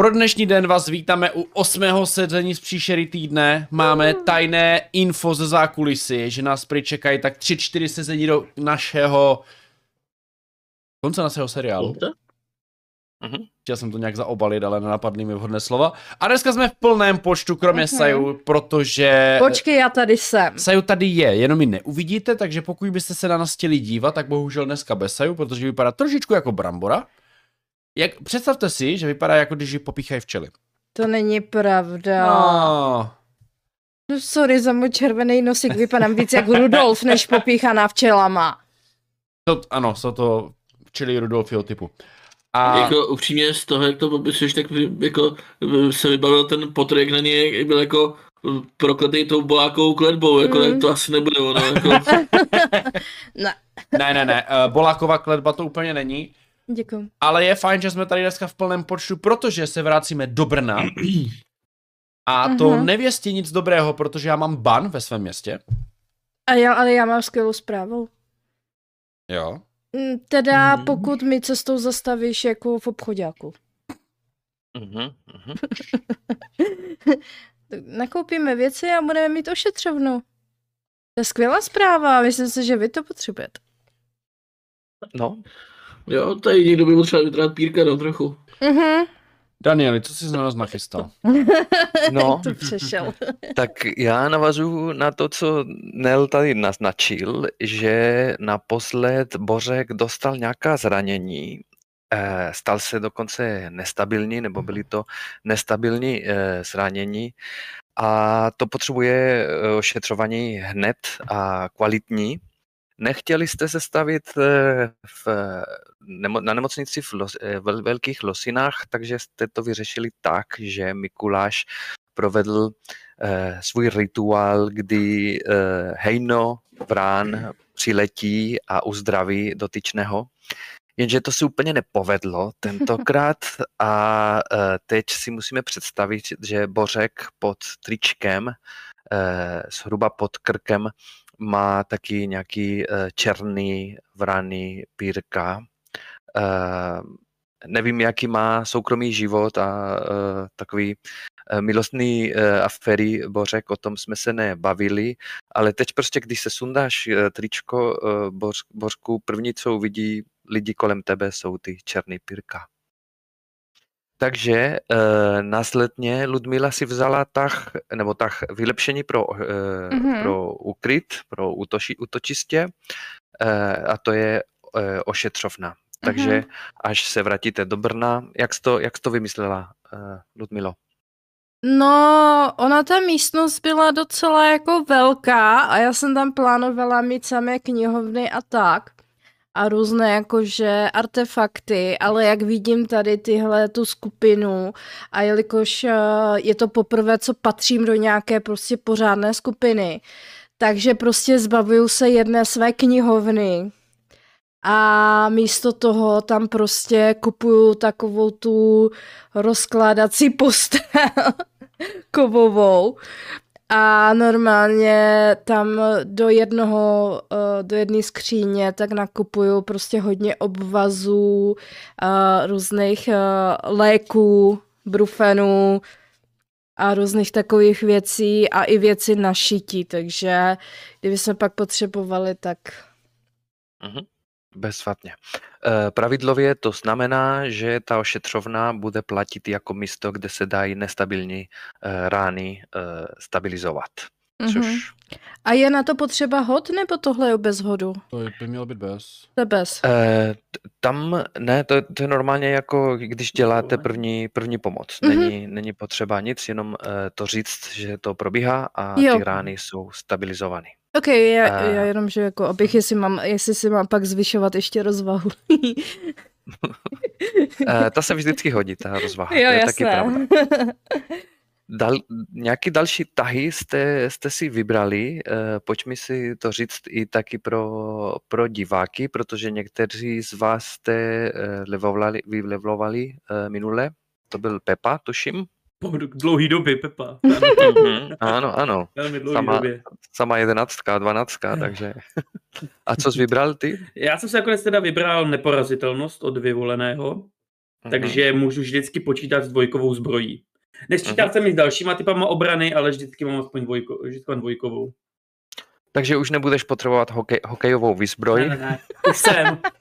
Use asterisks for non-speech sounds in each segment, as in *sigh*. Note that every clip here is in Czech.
Pro dnešní den vás vítáme u osmého sezení z příšery týdne. Máme tajné info ze zákulisy, že nás prý čekají tak tři, čtyři sezení do našeho konce našeho seriálu. Mhm. Chtěl jsem to nějak zaobalit, ale nenapadly mi vhodné slova. A dneska jsme v plném počtu, kromě Mhm. Saju, protože... Počkej, já tady jsem. Saju tady je, jenom ji neuvidíte, takže pokud byste se na nás chtěli dívat, tak bohužel dneska bez Saju, protože vypadá trošičku jako brambora. Jak, představte si, že vypadá jako když ji popíchají včely. To není pravda. No. No sorry za můj červený nosík, vypadám víc jako Rudolf, než popíchaná včelama. To, ano, jsou to včely Rudolfího typu. A Jako upřímně z toho, jak to popisuješ, tak jako eh, se vybavil ten potr, jak na něj jak byl jako eh, prokletý tou bolákovou kletbou, jako Mm. to asi nebude ono, jako. *laughs* *laughs* Ne, ne, ne, ne, uh, Boláková kletba to úplně není, děkuji. ale je fajn, že jsme tady dneska v plném počtu, protože se vracíme do Brna. A to Mhm. nevěstí nic dobrého, protože já mám ban ve svém městě. A já, ale já mám skvělou zprávu. Jo. Mm, Teda Mhm. pokud mi cestou zastavíš jako v obchodáku. Mhm, mhm. *laughs* Tak Nakoupíme věci a budeme mít ošetřovnu. To je skvělá zpráva, myslím si, že vy to potřebujete. No, Jo, tady někdo by potřeboval vytrát pírka no, trochu. Mhm. Danieli, co jsi na nás nachystal? *laughs* no, to přešel. *laughs* tak já navazuju na to, co Nel tady naznačil, že naposled Bořek dostal nějaká zranění, eh, stal se dokonce nestabilní, nebo byly to nestabilní eh, zranění a to potřebuje eh, ošetřování hned a kvalitní. Nechtěli jste se stavit eh, v, na nemocnici v Los, eh, vel, Velkých Losinách, takže jste to vyřešili tak, že Mikuláš provedl eh, svůj rituál, kdy eh, hejno vrán přiletí a uzdraví dotyčného. Jenže to se úplně nepovedlo tentokrát *laughs* a eh, teď si musíme představit, že Bořek pod tričkem, eh, zhruba pod krkem, má taky nějaký eh, černý vraný pírka. Eh, nevím, jaký má soukromý život a eh, takový milostný aféry Bořek, o tom jsme se nebavili, ale teď prostě, když se sundáš tričko Boř, Bořku, první, co uvidí lidi kolem tebe, jsou ty černý pírka. Takže e, následně Ludmila si vzala tah, nebo tah vylepšení pro, e, Mhm. mm-hmm. pro ukryt, pro útoči, útočistě e, a to je e, ošetřovna. Takže Mhm. až se vrátíte do Brna, jak jsi to, jak jsi to vymyslela, e, Ludmilo? No, ona ta místnost byla docela jako velká a já jsem tam plánovala mít samé knihovny a tak. A různé jakože artefakty, ale jak vidím tady tyhle tu skupinu a jelikož eh, je to poprvé, co patřím do nějaké prostě pořádné skupiny, takže prostě zbavuju se jedné své knihovny a místo toho tam prostě kupuju takovou tu rozkládací postel *laughs* kovovou a normálně tam do jednoho, eh, do jedné skříně tak nakupuju prostě hodně obvazů, eh, různých eh, léků, brufenů a různých takových věcí a i věci na šití, takže kdyby jsme pak potřebovali, tak Mhm. Bezvadně. E, pravidlově to znamená, že ta ošetřovna bude platit jako místo, kde se dají nestabilní e, rány e, stabilizovat. Mhm. Což A je na to potřeba hod, nebo tohle je bez hodu? To by mělo být bez. To je bez. Eh, t- tam ne, to, to je normálně jako když děláte první, první pomoc. Mhm. Není, není potřeba nic, jenom eh, to říct, že to probíhá a Jo. ty rány jsou stabilizovány. Ok, já, A- já jenom, že jako, abych, jestli, mám, jestli si mám pak zvyšovat ještě rozvahu. *laughs* Ta se vždycky hodí, ta rozvaha. jo, to je taky pravda. *laughs* Dal, nějaký další tahy jste, jste si vybrali, eh, pojďme si to říct i taky pro, pro diváky, protože někteří z vás jste eh, levovali, vylevlovali eh, minule, to byl Pepa, tuším. Po dlouhý době, Pepa. Mhm, ano, ano. Velmi dlouhý Sama, době. sama jedenáctka, dvanáctka, takže. A co jsi vybral ty? Já jsem se nakonec teda vybral neporazitelnost od vyvoleného. Mhm. takže můžu vždycky počítat s dvojkovou zbrojí. Nesčítal Mhm. jsem i s dalšíma typama obrany, ale vždycky mám aspoň dvojko, vždycky mám dvojkovou. Takže už nebudeš potřebovat hokej, hokejovou výzbroj. Ne, ne, ne. Už jsem. *laughs*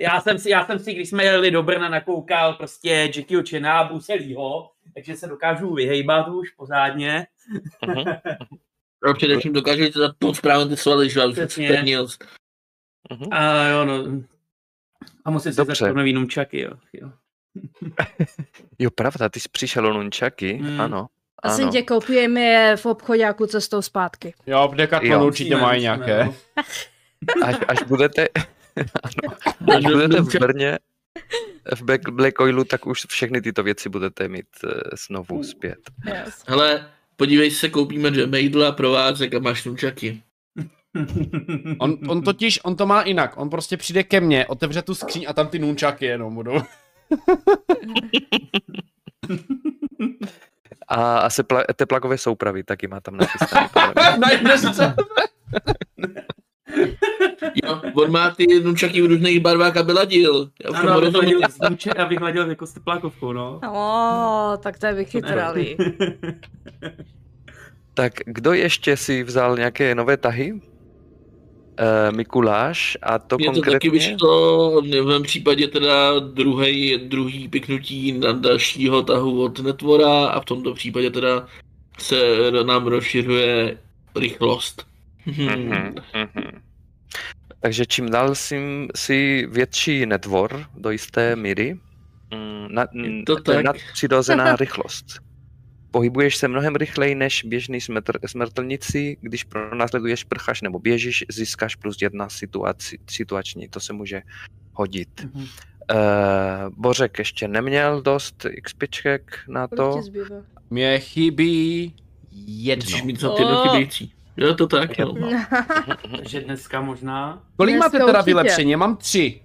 Já jsem, si, já jsem si, když jsme jeli do Brna, nakoukal prostě Jackieho Chena, Buselýho, takže se dokážu vyhejbat už pořádně. Mhm. A především dokážu to pod správně ty svaly, že už. Mhm. A jo, no. A musím si začít nový numčaky, jo. jo. *laughs* Jo, pravda, ty jsi přišel o nunčaky, Mm. ano. Asi ano. tě koupíme je v obchodáku cestou zpátky. Jo, v Decathlonu určitě mají nějaké. no. Až, až budete, ano, až budete v Brně, v Black, Black Oilu, tak už všechny tyto věci budete mít uh, znovu zpět. Yes. Hele, podívej se, koupíme mejdla, provázek a máš nunčaky. *laughs* On, on totiž, on to má jinak. On prostě přijde ke mně, otevře tu skříň a tam ty nunčaky jenom budou. *laughs* A, a se pla, teplakové soupravy taky má tam nachystané. *laughs* Jo, on má ty nunčaky v různých barvách a byladil. Já už Ano, rozumím. hladil, s numče- abych hladil jako s teplákovkou, no. O, tak to je vychytralý. *laughs* Tak kdo ještě si vzal nějaké nové tahy? Uh, Mikuláš a to Mně to taky konkrétně... vyšlo v mém případě teda druhý, druhý piknutí na dalšího tahu od netvora a v tomto případě teda se nám rozšiřuje rychlost. Mhm, mhm. Takže čím dál si, si větší netvor do jisté míry, mm, na, Je to to je tak. nadpřirozená *laughs* rychlost. Pohybuješ se mnohem rychleji než běžný smrtl, smrtelníci, když pronásleduješ, prcháš nebo běžíš, získáš plus jedna situaci, situační, to se může hodit. Mhm. Uh, Bořek ještě neměl dost XPček na to. Mně chybí Musíš jedno. mít za ty jedno O. chybějící. Jo, to tak, no. *laughs* Takže dneska možná. Kolik Dneska máte teda určitě. vylepšení? Já mám tři.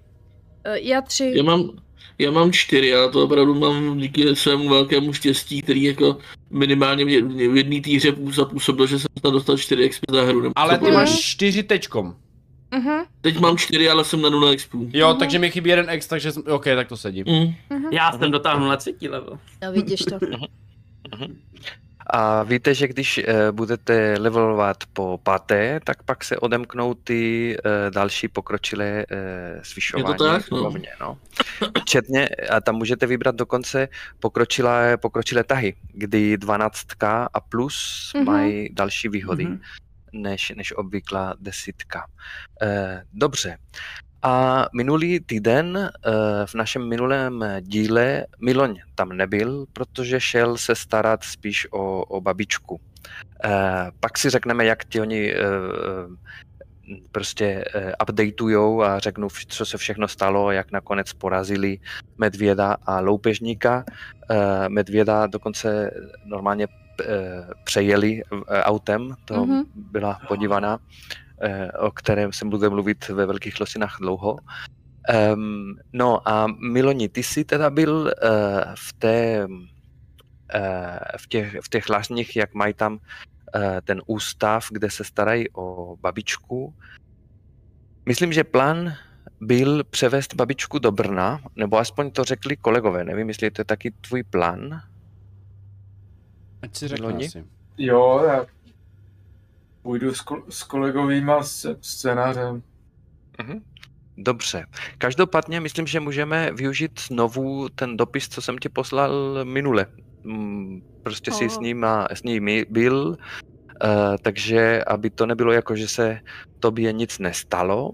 Eh, Já tři. Já mám, já mám čtyři, ale to opravdu mám díky svému velkému štěstí, který jako minimálně mě, mě v jedné týře zapůsobil, že jsem snad dostal 4 XP za hru. nebo Ale ty máš čtyři tečkom. Mhm, Teď mám 4, ale jsem na 0 XP. Jo, Mhm. takže mi chybí jeden X, takže jsem- OK, tak to sedím. Mhm. Já jsem dotáhnul na třetí level. No vidíš to. A víte, že když eh, budete levelovat po páté, tak pak se odemknou ty eh, další pokročilé eh, zvyšování. Je to tak, no. úrovně, no. Včetně, a tam můžete vybrat dokonce pokročilé, pokročilé tahy, kdy 12 a plus Mhm. mají další výhody Mhm. než, než obvyklá desítka. Eh, dobře. A minulý týden eh, v našem minulém díle Miloň tam nebyl, protože šel se starat spíš o, o babičku. Eh, pak si řekneme, jak ti oni eh, prostě updateujou a řeknu, co se všechno stalo, jak nakonec porazili medvěda a loupežníka. Medvěda dokonce normálně přejeli autem, to Mhm. byla podívaná, o kterém se bude mluvit ve Velkých losinách dlouho. Um, no a Miloni, ty jsi teda byl uh, v té uh, v těch, v těch lažních, jak mají tam uh, ten ústav, kde se starají o babičku. Myslím, že plán byl převést babičku do Brna, nebo aspoň to řekli kolegové, nevím, jestli to je taky tvůj plán. Ať si asi. Jo, já půjdu s, ko- s kolegovýma s- scénářem. Mhm. Dobře. Každopádně myslím, že můžeme využít znovu ten dopis, co jsem ti poslal minule. Mm, Prostě si s, O. nima, s nimi byl, uh, takže aby to nebylo jako, že se tobě nic nestalo,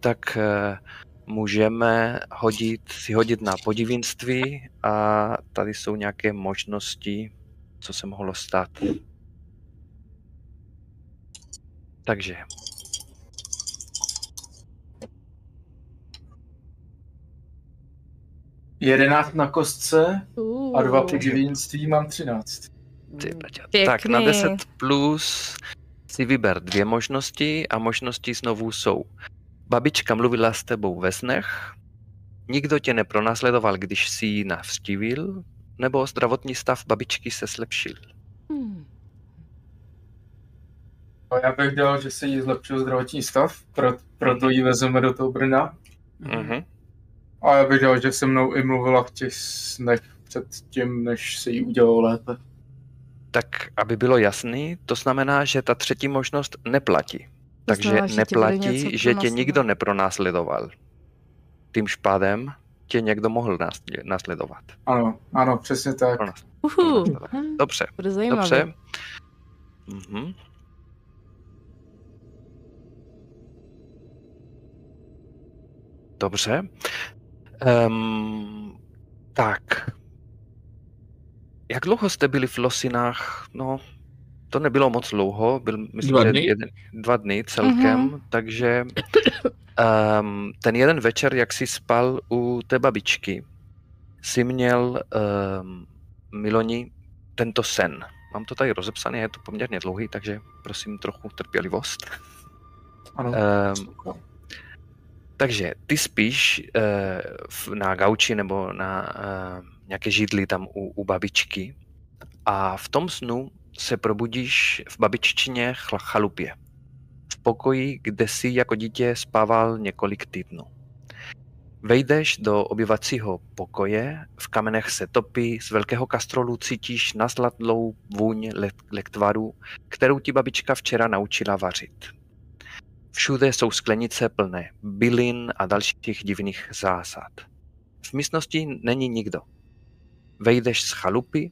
tak uh, můžeme hodit, si hodit na podivínství a tady jsou nějaké možnosti, co se mohlo stát. Takže 11 na kostce a dva podivínství mám 13. Ty. Tak na Pěkný. 10 plus si vyber dvě možnosti a možnosti znovu jsou. Babička mluvila s tebou ve snech, nikdo tě nepronásledoval, když si ji navštívil, nebo zdravotní stav babičky se zlepšil. Hmm. A já bych dal, že se jí zlepšil zdravotní stav, pro, proto ji vezeme do toho Brna. Mhm. A já věděl, že se mnou i mluvila v těch snech před tím, než se jí udělalo lépe. Tak, aby bylo jasný, to znamená, že ta třetí možnost neplatí. Takže znamená, že neplatí, že tě nikdo nepronásledoval. Tím špádem tě někdo mohl násle- následovat. Ano, ano, přesně tak. Uhu, Dobře, bude zajímavé. dobře. Mhm. Dobře. Um, tak. Jak dlouho jste byli v Losinách? No, to nebylo moc dlouho, byl, myslím, Dva že dny? Jeden, dva dny celkem, Mhm. takže um, ten jeden večer, jak jsi spal u té babičky, jsi měl um, Miloni tento sen. Mám to tady rozepsané, je to poměrně dlouhý, takže prosím trochu trpělivost. Ano. Um, takže ty spíš uh, na gauči nebo na uh, nějaké židli tam u, u babičky a v tom snu se probudíš v babiččině chalupě. V pokoji, kde si jako dítě spával několik týdnů. Vejdeš do obyvacího pokoje, v kamenech se topí, z velkého kastrolu cítíš nasladlou vůň le- lektvaru, kterou ti babička včera naučila vařit. Všude jsou sklenice plné bylin a dalších divných zásad. V místnosti není nikdo. Vejdeš z chalupy,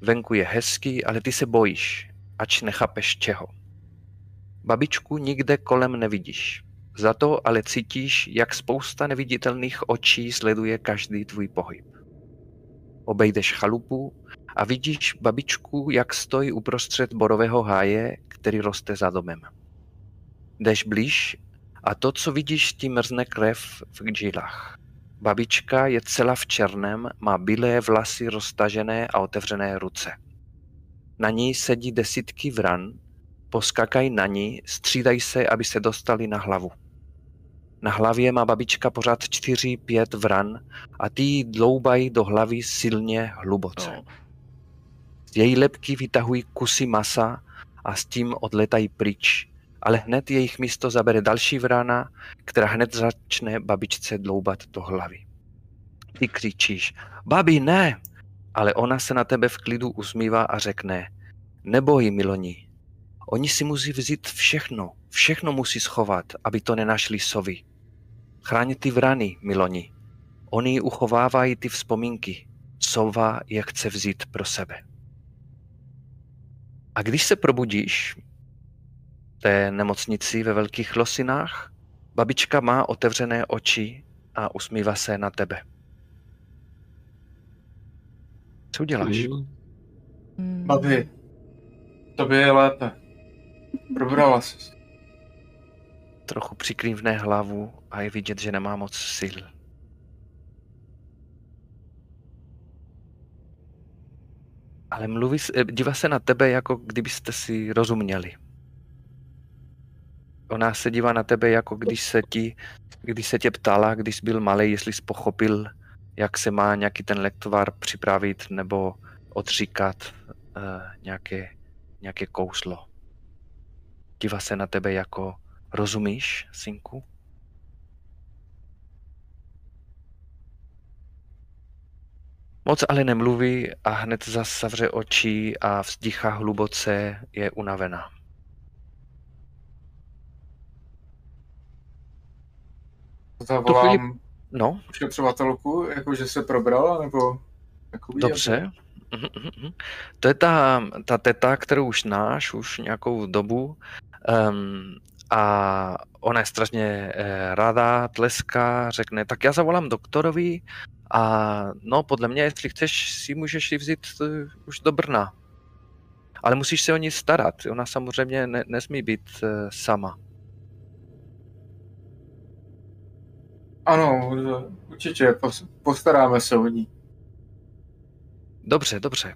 venku je hezký, ale ty se bojíš, ač nechápeš čeho. Babičku nikde kolem nevidíš. Za to ale cítíš, jak spousta neviditelných očí sleduje každý tvůj pohyb. Obejdeš chalupu a vidíš babičku, jak stojí uprostřed borového háje, který roste za domem. Jdeš blíž a to, co vidíš, ti mrzne krev v žilách. Babička je celá v černém, má bílé vlasy roztažené a otevřené ruce. Na ní sedí desítky vran, poskakají na ní, střídají se, aby se dostali na hlavu. Na hlavě má babička pořád čtyři, pět vran a ty jí dloubají do hlavy silně hluboce. No. Z její lepky vytahují kusy masa a s tím odletají pryč, ale hned jejich místo zabere další vrana, která hned začne babičce dloubat do hlavy. Ty křičíš, babi, ne! Ale ona se na tebe v klidu usmívá a řekne, neboj, Miloni, oni si musí vzít všechno, všechno musí schovat, aby to nenašli sovy. Chráň ty vrany, Miloni. Oni uchovávají ty vzpomínky. Sova je chce vzít pro sebe. A když se probudíš té nemocnici ve Velkých Losinách, babička má otevřené oči a usmívá se na tebe. Co uděláš? Hmm. Babi, tobě je lépe. Probrala jsi. Trochu přikrývne hlavu a je vidět, že nemá moc sil. Ale mluví, eh, dívá se na tebe, jako kdybyste si rozuměli. Ona se dívá na tebe, jako když se ti, když se tě ptala, když jsi byl malý, jestli jsi pochopil, jak se má nějaký ten lektvar připravit nebo odříkat uh, nějaké, nějaké kouslo. Dívá se na tebe jako, rozumíš, synku? Moc ale nemluví a hned zas zavře oči a vzdychá hluboce, je unavená. Zavolám No, ošetřovatelku, jako že se probrala, nebo jako Dobře. Mhm, mhm, mhm. To je ta, ta teta, kterou už znáš už nějakou dobu. Um, a ona je strašně eh, ráda, tleská, řekne, tak já zavolám doktorovi a no podle mě, jestli chceš, si můžeš ji vzít eh, už do Brna. Ale musíš se o ní starat. Ona samozřejmě ne, nesmí být eh, sama. Ano, určitě, pos- postaráme se o ní. Dobře, dobře.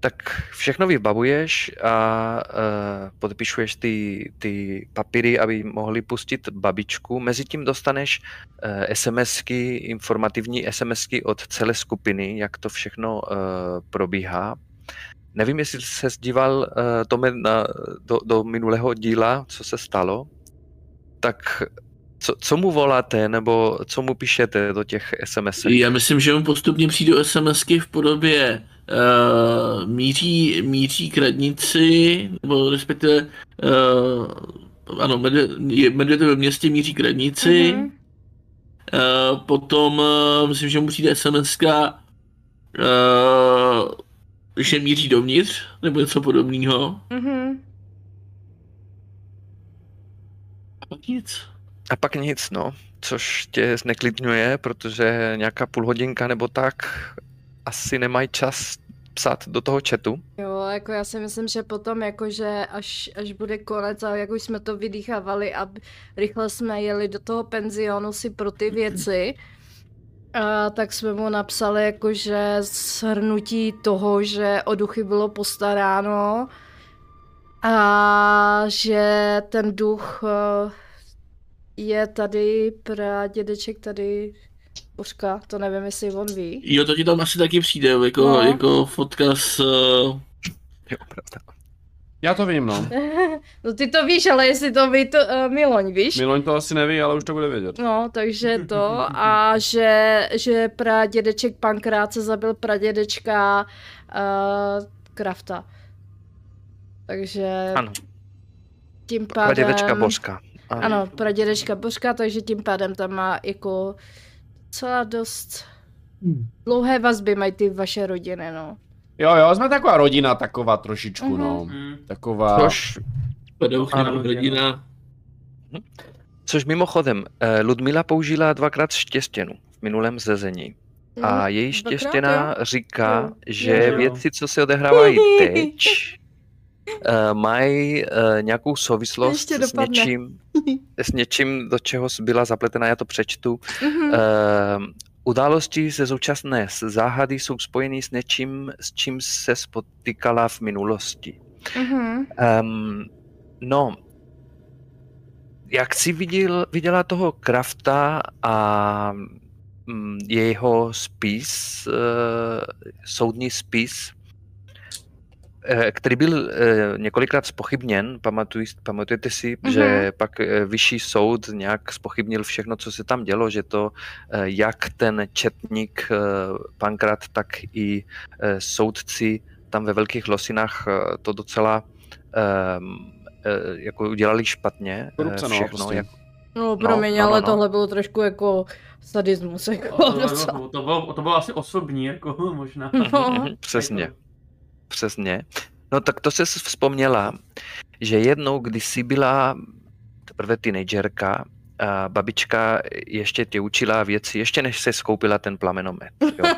Tak všechno vybavuješ a uh, podpišuješ ty, ty papíry, aby mohli pustit babičku. Mezitím dostaneš uh, SMSky, informativní SMSky od celé skupiny, jak to všechno uh, probíhá. Nevím, jestli se díval uh, Tome na, do, do minulého díla, co se stalo. Tak Co, co mu voláte, nebo co mu píšete do těch SMS? Já myslím, že mu postupně přijdou SMSky v podobě uh, míří, míří k radnici, nebo respektive uh, ano, medvěd ve městě míří k radnici. Mhm. Uh, potom uh, myslím, že mu přijde SMSka, uh, že míří dovnitř, nebo něco podobného. Mhm. A pak nic. A pak nic, no, což tě zneklidňuje, protože nějaká půl hodinka nebo tak asi nemají čas psát do toho chatu. Jo, jako já si myslím, že potom jakože až, až bude konec a jak už jsme to vydýchávali a rychle jsme jeli do toho penzionu si pro ty věci, a tak jsme mu napsali jakože shrnutí toho, že o duchy bylo postaráno a že ten duch eh, je tady, pradědeček tady, Božka, to nevím, jestli on ví. Jo, to ti tam asi taky přijde, jako, No. jako fotka s... Uh, Jo, pravda. Já to vím, no. *laughs* No ty to víš, ale jestli to ví to uh, Miloň, víš? Miloň to asi neví, ale už to bude vědět. No, takže to a že, že pradědeček Pankrát se zabil pradědečka uh, Krafta. Takže Ano, tím pádem... pradědečka Božka. Ano, pradědečka Božka, takže tím pádem tam má jako docela dost dlouhé vazby mají ty vaše rodiny, no. Jo, jo, jsme taková rodina, taková trošičku, Mhm. no. Mm. Taková... Což, pedouchy Ano, nebo rodina. což mimochodem, eh, Ludmila použila dvakrát štěstěnu v minulém zezení. A její Mhm. dvakrát, štěstěna jo? říká, Jo. že Jo. věci, co se odehrávají *laughs* teď, eh, mají eh, nějakou souvislost Ještě s něčím, s něčím, do čeho byla zapletena, já to přečtu. Mhm. Eh, události ze současné záhady jsou spojeny s něčím, s čím se spotykala v minulosti. Mhm. Um, no, jak jsi viděl, viděla toho Krafta a mm, jeho spis, uh, soudní spis, který byl eh, několikrát spochybněn, pamatuj, pamatujete si, Mhm. že pak eh, vyšší soud nějak spochybnil všechno, co se tam dělo, že to eh, jak ten četník eh, Pankrat, tak i eh, soudci tam ve Velkých Losinách eh, to docela um, jako udělali špatně. eh, Korupce, no, všechno, prostě. jak, No, promiň, no, no, ale no. tohle bylo trošku jako sadismus, jako To, docela. to, to, bylo, to bylo asi osobní, jako *laughs* možná. No. Přesně. Přesně. No tak to se vzpomněla, že jednou, když jsi byla teprve teenagerka, a babička ještě tě učila věci, ještě než se skoupila ten plamenomet. Jo? *laughs*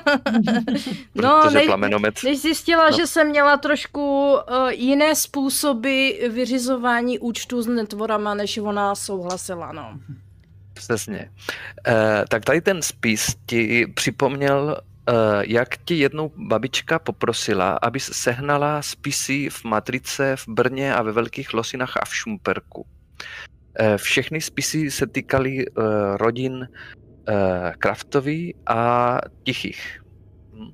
No, Protože nej, plamenomet, než zjistila, No. že jsem měla trošku uh, jiné způsoby vyřizování účtu s netvorama, než ona souhlasila, no. přesně. Eh, tak tady ten spis ti připomněl, jak ti jednou babička poprosila, aby sehnala spisy v Matrice, v Brně a ve Velkých Losinách a v Šumperku. Eh, Všechny spisy se týkaly eh, rodin eh, Kraftovi a Tichých. Hm.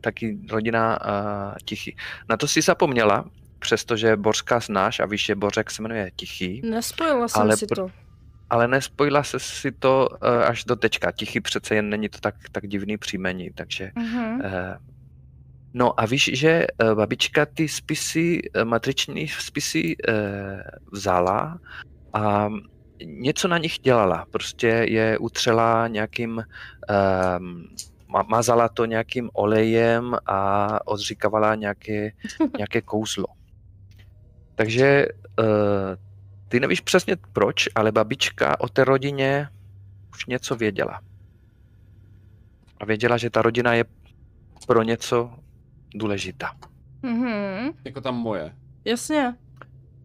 Taky rodina eh, Tichý. Na to si zapomněla, přestože Bořka znáš a víš, že Bořek se jmenuje Tichý, Nespojila jsem Ale si to. Ale nespojila se si to eh, až do tečka. Tichý přece jen není to tak, tak divný příjmení, takže Mhm. Eh, No a víš, že eh, babička ty spisy, matriční spisy eh, vzala a něco na nich dělala. Prostě je utřela nějakým, um, mazala to nějakým olejem a odříkávala nějaké, nějaké kouzlo. Takže uh, ty nevíš přesně proč, ale babička o té rodině už něco věděla. A věděla, že ta rodina je pro něco důležitá. Mhm. Jako tam moje. Jasně,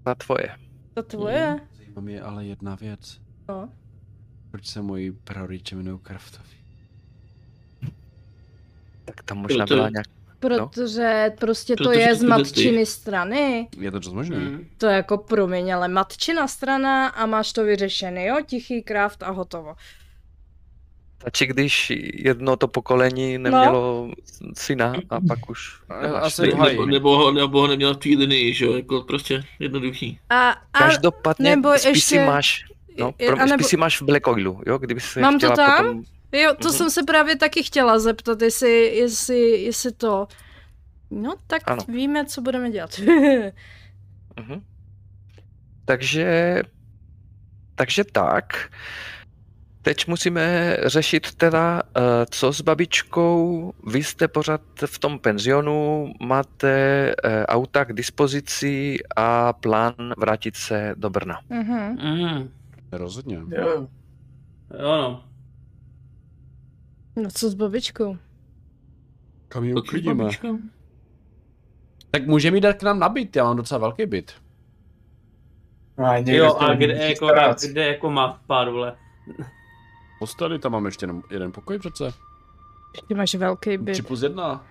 Ta tvoje. to tvoje. Zajímá mě ale jedna věc. No. Proč se moji prarodiče jmenují Kraftovi? Tak tam možná Proto- byla nějak... Protože prostě to Protože je z matčiny strany. Je to dost možný. Mm. To je jako promiň, ale matčina strana a máš to vyřešený, jo? Tichý kraft a hotovo. Stačí, když jedno to pokolení nemělo no. syna a pak už A- asi haji. Nebo, nebo, ho, nebo ho neměl v té linii, že jo, jako prostě jednoduchý. A, a Každopádně nebo spisy ještě- máš, No, pro, spíš si máš v Black Oilu, jo, kdyby se Mám to chtěla tam? potom... Jo, to Mhm. jsem se právě taky chtěla zeptat, jestli, jestli, jestli to... No, tak Ano. víme, co budeme dělat. Mhm. Takže, takže tak. Teď musíme řešit teda, eh, co s babičkou. Vy jste pořád v tom penzionu, máte eh, auta k dispozici a plán vrátit se do Brna. Mhm. Mm, Rozhodně. Jo. jo no. No co s babičkou? Kam ji uklidíme? babička. Tak může mi dát k nám na byt, já mám docela velký byt. No, a Jo, a kde musíš jako, kde jako má v pádu, vole. Postali, tam mám ještě jenom jeden pokoj přece. Ty máš velký byt. 3 plus 1.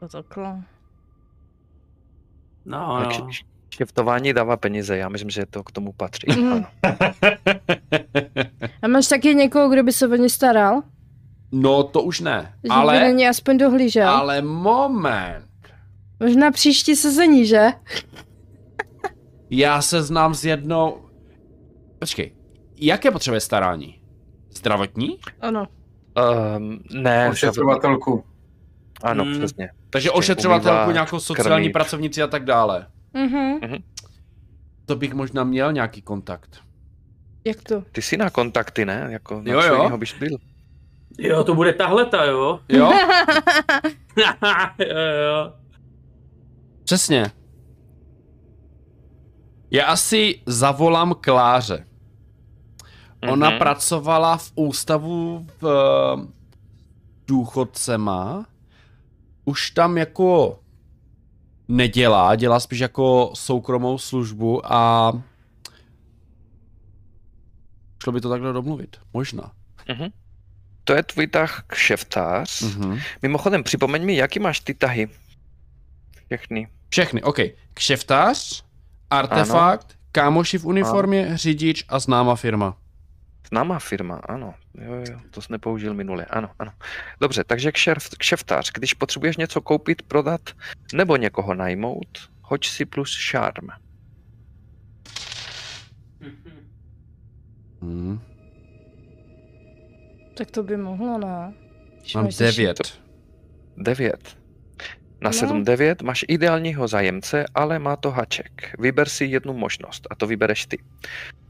To takhle. No, no. šeftování dává peníze, já myslím, že to k tomu patří. Ano. A máš taky někoho, kdo by se o ně staral? No to už ne, Že by ale, na ně aspoň dohlížel? ale moment. Možná příští sezení, že? Já se znám s jednou... Počkej, jaké potřebuje starání? Zdravotní? Ano. Um, ne, Ošetřovatelku. ano, Mm. přesně. Takže ošetřovatelku, umývá, nějakou sociální krmit. pracovnici a tak dále. Mhm. To bych možná měl nějaký kontakt. Jak to? Ty jsi na kontakty, ne? Jako na Jo, jo. bys byl? Jo, to bude tahleta, jo? Jo? *laughs* jo, jo. Přesně. Já asi zavolám Kláře. Ona Mhm. pracovala v ústavu v eh, důchodcema. Už tam jako nedělá, dělá spíš jako soukromou službu a šlo by to takhle domluvit. Možná. Mhm. To je tvůj tah kšeftář. Mhm. Mimochodem, připomeň mi, jaký máš ty tahy? Všechny. Všechny, OK. Kšeftář, artefakt, kámoši v uniformě, řidič a známá firma. Známá firma, ano. Jo, jo, to jsi nepoužil minule, ano, ano. Dobře, takže kšef, kšeftář, když potřebuješ něco koupit, prodat nebo někoho najmout, hoď si plus šarm. Hmm. Tak to by mohlo, ne? Když Mám máš zaši- devět. 9. Na No. 7-9 máš ideálního zájemce, ale má to haček. Vyber si jednu možnost a to vybereš ty.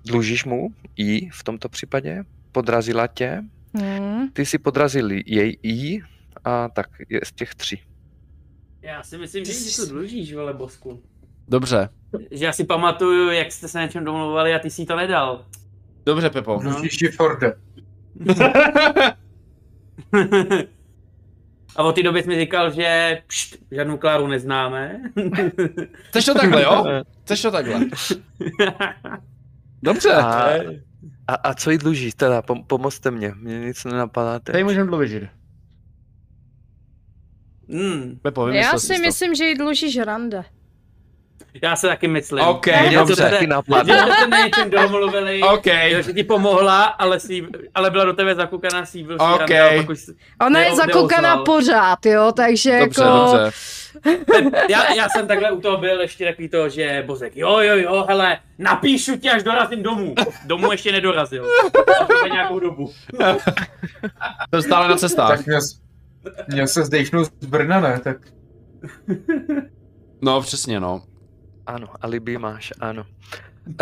Dlužíš mu jí v tomto případě, podrazila tě, Hmm. ty si podrazil jej jí a tak je z těch tří. Já si myslím, že ti to dlužíš, vole, bosku. Dobře. Že já si pamatuju, jak jste se na něčem domluvali a ty si to nedal. Dobře, Pepo. Dlužíš ji Forde. A od té doby jsi mi říkal, že pšt, žádnou Kláru neznáme. *laughs* Chceš to takhle, jo? *laughs* Chceš to takhle? *laughs* Dobře. A, a, a co jí dlužíš teda? Pom, pomozte mě, mě nic nenapadá teď. Tady můžeme dlužit. hmm, Já si to. myslím, že jí dlužíš rande. Já se taky myslím. OK, to dobře. taky jsme se na něčem domluvili, OK. jo, že ti pomohla, ale, si, ale byla do tebe zakukaná síbil si OK. rande, Ona je neozval. pořád, jo, takže Dobře, jako... dobře. já, já jsem takhle u toho byl ještě takový to, že Bozek, jo, jo, jo, hele, napíšu ti, až dorazím domů. Domů ještě nedorazil. A to je nějakou dobu. Jsem stále na cestách. Tak měl, měl se zdejchnout z Brna, ne? Tak No, přesně, no. Ano, alibi máš, ano. Uh,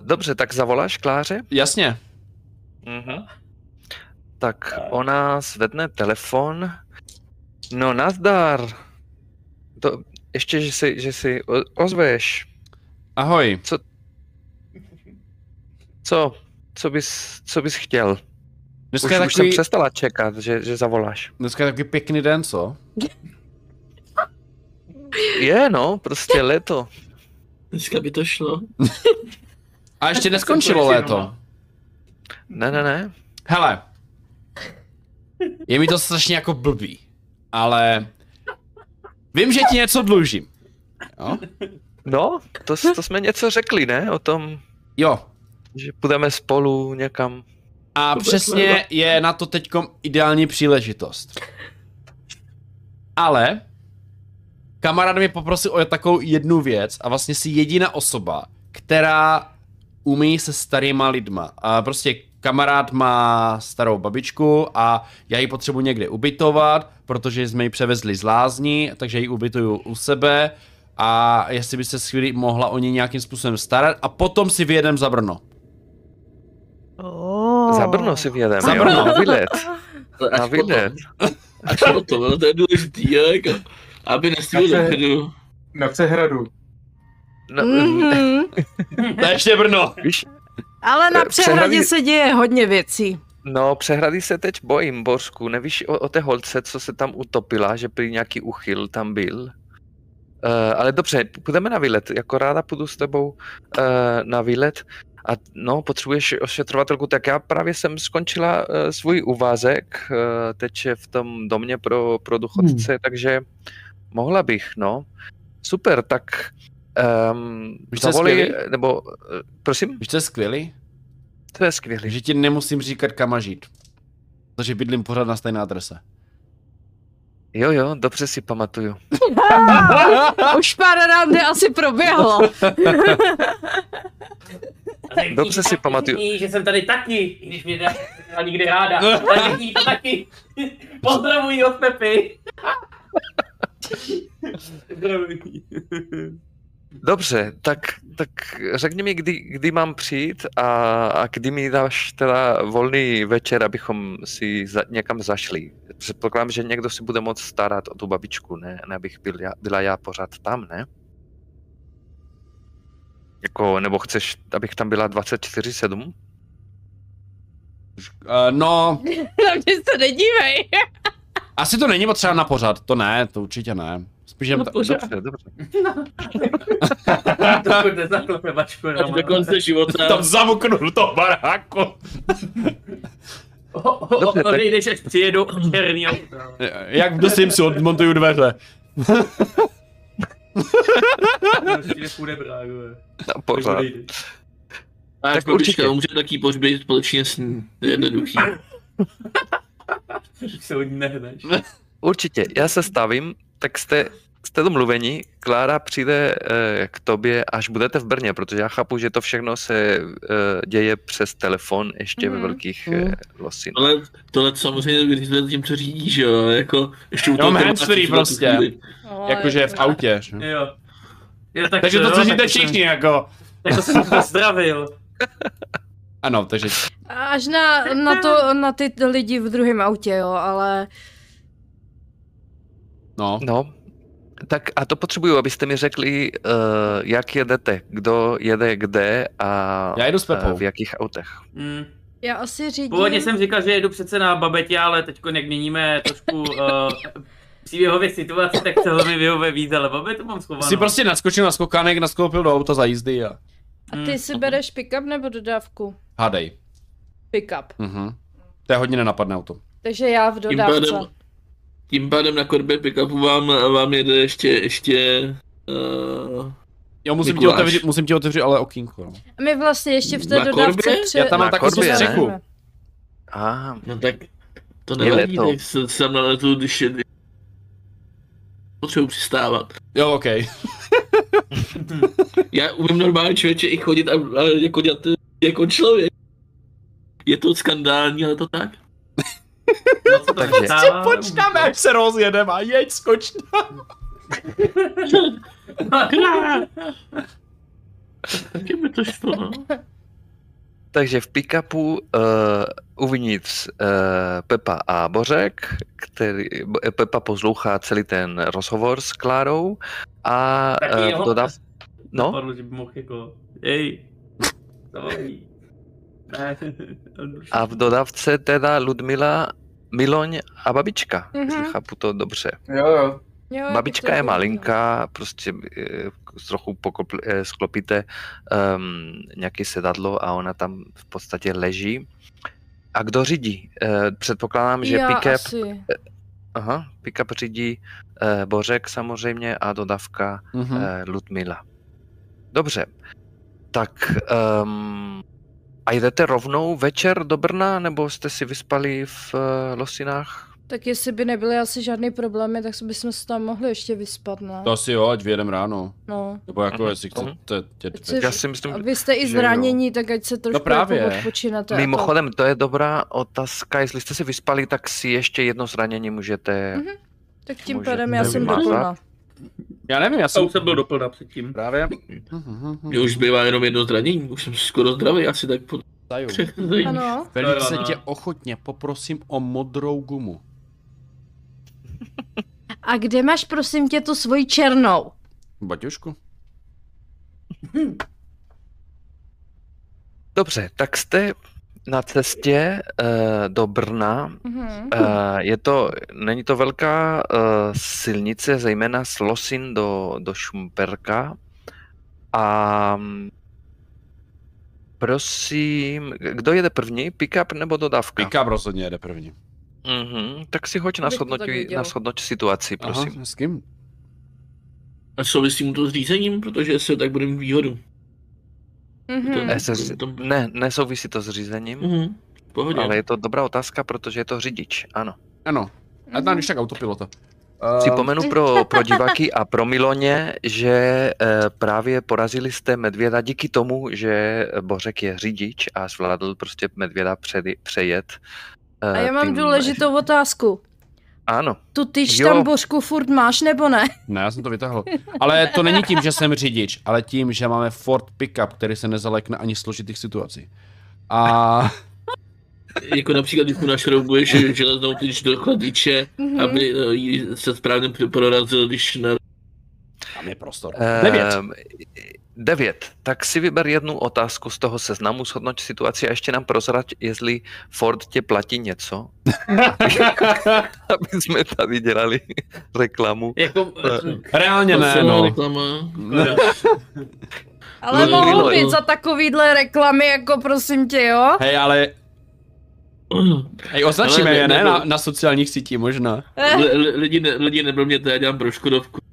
dobře, tak zavoláš Kláře? Jasně. Mhm. Tak ona zvedne telefon. No nazdar. To, ještě, že si, že si ozveš. Ahoj. Co? Co bys, co bys chtěl? Dneska Už, je už jsem takový, přestala čekat, že, že zavoláš. dneska je takový pěkný den, co? Je, no, prostě léto. Dneska by to šlo. A ještě neskončilo léto. Ne, ne, ne. Hele. Je mi to strašně jako blbý. Ale... Vím, že ti něco dlužím. Jo? No, to, to jsme něco řekli, ne? O tom, Jo. že půjdeme spolu někam. A To přesně je na to teďkom ideální příležitost. Ale kamarád mě poprosil o takovou jednu věc a vlastně si jediná osoba, která umí se starýma lidma. A prostě kamarád má starou babičku a já ji potřebuji někde ubytovat, protože jsme ji převezli z lázní, takže ji ubytuju u sebe a jestli by se chvíli mohla o ní nějakým způsobem starat a potom si vyjedem za Brno. Oh. Za Brno si vyjedeme, Za jo, Brno. na výlet. Ale Na Až potom, výlet. až potom, no to je důležitý, jo, jako, aby nestihl Takže- dopředu. Na Přehradu. No, Mhm. *laughs* To je ještě Brno. Víš, Ale na Eh, přehradě přehrady- se děje hodně věcí. no přehrady se teď bojím, Bořku. Nevíš o, o té holce, co se tam utopila, že prý nějaký uchyl tam byl? Uh, ale dobře, půjdeme na výlet. Jako ráda půjdu s tebou uh, na výlet. A no, potřebuješ ošetřovatelku, tak já právě jsem skončila uh, svůj úvazek uh, teď v tom domě pro, pro důchodce, takže mohla bych, no. Super, tak um, Víš, skvělý? nebo, uh, prosím, Víš, co je skvělý? to je skvělý. že ti nemusím říkat kam má žít. Protože bydlím pořád na stejné adrese. Jo, jo, dobře si pamatuju. *laughs* Už pár rande asi proběhlo. *laughs* Dobře si pamatuju. že jsem tady taky, i když mě dá nikdy ráda. Řekni to taky. *laughs* Pozdravuji od Pepy. *laughs* Dobře, tak, tak řekni mi, kdy, kdy mám přijít a, a kdy mi dáš teda volný večer, abychom si za, někam zašli. Předpokládám, že někdo si bude moct starat o tu babičku, ne, ne abych byl já, byla já pořád tam, ne? Jako, nebo chceš, abych tam byla 24-7? Uh, no, *laughs* Na mě se nedívej. Asi to není potřeba na pořád, to ne, to určitě ne. Spíš jen No ta- pořád. Dobře, dobře. *laughs* Dokud nezaklepe bačku na Až do konce života. tam zamuknu do toho baráku. Dobře, tak- Odejdeš, až přijedu černý. Jak The Simsu odmontuju dveře. Prostě. No, pořád. A Tak tak určitě. určitě. Může taky pohřbít společně s ní. To je jednoduchý. *laughs* *laughs* Se od ní nehneš. *laughs* Určitě, já se stavím, tak jste, jste domluveni, Klára přijde eh, k tobě, až budete v Brně, protože já chápu, že to všechno se eh, děje přes telefon ještě ve Mhm. velkých eh, losinách. Ale tohle samozřejmě vyřizuje tím, co řídí, že jo, jako ještě u toho handsfree tématu, prostě. No, Jakože v autě. že? Jo. Jo, tak Takže to jo, slyšíte tak všichni, jako. Tak to jsem pozdravil. Ano, takže Až na, na, to, na ty lidi v druhém autě, jo, ale no. No, tak a to potřebuju, abyste mi řekli, uh, jak jedete, kdo jede kde a Já jedu s eh, Pepou. v jakých autech. Hmm. já asi řídím... Původně jsem říkal, že jedu přece na babetě, ale teď jak měníme trošku uh, příběhové situaci, tak se mi vyhovuje víc, ale babetu mám schovanou. Jsi prostě naskočil na skokánek, naskoupil do auta za jízdy a A ty si bereš pick-up nebo dodávku? hádej. Pick-up. Mhm. To je hodně nenapadné auto. Takže já v Tím dodávce. pádem, tím pádem na korbě pickupu vám, vám jede ještě, ještě uh, Jo, musím ti, otevřít, musím ti otevřít ale okýnko. no. A my vlastně ještě v té Na dodávce korbě? pře- Já tam mám takovou střechu. A no tak to nevadí, leto. tak se jsem na letu, když je, potřebuji přistávat. Jo, ok. *laughs* Já umím normálně člověče i chodit a, a jako dělat jako člověk. Je to skandální, ale to tak. No, to Takže- stává? Počkáme, až se rozjedeme a jeď, skoč tam. Taky by to šlo, no. Takže v pick-upu uh, uvnitř uh, Pepa a Bořek, který Pepa poslouchá celý ten rozhovor s Klárou a Taky uh, dodav... No, Napadlo, že by mohl jako, jej, zavolí. Ne, a v dodavce teda Ludmila, Miloň a babička, Mhm. jestli chápu to dobře. Jo, jo. Jo, Babička je chodí, no. malinká, prostě eh, trochu pokopl, eh, sklopíte um, nějaké sedadlo a ona tam v podstatě leží. A kdo řídí? Eh, předpokládám, že pick-up, aha, pick-up řídí eh, Bořek samozřejmě a dodavka Mhm. eh, Ludmila. Dobře, tak um, a jdete rovnou večer do Brna, nebo jste si vyspali v uh, Losinách? Tak jestli by nebyly asi žádný problémy, tak bychom se tam mohli ještě vyspat, ne? To asi jo, ať vyjedem ráno. No. Nebo jako, jestli mhm. chcete večer. Já si myslím, A vy jste i zranění, tak ať se trošku právě. jako odpočinete. Mimochodem, to je dobrá otázka. Jestli jste si vyspali, tak si ještě jedno zranění můžete... Mhm. Tak tím pádem já jsem vymazat. Já nevím, já Já jsem... už jsem byl doplna předtím. Právě... Mně už zbývá jenom jedno zranění, už jsem skoro zdravý, asi tak po zraněních. Ano. Velice tě ochotně poprosím o modrou gumu. A kde máš prosím tě tu svoji černou? Baťušku? Dobře, tak jste na cestě uh, do Brna. Mhm. Uh, je to, není to velká uh, silnice, zejména z Losin do, do Šumperka. A mm, prosím, kdo jede první? Pick-up nebo dodávka? Pickup rozhodně jede první. Mhm, tak si hoď na shodnoti situaci, prosím. Aha, s kým? A souvisí mu to s řízením, protože se tak bude mít výhodu. Mhm. Ne, se, to- ne, nesouvisí to s řízením, Mhm. Pohodě. ale je to dobrá otázka, protože je to řidič, ano. Ano. A tam když tak autopilota. Připomenu pro, *laughs* pro diváky a pro Miloně, že eh, právě porazili jste medvěda díky tomu, že Bořek je řidič a zvládl prostě medvěda předy, přejet. eh, A já mám důležitou otázku. Ano, Tu tyž Jo. tam božku furt máš, nebo ne? Ne, já jsem to vytáhl. Ale to není tím, že jsem řidič, ale tím, že máme Ford Pickup, který se nezalekne ani složitých situací. A Jako například, když mu našroubuješ železnou tyč do chladiče, Mhm. aby eh, se správně pro- prorazil, když na... tam je prostor. Devět. Devět. Tak si vyber jednu otázku z toho seznamu, shodnoť situaci a ještě nám prozrať, jestli Ford tě platí něco, *laughs* aby jsme tady dělali reklamu. Jako, Reálně ne, no. reklama. *laughs* Ale No, Milo, být jo. za takovýhle reklamy, jako prosím tě, jo? Hej, ale hej, označíme je, ne? nebyl- Na, na sociálních sítích možná. Li- Lidi, ne, lidi nebyl mě to, já dělám pro Škodovku. *laughs*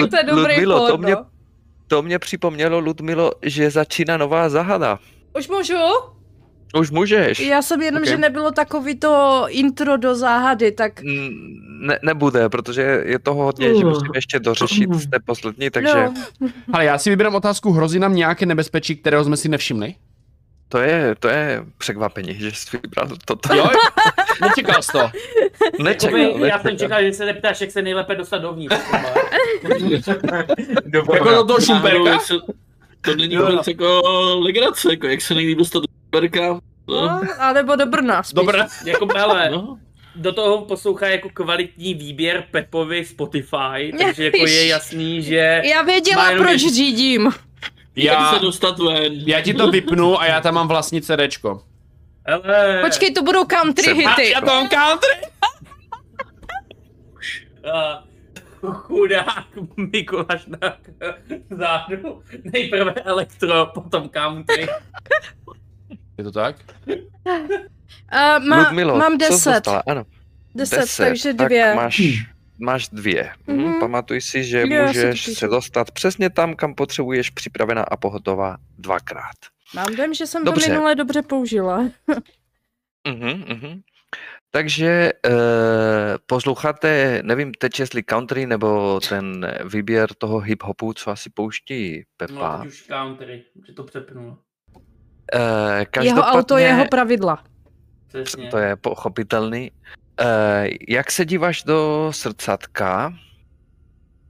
tak to je dobrý Ludmilo, to mě- no. To mě připomnělo, Ludmilo, že začíná nová zahada. Už můžu? Už můžeš. Já jsem jenom, Ok. že nebylo takový to intro do záhady, tak Mm, Ne, nebude, protože je toho hodně, že Uh. musím ještě dořešit z té poslední, takže no, Ale já si vyberám otázku, hrozí nám nějaké nebezpečí, kterého jsme si nevšimli? To je, to je překvapení, že jsi vybral toto. Jo, nečekal jsi to. *laughs* Nečekal, Jakoby, já nečekal. jsem čekal, že se zeptáš, jak se nejlépe dostat dovnitř. Jako do toho šumperka? Jak se- To není vůbec jako legrace, jako jak se nejlíp dostat do šumperka. No, no, anebo do Brna spíš. Dobré. Jako, hele, no. do toho poslouchá jako kvalitní výběr Pepovi Spotify, takže jako je jasný, že... Já věděla, proč řídím. Já, se dostat ven? já ti to vypnu a já tam mám vlastní CDčko. Hele, Počkej, to budou country Jsem- hity. Já to mám country? Chudák Mikuláš na zádu. Nejprve elektro, potom country. Je to tak? Uh, má, Ludmilo, mám co jsi 10. dostala? Ano, 10, takže tak dvě. máš, máš dvě. Mhm. Mhm. Pamatuj si, že Jo, si můžeš se dostat přesně tam, kam potřebuješ, připravená a pohotová dvakrát. Mám dojem, že jsem Dobře. to minule dobře použila. *laughs* Mhm, mhm. Takže uh, posloucháte, nevím teď jestli country nebo ten výběr toho hip-hopu, co asi pouští No, Pepa. teď už country, že to přepnulo. Uh, Jeho auto, jeho pravidla. Přesně. To je pochopitelný. Uh, jak se díváš do srdcatka,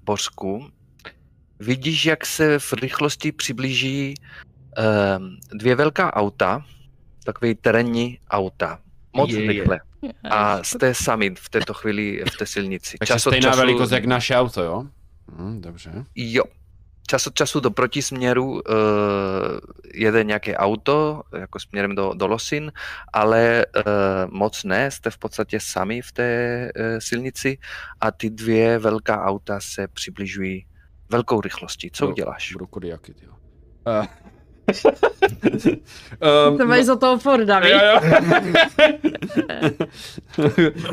Bořku, vidíš, jak se v rychlosti přiblíží um, dvě velká auta, takové terénní auta, moc Je, je. rychle. A jste sami v této chvíli v té silnici. Takže stejná velikost jak naše auto, jo? Hm, dobře. Jo. Čas od času do protisměru uh, jede nějaké auto, jako směrem do, do Losin, ale uh, moc ne, jste v podstatě sami v té uh, silnici a ty dvě velká auta se přibližují velkou rychlostí. Co Jo, uděláš? Budu kodiaky, jo. Uh. *laughs* um, To máš za toho Forda, víš? Jo, jo.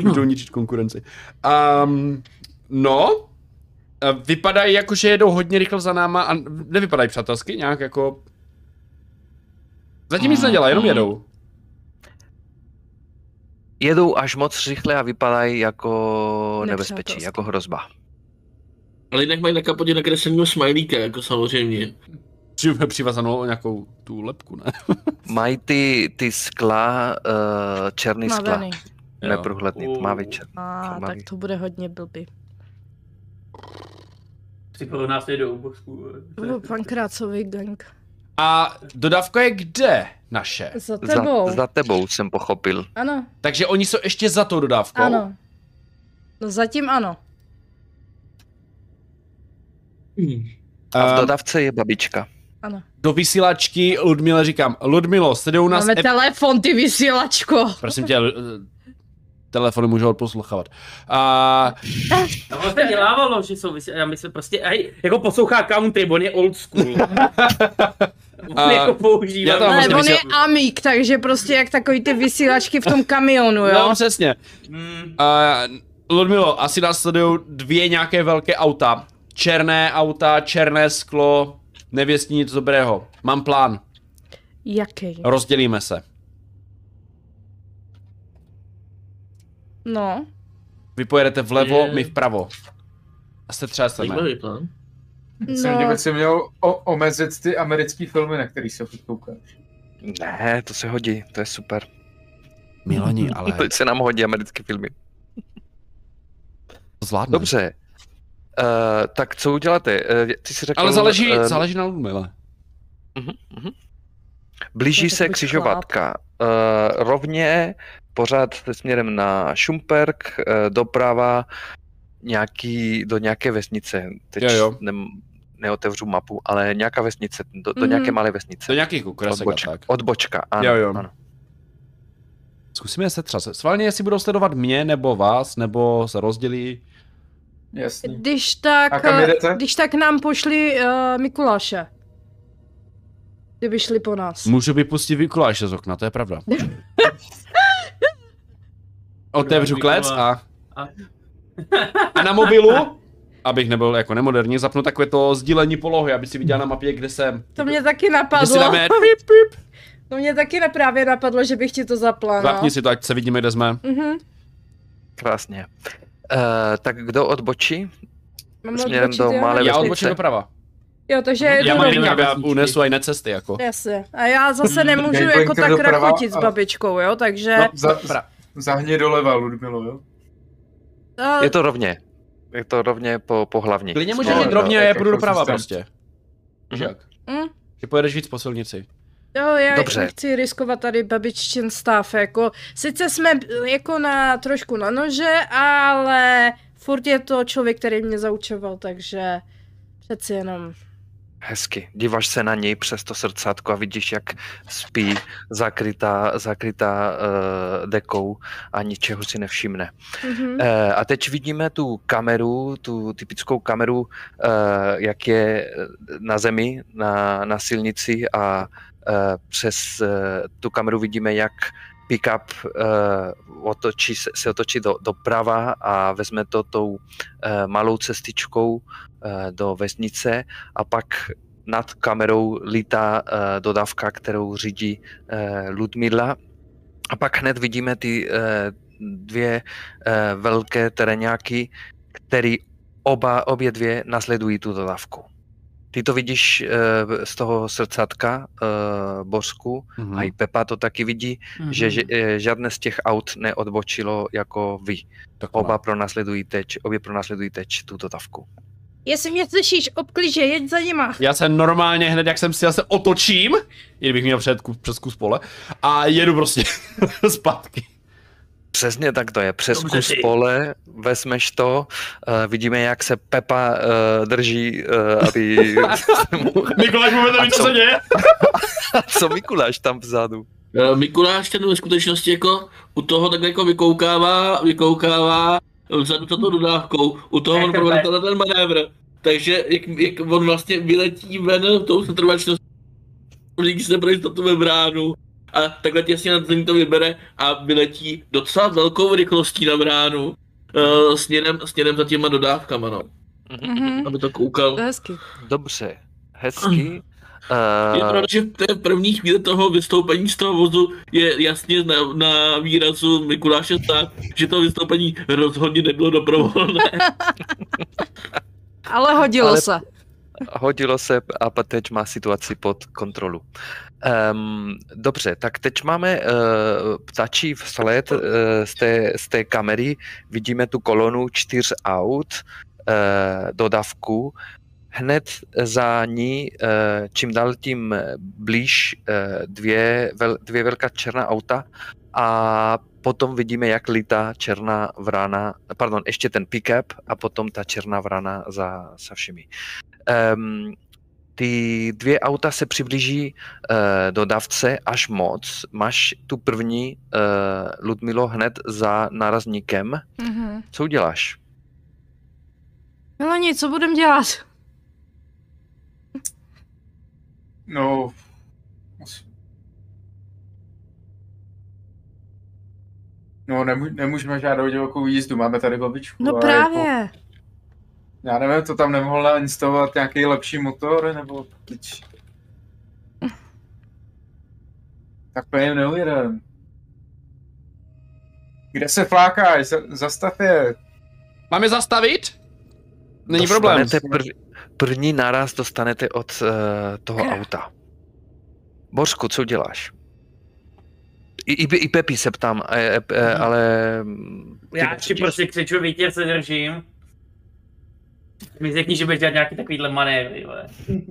*laughs* *laughs* Jdou ničit konkurenci. Um, no, Vypadají jako, že jedou hodně rychle za náma a nevypadají přátelsky, nějak jako... Zatím nic nedělají, jenom jedou. Jedou až moc rychle a vypadají jako nebezpečí, jako hrozba. Ale jinak mají na kapotě nakreslenýho smajlíka, jako samozřejmě. Při- Přivazanou nějakou tu lepku, ne? *laughs* Mají ty, ty skla, uh, černý skla, Navený. Jo. neprůhledný, tmavý černý. A tak to bude hodně blbý. Připravil nás jedou bosku. To byl pankrácový gang. A dodávka je kde naše? Za tebou. Za, za tebou jsem pochopil. Ano, Takže oni jsou ještě za tou dodávkou? ano. No zatím ano. A v Ehm, dodavce je babička. Ano. do vysílačky Ludmile říkám, Ludmilo, sledují u nás... Máme ep- telefon, ty vysílačko. Prosím tě, telefony můžu odposlouchávat. A No to se dělávalo, že jsou vysí... a my jsme prostě, aj, jako poslouchá country, on je old school. *laughs* on A jako používá. já to mám Ale hrozně on je amík, takže prostě jak takový ty vysílačky v tom kamionu, no, jo? přesně. Mm, A Ludmilo, asi nás sledují dvě nějaké velké auta. Černé auta, černé sklo, nevěstí nic dobrého. Mám plán, Jaký? rozdělíme se. No. Vy pojedete vlevo, Je. my vpravo. A se třáseme. Zajímavý plán. Jsem No. no. by si měl o, omezit ty americké filmy, na který se koukáš. Ne, to se hodí, to je super. Miloni, *laughs* ale Teď se nám hodí americké filmy. to zvládne. Dobře. Uh, tak co uděláte? Uh, ty jsi řekl, Ale záleží, eh, záleží na Ludmile. Blíží Je se křižovatka. Uh, rovně pořád směrem na Šumperk, uh, doprava nějaký, do nějaké vesnice. Teď Jo, jo. Ne, neotevřu mapu, ale nějaká vesnice, do, do Mhm. nějaké malé vesnice. Do nějakých kukresek a Odbočka, tak. odbočka ano, Jo, jo. ano. Zkusíme se třase. Sválně, jestli budou sledovat mě, nebo vás, nebo se rozdělí. Jasný. Když tak, jedete? když tak nám pošli uh, Mikuláše. Kdyby šli po nás. Můžu vypustit Mikuláše z okna, to je pravda. *laughs* Otevřu klec a... A- A na mobilu, abych nebyl jako nemoderní, zapnu takové to sdílení polohy, aby si viděl na mapě, kde jsem. To mě taky Kde si napadlo. dáme *laughs* pip, pip. To mě taky na- právě napadlo, že bych ti to zapla, no. Zapni si to, ať se vidíme, kde jsme. Mhm. Krásně. Uh, tak kdo odbočí? Mám Směrem odbočit, do jo? malé Já vesnice. odbočím doprava. Jo, takže Já jedu Já mám jinak. já unesu aj na cesty, jako. Jasně. A já zase nemůžu Gateway jako tak rachotit s babičkou, jo, takže... No, za, Pra- zahně doleva, Ludmilo, jo? a- Je to rovně. Je to rovně po, po hlavní. Klidně může jít rovně a já půjdu jako doprava prostě. Mhm. jak? Mm. Ty pojedeš víc po silnici. Jo, já Dobře. nechci riskovat tady babiččin stav, jako, sice jsme jako na trošku na nože, ale furt je to člověk, který mě zaučoval, takže přeci jenom. Hezky. Díváš se na něj přes to srdcátko a vidíš, jak spí zakrytá, zakrytá uh, dekou a ničeho si nevšimne. Mhm. Uh, a teď vidíme tu kameru, tu typickou kameru, uh, jak je na zemi, na, na silnici a uh, přes uh, tu kameru vidíme, jak pick-up uh, otočí, se, se otočí do, doprava a vezme to tou uh, malou cestičkou uh, do vesnice a pak nad kamerou lítá uh, dodávka, kterou řídí uh, Ludmila. A pak hned vidíme ty uh, dvě uh, velké terénáky, který oba, obě dvě nasledují tu dodávku. Ty to vidíš uh, z toho srdcatka uh, Bořku Mhm. a i Pepa to taky vidí, Mhm. že, že eh, žádné z těch aut neodbočilo jako vy. Tak Oba má. pronásledují teď, obě pronásledují teď tu dodávku. Jestli mě slyšíš, obklíže, jeď za nima. Já se normálně hned, jak jsem si zase otočím, i kdybych měl před, přes kus pole, a jedu prostě *laughs* zpátky. Přesně tak to je. Přes Dobře kus ty. pole vezmeš to, uh, vidíme, jak se Pepa uh, drží, uh, aby... *laughs* Mikuláš A neví, co se děje. *laughs* Co Mikuláš tam vzadu? Mikuláš ten ve skutečnosti jako u toho tak jako vykoukává, vykoukává vzadu za tou dodávkou, u toho on provede tenhle ten manévr. Takže jak, jak on vlastně vyletí ven tou setrvačností, když se pro jistotu ve bránu a takhle těsně nad zemí to vybere a vyletí docela velkou rychlostí na bránu uh, směrem, směrem za těma dodávkama, no. Mhm. Mhm. aby to koukal. To je hezky. Dobře, hezky. *clears throat* Je Uh, pravda, že v té první chvíli toho vystoupení z toho vozu je jasně na, na výrazu Mikuláše tak, že to vystoupení rozhodně nebylo doprovolné. *laughs* Ale hodilo Ale- se. Hodilo se a teď má situaci pod kontrolu. Um, dobře, tak teď máme uh, ptačí vsled uh, z, té, z té kamery. Vidíme tu kolonu čtyř aut, uh, dodavku. Hned za ní, uh, čím dál tím blíž, uh, dvě, vel, dvě velká černá auta a potom vidíme, jak lítá černá vrana, pardon, ještě ten pick-up a potom ta černá vrana za, za všemi. Um, ty dvě auta se přiblíží uh, dodavce až moc. Máš tu první, uh, Ludmilo, hned za nárazníkem. Mhm. Co uděláš? Milani, co budem dělat? No... No, nemů- nemůžeme žádat divokou jízdu, máme tady babičku. No právě. Jako, já nevím, to tam nemohl nainstalovat nějaký lepší motor, nebo teď... Tak plně neujedem. Kde se flákáš? Za- Zastav je. Mám je zastavit? Není problém. Prv, první naraz dostanete od uh, toho Krá. auta. Bořku, co děláš? I, i, i Pepi se ptám, e, e, e, ale... Já ti prostě křiču, vítěz se držím. Mi řekni, že budeš dělat nějaký takovýhle manévry, vole. *laughs*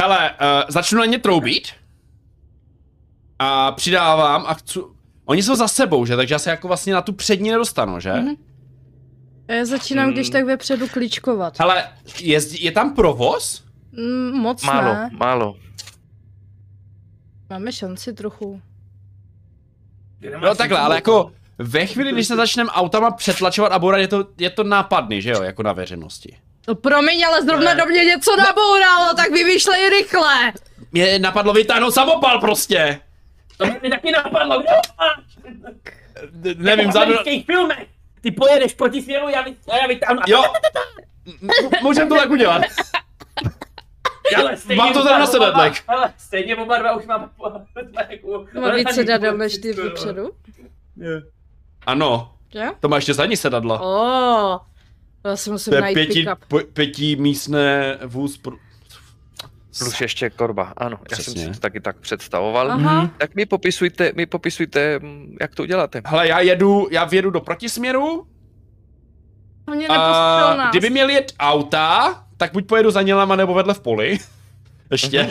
Hele, uh, začnu na ně troubit. A přidávám a chci... Oni jsou za sebou, že? Takže já se jako vlastně na tu přední nedostanu, že? Mhm. Já začínám když Hmm. tak vepředu kličkovat. Hele, je, je tam provoz? Mm, moc Málo, ne. málo. Máme šanci trochu. No takhle, ale jako ve chvíli, když se začneme autama přetlačovat a bourat, je to, je to nápadný, že jo, jako na veřejnosti. No promiň, ale zrovna Ne. do mě něco nabouralo, tak vymýšlej rychle. Mě napadlo vytáhnout samopal prostě. To mi taky napadlo, kdo? Nevím, za zadu... v filmech. Ty pojedeš proti směru, já, vy, já vytáhnu. Jo. Můžem to tak udělat. Ale stejně mám to tady na dva- sedadlek. Hele, stejně oba dva už mám... jako- Má více dadel než ty vepředu. Ano, Že? to má ještě zadní sedadlo. Oh, já si musím To je najít pěti, pěti místné vůz pro... Plus ještě korba, ano, já jsem si to taky tak představoval. Aha. Tak mi popisujte, mi popisujte, mm, jak to uděláte. Hele, já jedu, já vědu do protisměru Mě a nás. kdyby měl jet auta, tak buď pojedu za nělama nebo vedle v poli. *laughs* Ještě.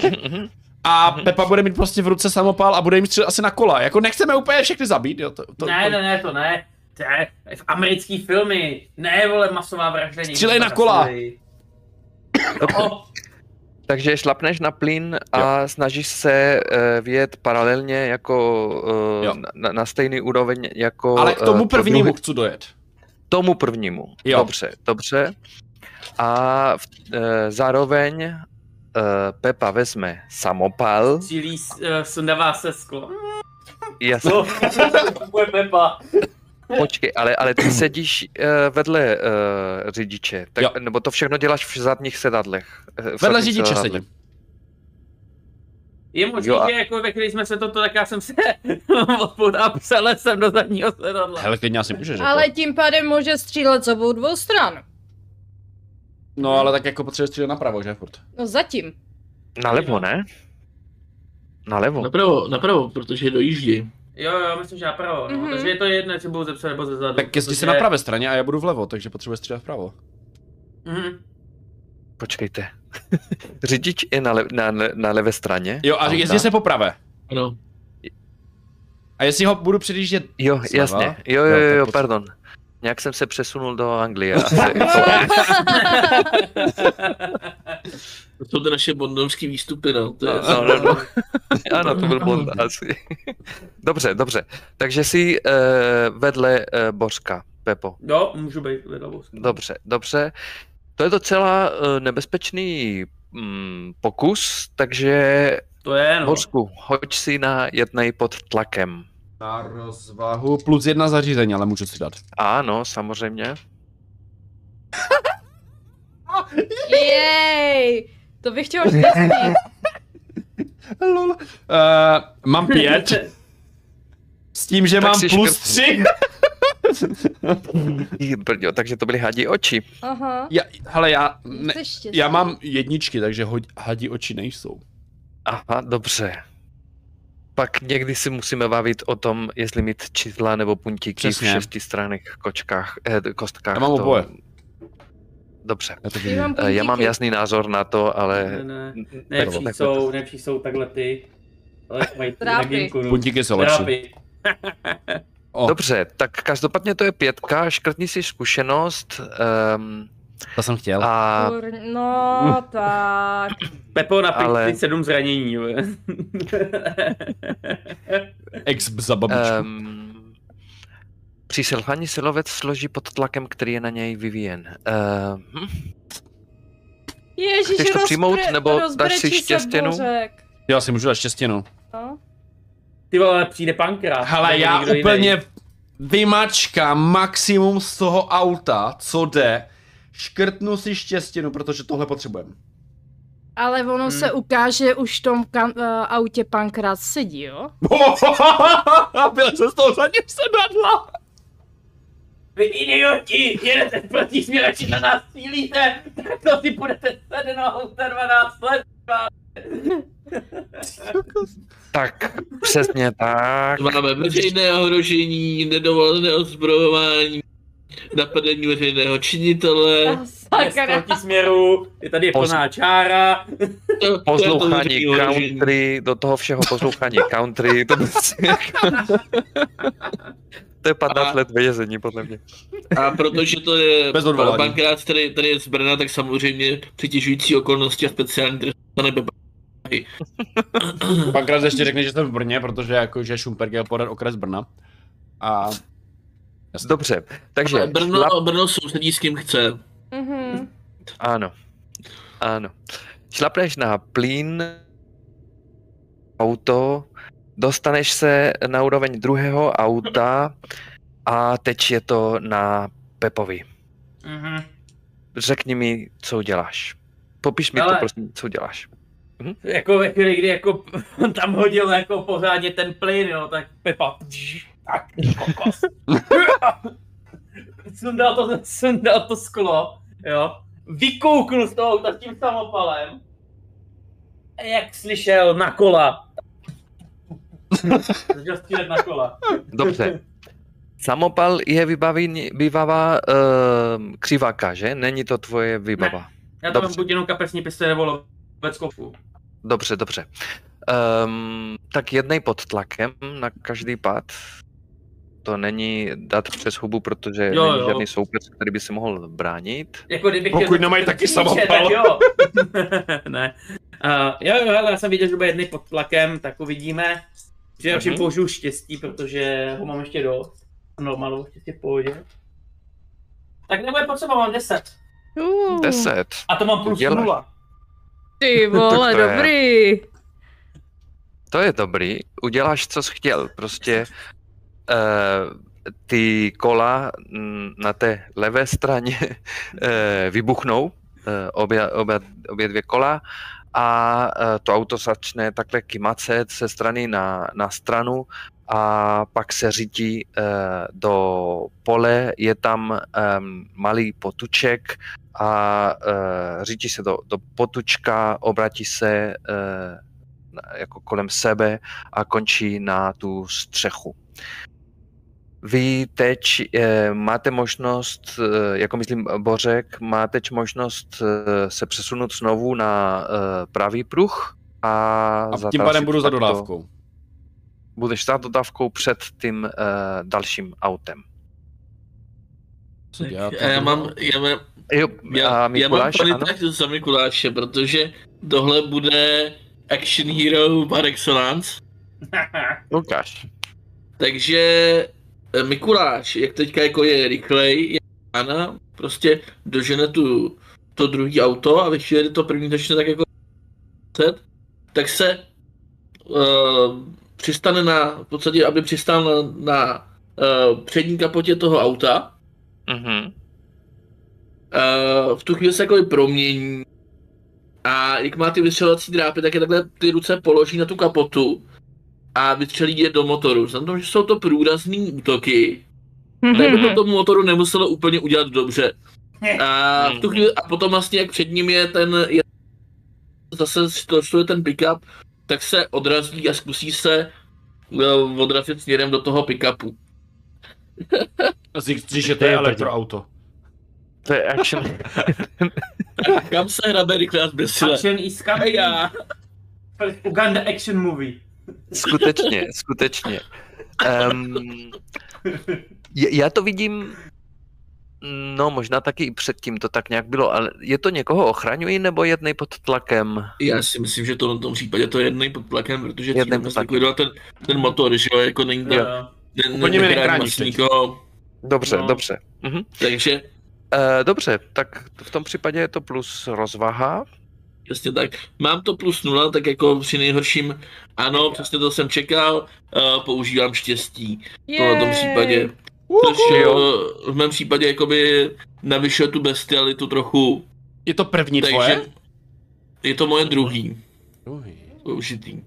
Mhm. A Pepa bude mít prostě v ruce samopal a bude jim střílet asi na kola. Jako nechceme úplně všechny zabít, jo. To, to, Ne, to, ne, ne, to ne. To je v americký filmy. Ne, vole, masová vražda. někdo Střílej na kola. No, Takže šlapneš na plyn a snažíš se uh, vyjet paralelně jako Jo. uh, na, na stejný úroveň jako Ale k tomu eh, prvnímu druhý- chci dojet. tomu prvnímu. Jo. Dobře, dobře. A v, uh, zároveň uh, Pepa vezme samopal. Cílí, uh, sundává se sklo. Jasně, No, to Pepa. počkej, ale, ale ty *clears throat* sedíš uh, vedle uh, řidiče, tak, Jo. nebo to všechno děláš v zadních sedadlech. eh, v Vedle zadních řidiče sedadlech. sedím. Je možný, Jo a- že jako ve chvíli jsme se toto, tak já jsem se odpout *laughs* a jsem do zadního sedadla. Hele, klidně asi můžeš. Ale tím pádem může střílet z obou dvou stran. No ale tak jako potřebuješ střílet napravo, že furt. No zatím. Nalevo, ne? Nalevo. Napravo, napravo, protože dojíždí. Jo, jo, myslím, že napravo, no. Mhm. Takže je to jedno, jestli budou zepsat nebo ze zadu. Tak jezdí se na pravé straně a já budu vlevo, takže potřebuješ střílet vpravo. Mhm. Počkejte. *laughs* Řidič je na, le, na, na, na levé straně. Jo, a jezdí se po pravé. Ano. A jestli ho budu předjíždět Jo, Zleva? jasně. Jo, jo, Jo, jo, jo pardon. Nějak jsem se přesunul do Anglie. *laughs* Asi. To jsou naše bondovské výstupy, no. To je, No, no, no. *laughs* ano, to byl Bond asi. dobře, dobře. Takže jsi uh, vedle uh, Bořka, Pepo. Jo, můžu být vedle vozku. Dobře, dobře. To je docela uh, nebezpečný mm, pokus, takže To je, no. Bořku, hoď si na jednej pod tlakem. Na rozvahu plus jedna zařízení, ale můžu si dát. Ano, samozřejmě. *laughs* Jej! To bych štěstí. Lol. Uh, mám pět. S tím, že Tak mám plus škrt- tři. *laughs* Brďo, takže to byly hadí oči. Aha. Já, hele, já, ne, já mám jedničky, takže hadí oči nejsou. Aha, dobře. Pak někdy si musíme bavit o tom, jestli mít čísla nebo puntíky Přesně. v šestistranných kočkách, eh, kostkách. Já mám oboje. Dobře. Já to Já vidím. mám Eh, Já mám jasný názor na to, ale... Ne, ne. Tak- jsou, nejlepší jsou takhle ty. Ale *laughs* mají no. Puntíky jsou lepší. Trápy. *laughs* O, Dobře, tak každopádně to je pětka, škrtni si zkušenost um, to jsem chtěl. a Kur... No, tak. *coughs* Pepo na Ale- Ale... sedm zranění, jo. *laughs* Ex za babičku. um, při selhání se lovec složí pod tlakem, který je na něj vyvíjen. Uh, hm? Ježíš, Chceš to přijmout, rozbre- nebo dáš si štěstěnu? Já si můžu dát štěstěnu. No. Ty vole, přijde pankrát. Hele, já úplně jiný. vymačkám maximum z toho auta, co jde. Škrtnu si štěstěnu, protože tohle potřebujeme. Ale ono Hmm. se ukáže, už v tom kan- uh, autě pankrát sedí, jo? *laughs* Byl se z toho zadním sedadla. Vy idioti, jedete proti směrači na nás cílíte, tak to si budete sednout za 12 let. *laughs* tak, přesně tak. Máme veřejné ohrožení, nedovolené ozbrojování, napadení veřejného činitele. *laughs* Sakra. Proti směru, je tady Poz- plná čára. *laughs* To, to Poslouchání country, do toho všeho poslouchání country, to, prostě *laughs* to je 15 A- let vězení, podle mě. A protože to je bankrát, který tady je z Brna, tak samozřejmě přitěžující okolnosti a speciální trest to nebe Pankrát ještě řekne, že jsem v Brně, protože jako, že Šumperk je podat okres Brna. A Dobře, takže Brno, šlap, Brno sousedí s kým chce. Mhm. ano, ano. Šlapneš na plín, auto, dostaneš se na úroveň druhého auta a teď je to na Pepovi. Mhm. Řekni mi, co uděláš. Popiš mi Ale- to, prosím, co uděláš. Jako ve chvíli, kdy jako *laughs* on tam hodil jako pořádně ten plyn, jo, tak Pepa, tak, kokos. *laughs* sundal to, sundal to sklo, jo, vykouknul z toho auta s tím samopalem, a jak slyšel na kola, *laughs* začal střílet na kola. Dobře. Samopal je vybavení, vybava uh, křiváka, že? Není to tvoje vybava. Já to mám buď jenom kapesní pistoli nebo loveckou. Dobře, dobře. Um, tak jednej pod tlakem na každý pad. To není dát přes hubu, protože Jo, není jo. žádný soupeř, který by se mohl bránit. Jako kdybych Pokud nemají taky Kříže, samopal. Tak jo. *laughs* ne. Uh, jo, jo, ale já jsem viděl, že bude jedný pod tlakem, tak uvidíme. Že Mhm. radši použiju štěstí, protože ho mám ještě dost. Normalu, štěstí v pohodě. Tak nebude potřeba, mám 10. Uh, Deset. A to mám plus Dělej. 0. Ty *laughs* vole, to je. dobrý. To je dobrý. Uděláš, co jsi chtěl. Prostě uh, ty kola mm, na té levé straně uh, *laughs* vybuchnou, uh, obě, obě, obě dvě kola, a to auto začne takhle kymacet ze strany na, na stranu a pak se řítí uh, do pole, je tam malý potuček a řítí se do, do potučka, obratí se jako kolem sebe a končí na tu střechu. Vy teď eh, máte možnost, eh, jako myslím Bořek, máte teď možnost eh, se přesunout znovu na eh, pravý pruh a, A tím pádem budu za dodávkou. Budeš za dodávkou před tím eh, dalším autem. A já mám, já mám, Jo, já, a já mám Mikuláš, ano? paniták za Mikuláše, protože tohle bude action hero par excellence. Lukáš. Takže Mikuláš, jak teďka jako je rychlej, je Anna, prostě dožene tu, to druhý auto a ve chvíli, to první začne tak jako tak se uh, přistane na, v podstatě, aby přistál na, na uh, přední kapotě toho auta Mhm. uh, v tu chvíli se jako promění a jak má ty vystřelovací drápy, tak je takhle ty ruce položí na tu kapotu a vystřelí je do motoru. Znamená, že jsou to průrazný útoky, tak by to tomu motoru nemuselo úplně udělat dobře. A, v tu chvíli, a potom vlastně, jak před ním je ten, je, zase to je ten pickup, tak se odrazí a zkusí se uh, odrazit směrem do toho pickupu. Říct, že to je elektroauto. To je action. Kam se hrabe rychle a zběsile? Action is coming. Uganda action movie. Skutečně, skutečně. Um, já to vidím, no možná taky i předtím to tak nějak bylo, ale je to někoho ochraňují nebo jednej pod tlakem? Já si myslím, že to v tom případě to je jednej pod tlakem, protože Jednej jednej pod tlakem. ten, ten motor, že jo, jako není to, Jo. ne, teď. nikoho. Dobře, No. dobře. Mhm. Takže Uh, dobře, tak v tom případě je to plus rozvaha. Přesně tak. Mám to plus nula, tak jako při nejhorším, ano, přesně to jsem čekal, uh, používám štěstí v tomto případě. Což Jo. uh, v mém případě jakoby navyšuje tu bestialitu trochu, Je to první takže tvoje? je to moje druhý Druhý. použitý. Uh,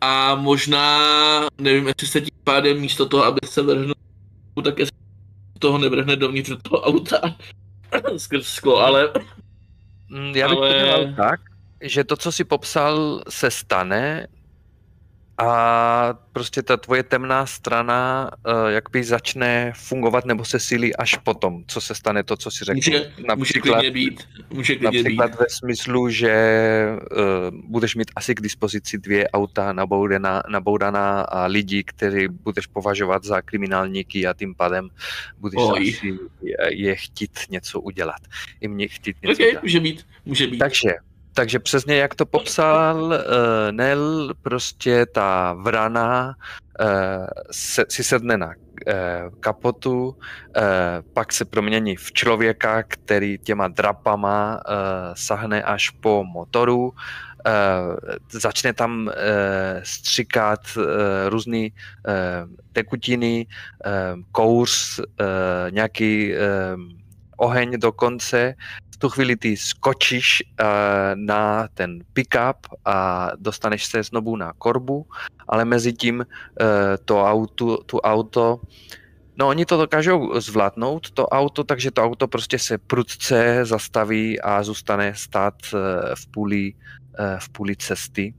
a možná, nevím, jestli se tím pádem místo toho, aby se vrhnul, tak jestli toho nevrhne dovnitř do toho auta *laughs* skrz sklo, ale Mm, Já bych Ale- to dělal tak, že to, co si popsal, se stane a prostě ta tvoje temná strana uh, jakby začne fungovat nebo se sílí až potom, co se stane to, co si řekl. může, může klidně být. Může klidně být. Například ve smyslu, že uh, budeš mít asi k dispozici dvě auta naboudaná, naboudaná a lidi, kteří budeš považovat za kriminálníky a tím pádem budeš Oj. asi je, je chtít něco udělat. I mě chtít něco Ok, udělat. může být, může být. Takže, takže přesně jak to popsal uh, Nel, prostě ta vrana uh, se, si sedne na uh, kapotu, pak se promění v člověka, který těma drapama sahne až po motoru, začne tam stříkat uh, různé tekutiny, kouř, nějaký oheň dokonce, tu chvíli ty skočíš uh, na ten pickup a dostaneš se znovu na korbu, ale mezi tím uh, to auto, tu auto No oni to dokážou zvládnout, to auto, takže to auto prostě se prudce zastaví a zůstane stát uh, v půli, uh, v půli cesty,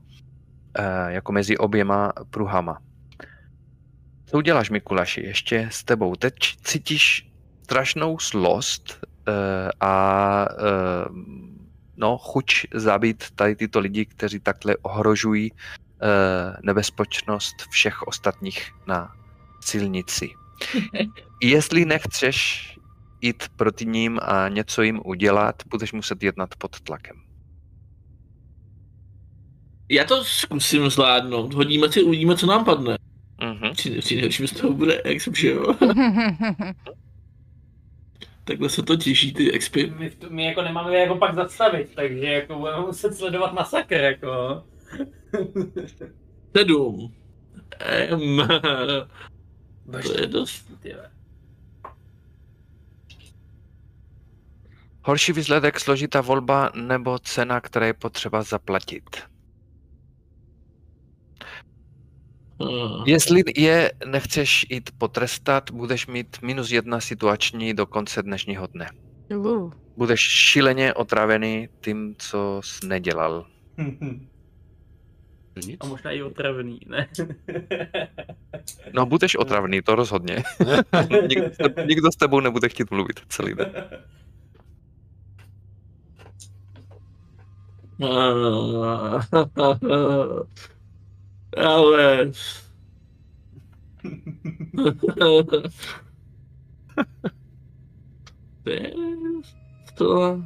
uh, jako mezi oběma pruhama. Co uděláš, Mikuláši, ještě s tebou? Teď cítíš strašnou zlost a uh, no, chuť zabít tady tyto lidi, kteří takhle ohrožují uh, nebezpečnost všech ostatních na silnici. Jestli nechceš jít proti ním a něco jim udělat, budeš muset jednat pod tlakem. Já to zkusím zvládnout. Hodíme si, uvidíme, co nám padne. Mhm. Při, při z toho bude, jak jsem. Takhle se to těší, ty expy. My, v tom- my jako nemáme jako pak zastavit, takže jako budeme muset sledovat masakr, jako. Sedm. Um, to je dost. Horší výsledek, složitá volba nebo cena, která je potřeba zaplatit. Uh, Jestli je nechceš jít potrestat, budeš mít minus jedna situační do konce dnešního dne. Uh. Budeš šíleně otravený tím, co jsi nedělal. Nic? A možná i otravný, ne? No, budeš otravný, to rozhodně. *laughs* nikdo, nikdo s tebou nebude chtít mluvit celý den. *laughs* Ale... *laughs* To.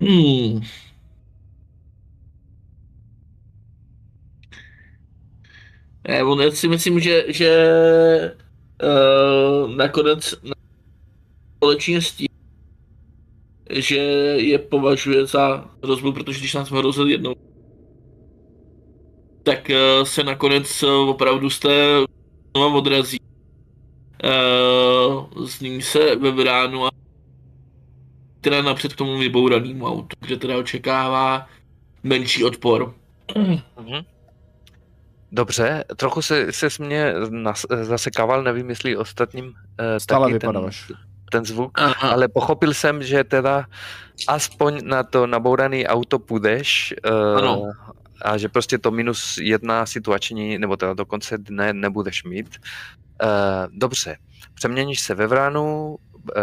Hmm. Ne, on já si myslím, že, že uh, nakonec na- společně s tím, že je považuje za hrozbu, protože když nás hrozil jednou, tak uh, se nakonec uh, opravdu z té znova odrazí uh, z ní se ve bránu a teda napřed k tomu vybouranému autu, kde teda očekává menší odpor. Mhm. Dobře, trochu se, se mě nas, zasekával, nevím, jestli ostatním eh, Stále taky vypadáváš. ten, ten zvuk, Aha. ale pochopil jsem, že teda aspoň na to nabourané auto půjdeš eh, Ano. a že prostě to minus jedna situační, nebo teda do konce dne nebudeš mít. Eh, dobře, přeměníš se ve vránu, eh,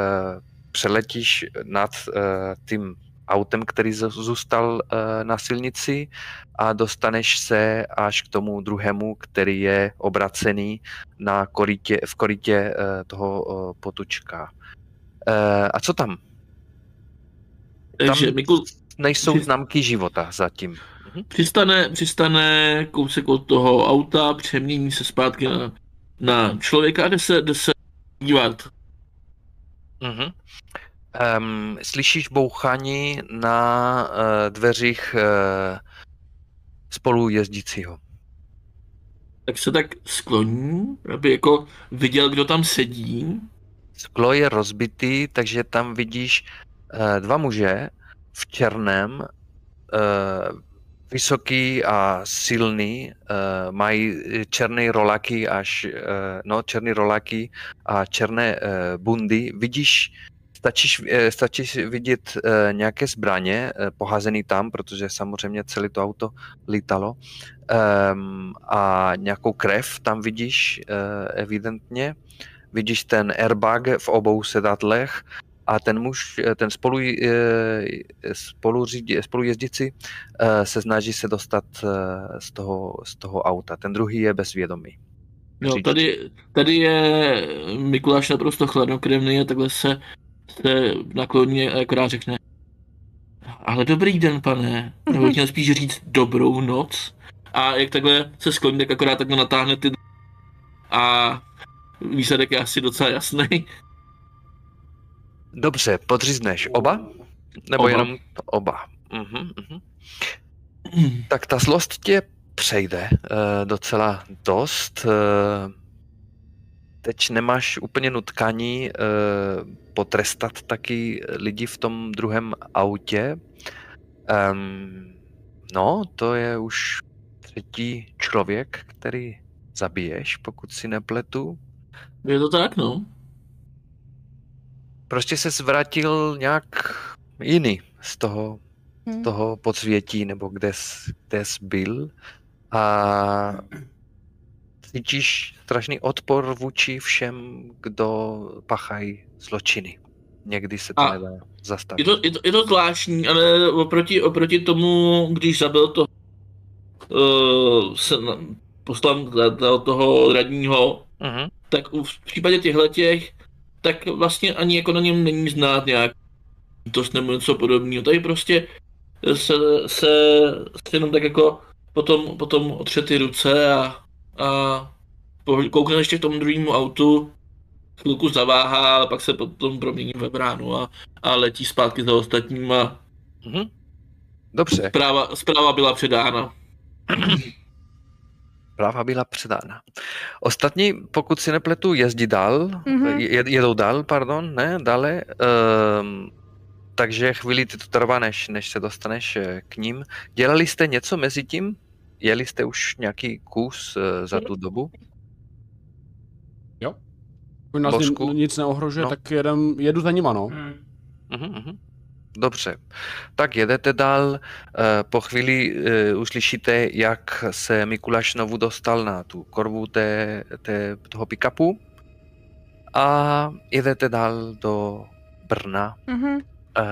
přeletíš nad tím autem, který zůstal na silnici a dostaneš se až k tomu druhému, který je obracený na korytě, v korytě toho potučka. Eh, A co tam? Takže Tam Mikul nejsou Při- známky života zatím. Mhm. přistane, přistane kousek od toho auta, přemění se zpátky na, na člověka a jde se, jde se dívat. Mhm. Um, slyšíš bouchání na uh, dveřích uh, spolu jezdícího. Tak se tak skloní, aby jako viděl, kdo tam sedí. Sklo je rozbitý, takže tam vidíš uh, dva muže v černém, uh, vysoký a silný, uh, mají černé rolaky až, no černé rolaky a černé bundy. Vidíš, stačíš, eh, stačíš vidět nějaké zbraně poházený tam, protože samozřejmě celé to auto lítalo. Um, a nějakou krev tam vidíš evidentně. Vidíš ten airbag v obou sedadlech a ten muž, eh, ten spolu, eh, spolu, spolujezdící eh, se snaží se dostat z toho, z toho auta. Ten druhý je bezvědomý. Jo, Říct. tady, tady je Mikuláš naprosto chladnokrevný a takhle se, se nakloní a akorát řekne ale dobrý den, pane. Nebo bych měl spíš říct dobrou noc. A jak takhle se skloní, tak akorát takhle natáhne ty a výsledek je asi docela jasný. Dobře, podřízneš oba? Nebo Oba. jenom oba? Mhm, mhm. Tak ta zlost tě přejde uh, docela dost. Uh, teď nemáš úplně nutkání uh, potrestat taky lidi v tom druhém autě. Um, no, to je už třetí člověk, který zabiješ, pokud si nepletu. Je to tak, no. Prostě se zvrátil nějak jiný z toho Hm. toho podsvětí, nebo kde jsi, kde jsi byl a cítíš strašný odpor vůči všem, kdo pachají zločiny. Někdy se to A nedá Je zastavit. to, je to, je to zvláštní, ale oproti, oproti tomu, když zabil to uh, se, poslal za toho radního, Mhm. Tak v případě těchto těch, tak vlastně ani jako na něm není znát nějak to nebo něco podobného. Tady prostě se, se, se jenom tak jako potom, potom otře ty ruce a, a koukne ještě k tomu druhému autu, chvilku zaváhá, ale pak se potom promění ve bránu a, a letí zpátky za ostatníma. Mhm. Dobře, Zpráva, zpráva byla předána. *clears throat* práva byla předána. Ostatní, pokud si nepletu, jezdí dál, Mhm. je, jedou dál, pardon, ne, dále. Um, takže chvíli ti to trvá, než, než se dostaneš eh, k ním. Dělali jste něco mezi tím? Jeli jste už nějaký kus eh, za tu dobu? Pokud nás Božku. ni- nic neohrožuje, No. tak jedem, jedu za nima, no. Hmm. Mhm, mhm. Dobře, tak jedete dál. eh, Po chvíli eh, uslyšíte, jak se Mikuláš znovu dostal na tu korvu té, té, toho pick-upu a jedete dál do Brna, Mhm. eh,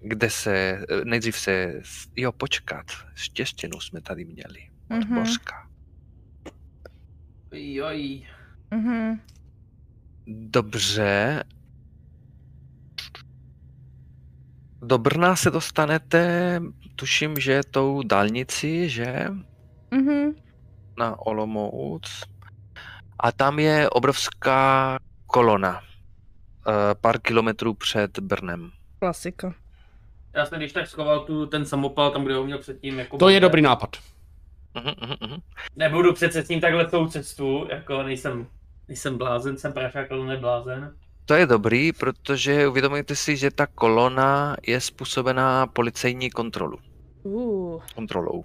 kde se, nejdřív se, jo počkat, štěstěnu jsme tady měli od Mhm. Božka. Joj. Mhm. Dobře. Do Brna se dostanete, tuším, že tou dálnici, že? Mhm. Na Olomouc. A tam je obrovská kolona. eh, Pár kilometrů před Brnem. Klasika. Já jsem když tak schoval tu, ten samopal tam, kde ho měl předtím. Jako To je dobrý nápad. Mhm, mhm, mhm. Nebudu přece s ním takhle tou cestu, jako nejsem Nejsem blázen, jsem prašák, ale neblázen. To je dobrý, protože uvědomujete si, že ta kolona je způsobená policejní kontrolu, Uh, kontrolou.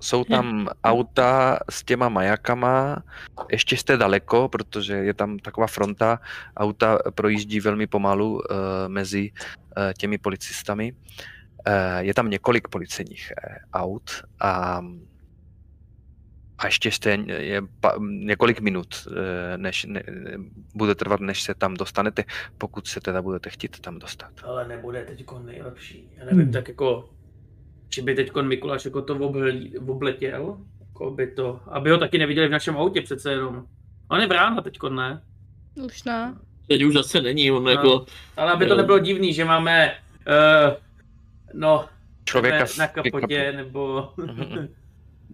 Jsou tam *laughs* auta s těma majakama, ještě jste daleko, protože je tam taková fronta, auta projíždí velmi pomalu uh, mezi uh, těmi policistami. Uh, je tam několik policejních uh, aut a, a ještě jste je pa, několik minut, uh, než ne, bude trvat, než se tam dostanete, pokud se teda budete chtít tam dostat. Ale nebude teď nejlepší. Já nevím, hmm. tak jako, či by teď Mikuláš jako to oblí, obletěl, jako by to, aby ho taky neviděli v našem autě přece jenom. On je brána teď, ne? už ne. Teď už zase není, on No. jako... Ale aby to Jo. nebylo divný, že máme, uh, no, Člověka na, v kapotě, nebo, Mhm. *laughs*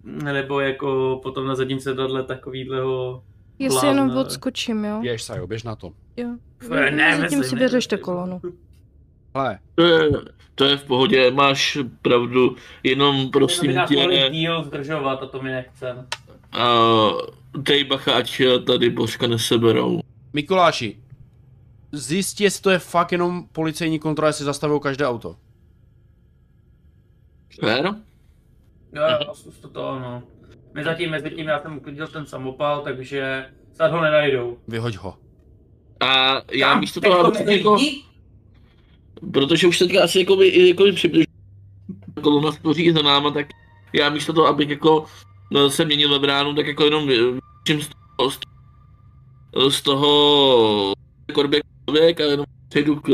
nebo jako potom na zadním sedadle takovýhleho Jestli Blázna. jenom odskočím, jo? Běž, Sajo, běž na to. Jo. Ne, ne, Zatím si vyřešte kolonu. Hele, To je, to je v pohodě, máš pravdu, jenom Jenom prosím mohli tě, díl zdržovat a to mi nechcem. uh, dej bacha, ať tady božka neseberou. Mikuláši, zjistí, jestli to je fakt jenom policejní kontrola, jestli zastavují každé auto. Fér? Jo, to to, no. My zatím, mezi tím já jsem uklidil ten samopal, takže snad ho nenajdou. Vyhoď ho. A já Kam? místo toho, to abych jako, protože už teďka asi jako by, jako by přibližuje kolona spoří za náma, tak já místo toho, abych jako no, se měnil ve bránu, tak jako jenom čím z toho, z toho, korbě člověk a jenom přejdu k,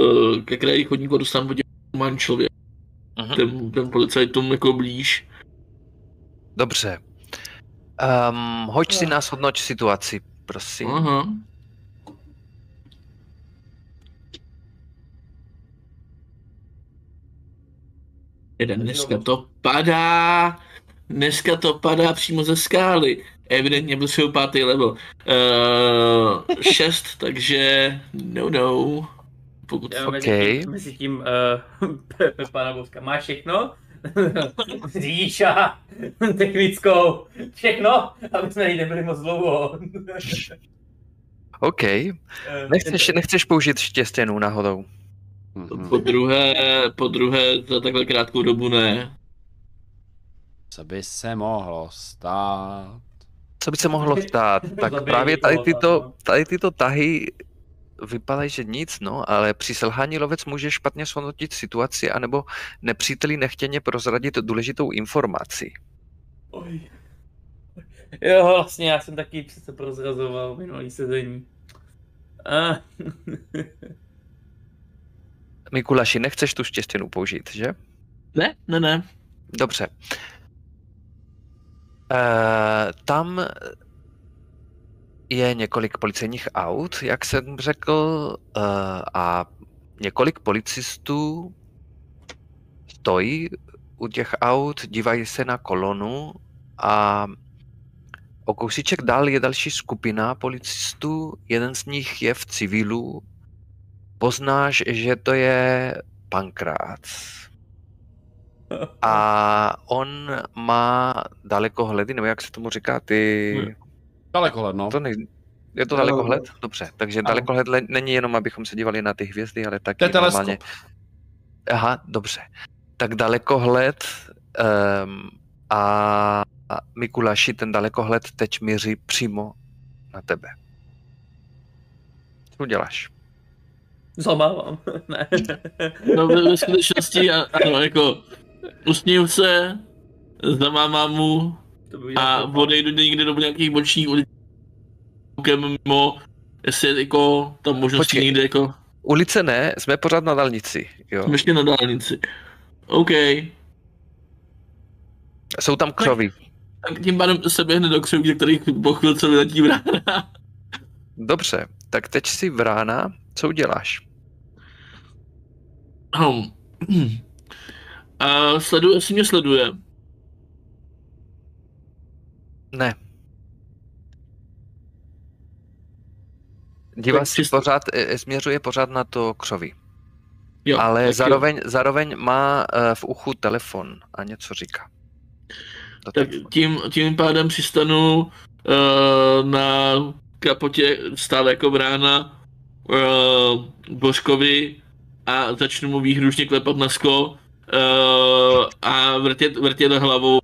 ke kraji chodníku a dostanu podívat, mám člověk. Mhm. Ten, ten policajtům jako blíž. Dobře. Um, hoď si nás hodnoť situaci, prosím. Aha. Jeden, dneska to padá, dneska to padá přímo ze skály. Evidentně byl svůj pátý level. Uh, *laughs* šest, takže no no. Pokud Jo, fakt... mezi mezi tím *laughs* uh, Pepe pana Boska, máš všechno? Říša, technickou, všechno, aby jsme jí nebyli moc dlouho. OK. Eh, Nechceš, nechceš použít štěstěnou náhodou? Mhm. Po druhé, po druhé za takhle krátkou dobu ne. Co by se mohlo stát? Co by se mohlo stát? Tak právě tady tyto, no. tady tyto tahy vypadají, že nic, no, ale při selhání lovec může špatně shodnotit situaci, anebo nepříteli nechtěně prozradit důležitou informaci. Oj. Jo, vlastně já jsem taky přece prozrazoval minulý sezení. Uh, *laughs* Mikuláši, nechceš tu štěstěnu použít, že? Ne, ne, ne. Dobře. Uh, tam je několik policejních aut, jak jsem řekl, uh, a několik policistů stojí u těch aut, dívají se na kolonu a o kousíček dál je další skupina policistů, jeden z nich je v civilu, poznáš, že to je Pankrác. A on má dalekohledy, nebo jak se tomu říká, ty... Hmm. Dalekohled, no. To nej... Je to dalekohled? Dobře, takže Ano. dalekohled le- není jenom, abychom se dívali na ty hvězdy, ale taky To je teleskop. normálně... Aha, dobře. Tak dalekohled um, a Mikuláši, ten dalekohled teď míří přímo na tebe. Co uděláš? zamávám. *laughs* ne. No ve, ve skutečnosti a- ano, jako usměju se, zamámám mu a odejdu někde do nějakých bočních ulic koukem mimo, jestli je jako tam možnosti Počkej. někde jako, Ulice ne, jsme pořád na dálnici, jo. jsem ještě na dálnici. OK, Jsou tam křovy. tak tím pádem se běhne do křoví, ze kterých po chvilce vyletí brána. Dobře, tak teď si vrána, co uděláš? Hm. A sleduje, jestli mě sleduje. Ne. Dívá si čisto- pořád, e, směřuje pořád na to křoví. Jo, Ale tak jo. zároveň, zároveň má eh, v uchu telefon a něco říká. Do Tak telefonu. tím, tím pádem přistanu uh, na kapotě stál jako brána uh, Božkovi a začnu mu výhružně klepat na sklo uh, a vrtět, vrtět hlavou.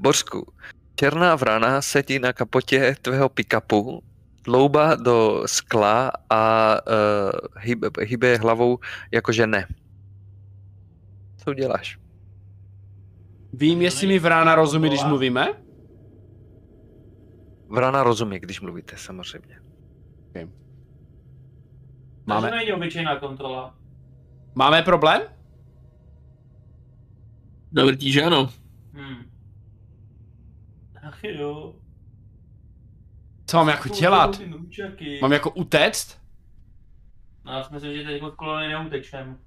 Bořku, černá vrana sedí na kapotě tvého pick-upu, dloubá do skla a uh, hýbe, hýbe hlavou jakože ne. Co uděláš? Vím, jestli mi Vrána rozumí, když mluvíme? Vrana rozumí, když mluvíte, samozřejmě. Máme... Máme, To není obyčejná kontrola. máme problém? Zavrtí, že ano. Hmm. Ach jo. Co mám jako dělat? Mám jako utéct? No, já si myslím, že teď od kolony neutečem.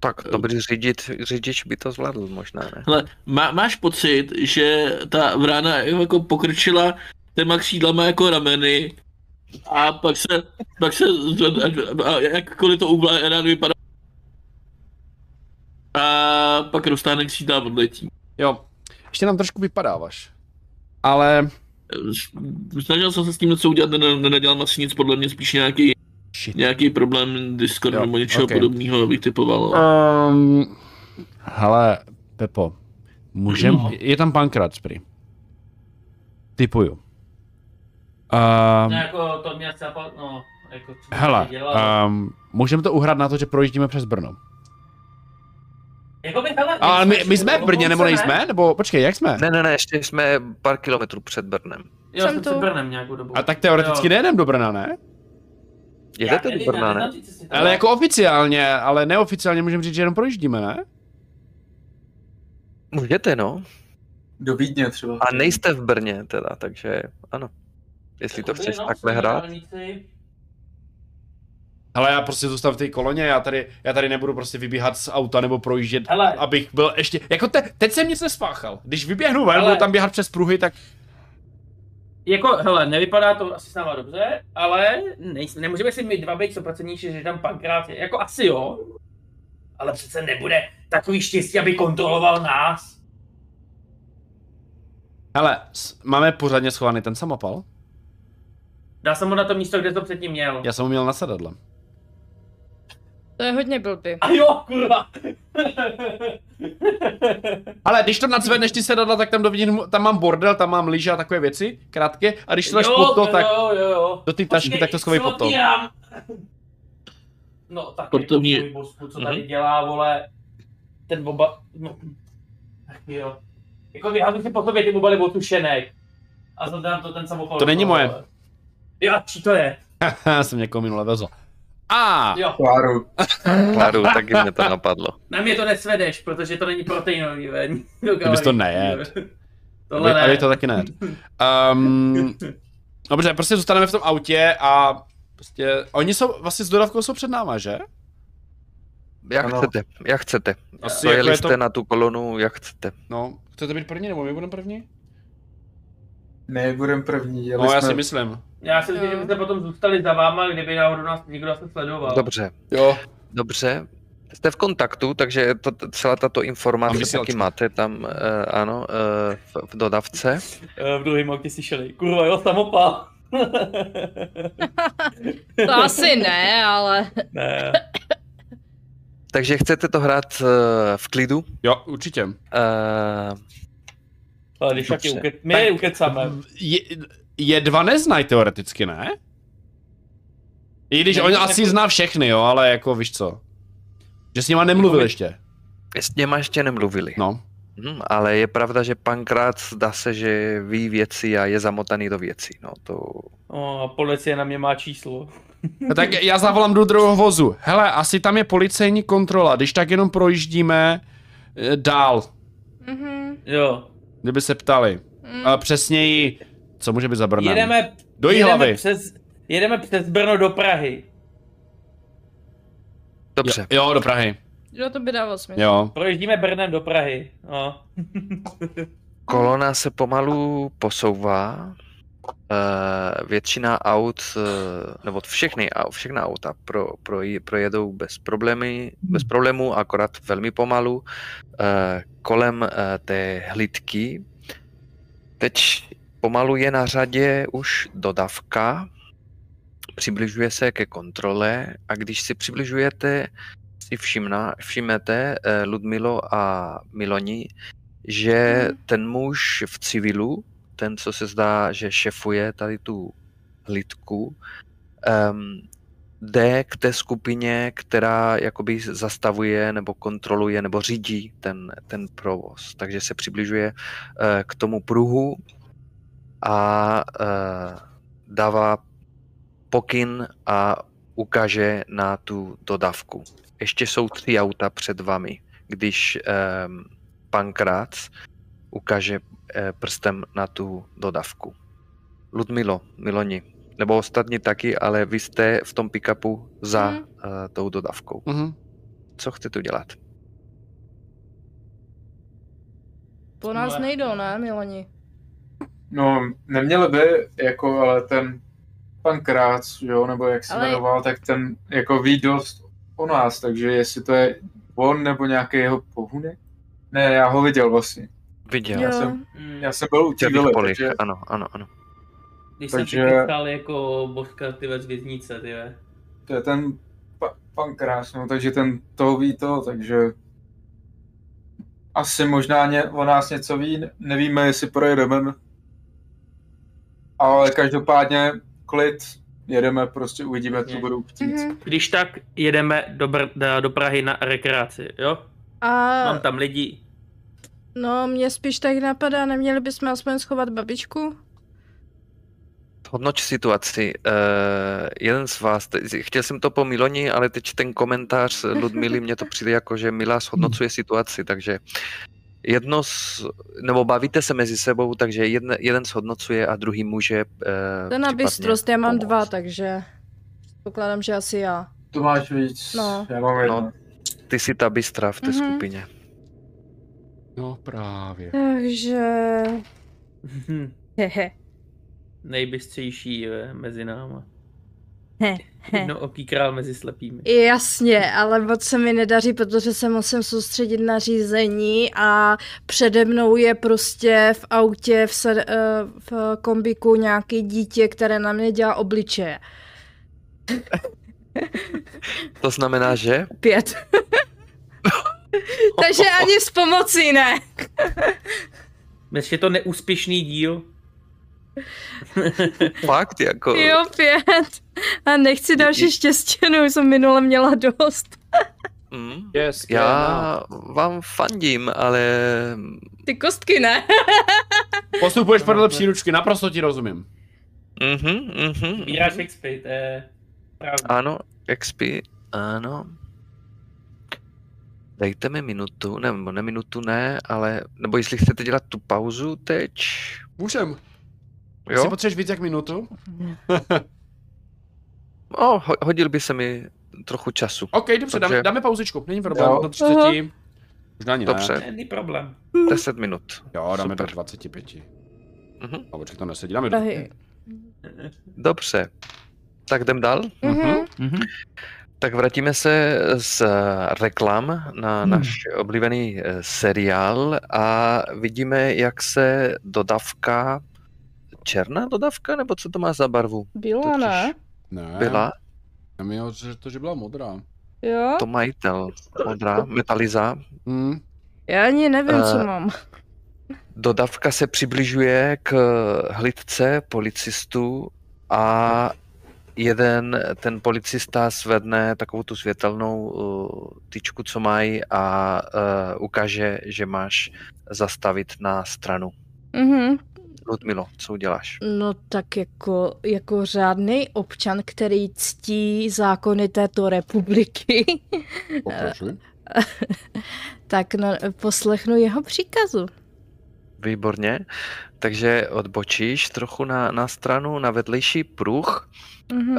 Tak dobrý řidič, řidič by to zvládl možná, ne? Hele, má, máš pocit, že ta vrána jako pokrčila těma křídlama jako rameny a pak se, pak se a jakkoliv to úgla rád vypadá a pak roztáhne křídla a odletí. Jo. Ještě nám trošku vypadáváš. Ale... Snažil jsem se s tím něco udělat, ne- nenadělal asi nic, podle mě spíš nějaký, Shit. nějaký problém Discord Jo, nebo něčeho ok. podobného bych typoval. Um, hele, Pepo, můžem... No. Je tam Pankrat, prý. Typuju. No, Um, jako to mě asi napadlo, no, jako co hele, um, můžeme to uhrát na to, že projíždíme přes Brno. Jako by, hele, Ale my, my jsme v Brně, nebo nejsme? Nebo počkej, jak jsme? Ne, ne, ne, ještě jsme pár kilometrů před Brnem. Jo, Jsem se Brnem nějakou dobu. A tak teoreticky Jo. nejedem do Brna, ne? Jedete do Brna, ne? to Ale jako oficiálně, ale neoficiálně můžeme říct, že jenom projíždíme, ne? Můžete, no. Do Vídně třeba. A nejste v Brně teda, takže ano. Jestli to Jakoby, chceš no, takhle hrát. Ale já prostě zůstanu v té koloně, já tady, já tady nebudu prostě vybíhat z auta nebo projíždět, Hele. abych byl ještě, jako te, teď jsem nic nespáchal. Když vyběhnu ven, Hele. budu tam běhat přes pruhy, tak Jako, hele, nevypadá to asi s náma dobře, ale nej, nemůžeme si my dva být 100% že tam pankrát je. Jako asi jo, ale přece nebude takový štěstí, aby kontroloval nás. hele, máme pořádně schovaný ten samopal? Dá jsem mu na to místo, kde to předtím měl. Já jsem ho měl na sedadle. To je hodně blbý. A jo, kurva. Ale když to nadzvedneš ty sedadla, tak tam dovnitř, tam mám bordel, tam mám lyže a takové věci, krátké, a když to dáš pod to, tak Jo, jo, jo. do té tašky, tak to schovej pod to. No tak Sportovní- jako tvůj bosku, co tady Mhm. dělá, vole, ten boba, no, ach jo. Jako vyházu si po sobě ty obaly otušenek. A zadám to ten samopal. To není moje. Jo, či to je? *laughs* Já jsem někoho minule vezl. A, Jo, Kláru. Kláru, taky mě to napadlo. na mě to nesvedeš, protože to není proteinový, ven. *laughs* Ty bys to nejedl. Tohle ne. to taky ne. Um, *laughs* dobře, prostě zůstaneme v tom autě a prostě, oni jsou, vlastně s dodavkou jsou před náma, že? Jak Ano. chcete, jak chcete. Asi jako Dojeli jste to, na tu kolonu, jak chcete. no, chcete být první, nebo my budeme první? My budeme první. Jeli No, já jsme... si myslím. Já si myslím, že Jo. byste potom zůstali za váma, kdyby náhodou nás někdo asi sledoval. Dobře, Jo. dobře. Jste v kontaktu, takže to, celá tato informace taky máte tam, uh, ano, uh, v, v dodavce. Eh, V druhém autě slyšeli. Kurva, jo, samopal. *laughs* To asi ne, ale *laughs* ne. Takže chcete to hrát uh, v klidu. Jo, určitě. Uh, Ale když taky uke... my je ukecáme. Je, je dva neznají teoreticky, ne? I když Ne, on jako- asi zná všechny, jo, ale jako víš co. Že s nima nemluvil Jako- ještě. s něma ještě nemluvili. No. Hm, ale je pravda, že pankrát zdá se, že ví věci a je zamotaný do věcí. No, to... O, a policie na mě má číslo. No Tak já zavolám do druhého vozu. Hele, asi tam je policejní kontrola, když tak jenom projíždíme eh, dál, mhm, Jo. kdyby se ptali. mm. A přesněji, co může být za Brnem? Jedeme, Do jedeme přes, jedeme přes Brno do Prahy. Dobře. Jo, jo, do Prahy. Jo, to by dávalo smysl. Jo. Projíždíme Brnem do Prahy. No. *laughs* Kolona se pomalu posouvá. Uh, většina aut, uh, nebo všechny, všechna auta pro, pro, projedou bez, problémy, bez problémů, akorát velmi pomalu. Uh, kolem uh, té hlídky Teď pomalu je na řadě už dodavka, přibližuje se ke kontrole a když si přibližujete, si všimna, všimnete, eh, Ludmilo a Miloni, že ten muž v civilu, ten, co se zdá, že šefuje tady tu hlídku, um, jde k té skupině, která jakoby zastavuje nebo kontroluje nebo řídí ten, ten provoz. Takže se přibližuje uh, k tomu pruhu a uh, dává pokyn a ukáže na tu dodávku. Ještě jsou tři auta před vami. Když um, pan Krác ukáže eh, prstem na tu dodávku. Ludmilo, Miloni, nebo ostatní taky, ale vy jste v tom pick-upu za Mhm. uh, tou dodávkou. Mhm. Co chcete udělat? Po nás nejdou, ne, Miloni? No, neměli by, jako, ale ten pan Krác, jo, nebo jak se Ale- jmenoval, tak ten jako ví dost o nás, takže jestli to je on nebo nějaký jeho pohunek? Ne, já ho viděl vlastně. Viděl. Jo. jsem- Mm, Já jsem byl u polích, takže ano, ano, ano. Když jsem takže- si kecal jako božka ty z věznice, ty ve. to je ten pa, pan Krás, no, takže ten to ví to, takže asi možná ně, o nás něco ví, nevíme, jestli projedeme. Ale každopádně klid, jedeme, prostě uvidíme, co Je. budou chtít. Mhm. Když tak jedeme do, Br- do Prahy na rekreaci, jo? A Mám tam lidi. no, mě spíš tak napadá, neměli bychom aspoň schovat babičku? Hodnoť situaci. Uh, jeden z vás, te, chtěl jsem to po Miloni, ale teď ten komentář Ludmily, mně to přijde jako, že Mila zhodnocuje situaci, takže jedno z, nebo bavíte se mezi sebou, takže jeden, jeden zhodnocuje a druhý může uh, Ten na bystrost, já mám pomoct. dva, takže pokládám, že asi já. To máš víc, No. já mám jedno. No. Ty jsi ta bystra v té Mhm. skupině. No právě. Takže... Hehe. Nejbystřejší ve, mezi náma. He, *laughs* he. Jedno oký král mezi slepými. Jasně, ale moc se mi nedaří, protože se musím soustředit na řízení a přede mnou je prostě v autě v, sed, eh, v kombiku nějaký dítě, které na mě dělá obličeje. To znamená, že Pět. *laughs* Takže ani s pomocí ne. Myslím, že je to neúspěšný díl. fakt jako... Jo, pět. A nechci další štěstěnu, *laughs* jsem minule měla dost. Mm, Yes, já vám fandím, ale Ty kostky ne. *laughs* Postupuješ podle příručky, naprosto ti rozumím. Mhm, mhm, Míráš mhm. XP, to je pravda. Ano, XP, ano. Dejte mi minutu, nebo ne minutu ne, ale, nebo jestli chcete dělat tu pauzu teď, Můžem. Jestli jo? potřebuješ víc jak minutu? *laughs* O, ho, hodil by se mi trochu času. OK, dobře, dáme, Takže- dáme pauzičku, není problém, Jo. do 30. Možná ani ne. Dobře, Není problém. 10 minut. Jo, dáme Super. do 25. Mhm. A počkej, to nesedí, dáme do... Dobře, tak jdem dál. Mhm. Mhm. Tak vrátíme se z reklam na Hmm. náš oblíbený eh, seriál a vidíme, jak se dodavka, černá dodavka, nebo co to má za barvu? Byla, ne? Ne, Byla Já mi ho to, že byla modrá. Jo? to majitel, modrá, metaliza. Hmm. Já ani nevím, co Eh, mám. Dodavka se přibližuje k hlídce policistů a jeden ten policista zvedne takovou tu světelnou uh, tyčku, co mají a uh, ukáže, že máš zastavit na stranu. Mhm. Ludmilo, co uděláš? No tak jako, jako řádný občan, který ctí zákony této republiky, *laughs* *laughs* tak no, poslechnu jeho příkazu. Výborně. Takže odbočíš trochu na, na stranu, na vedlejší pruh Mhm. uh,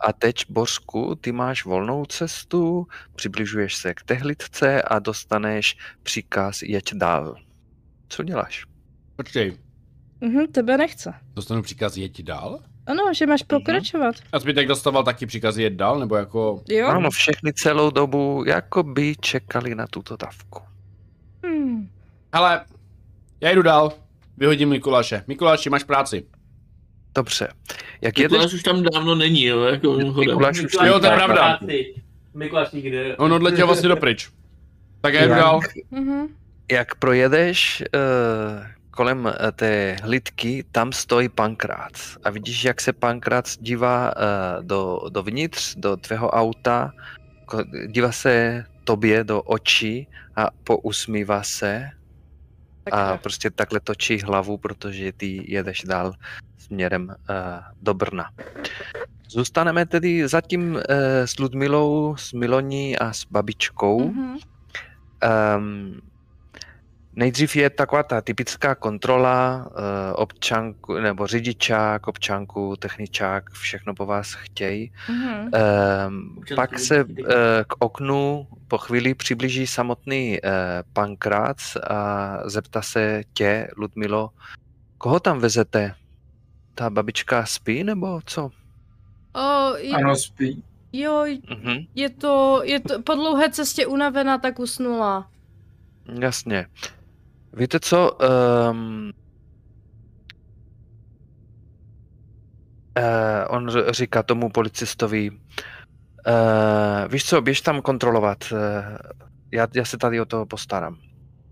a teď, Bořku, ty máš volnou cestu, přibližuješ se k tehlitce a dostaneš příkaz jeď dál. Co děláš? Počkej, Mhm, tebe nechce. dostanu příkaz jeď dál? Ano, že máš pokračovat. A zbytek dostával taky příkaz jet dál, nebo jako... Jo? Ano, všechny celou dobu jako by čekali na tuto dávku. Hmm. Hele, já jdu dál. vyhodím Mikuláše. Mikuláši, máš práci. Dobře. Jak jedeš, Mikuláš už tam dávno není, jo, jako. Mikuláš už Jo, to je pravda. Mikuláš nikde. On odletěl vlastně do pryč. Tak já jdu dál. Mhm. jak projedeš uh, kolem eh, té hlídky, tam stojí Pankrát. A vidíš, jak se Pankrát dívá uh, do, dovnitř, do tvého auta, dívá se tobě do očí a pousmívá se a prostě takhle točí hlavu, protože ty jedeš dál směrem uh, do Brna. Zůstaneme tedy zatím uh, s Ludmilou, s Miloní a s babičkou. Mhm. Um, nejdřív je taková ta typická kontrola uh, občanku, nebo řidičák, občanku, techničák, všechno po vás chtějí. Mhm. Um, Občanský pak se uh, k oknu po chvíli přiblíží samotný uh, pankrác a zeptá se tě, Ludmilo, koho tam vezete? Ta babička spí nebo co? O, je, Ano, spí. jo, Mhm, je to, je to po dlouhé cestě unavená, tak usnula. jasně. Víte co? Um, Uh, on říká tomu policistovi, uh, víš co, běž tam kontrolovat, uh, já, já se tady o to postarám.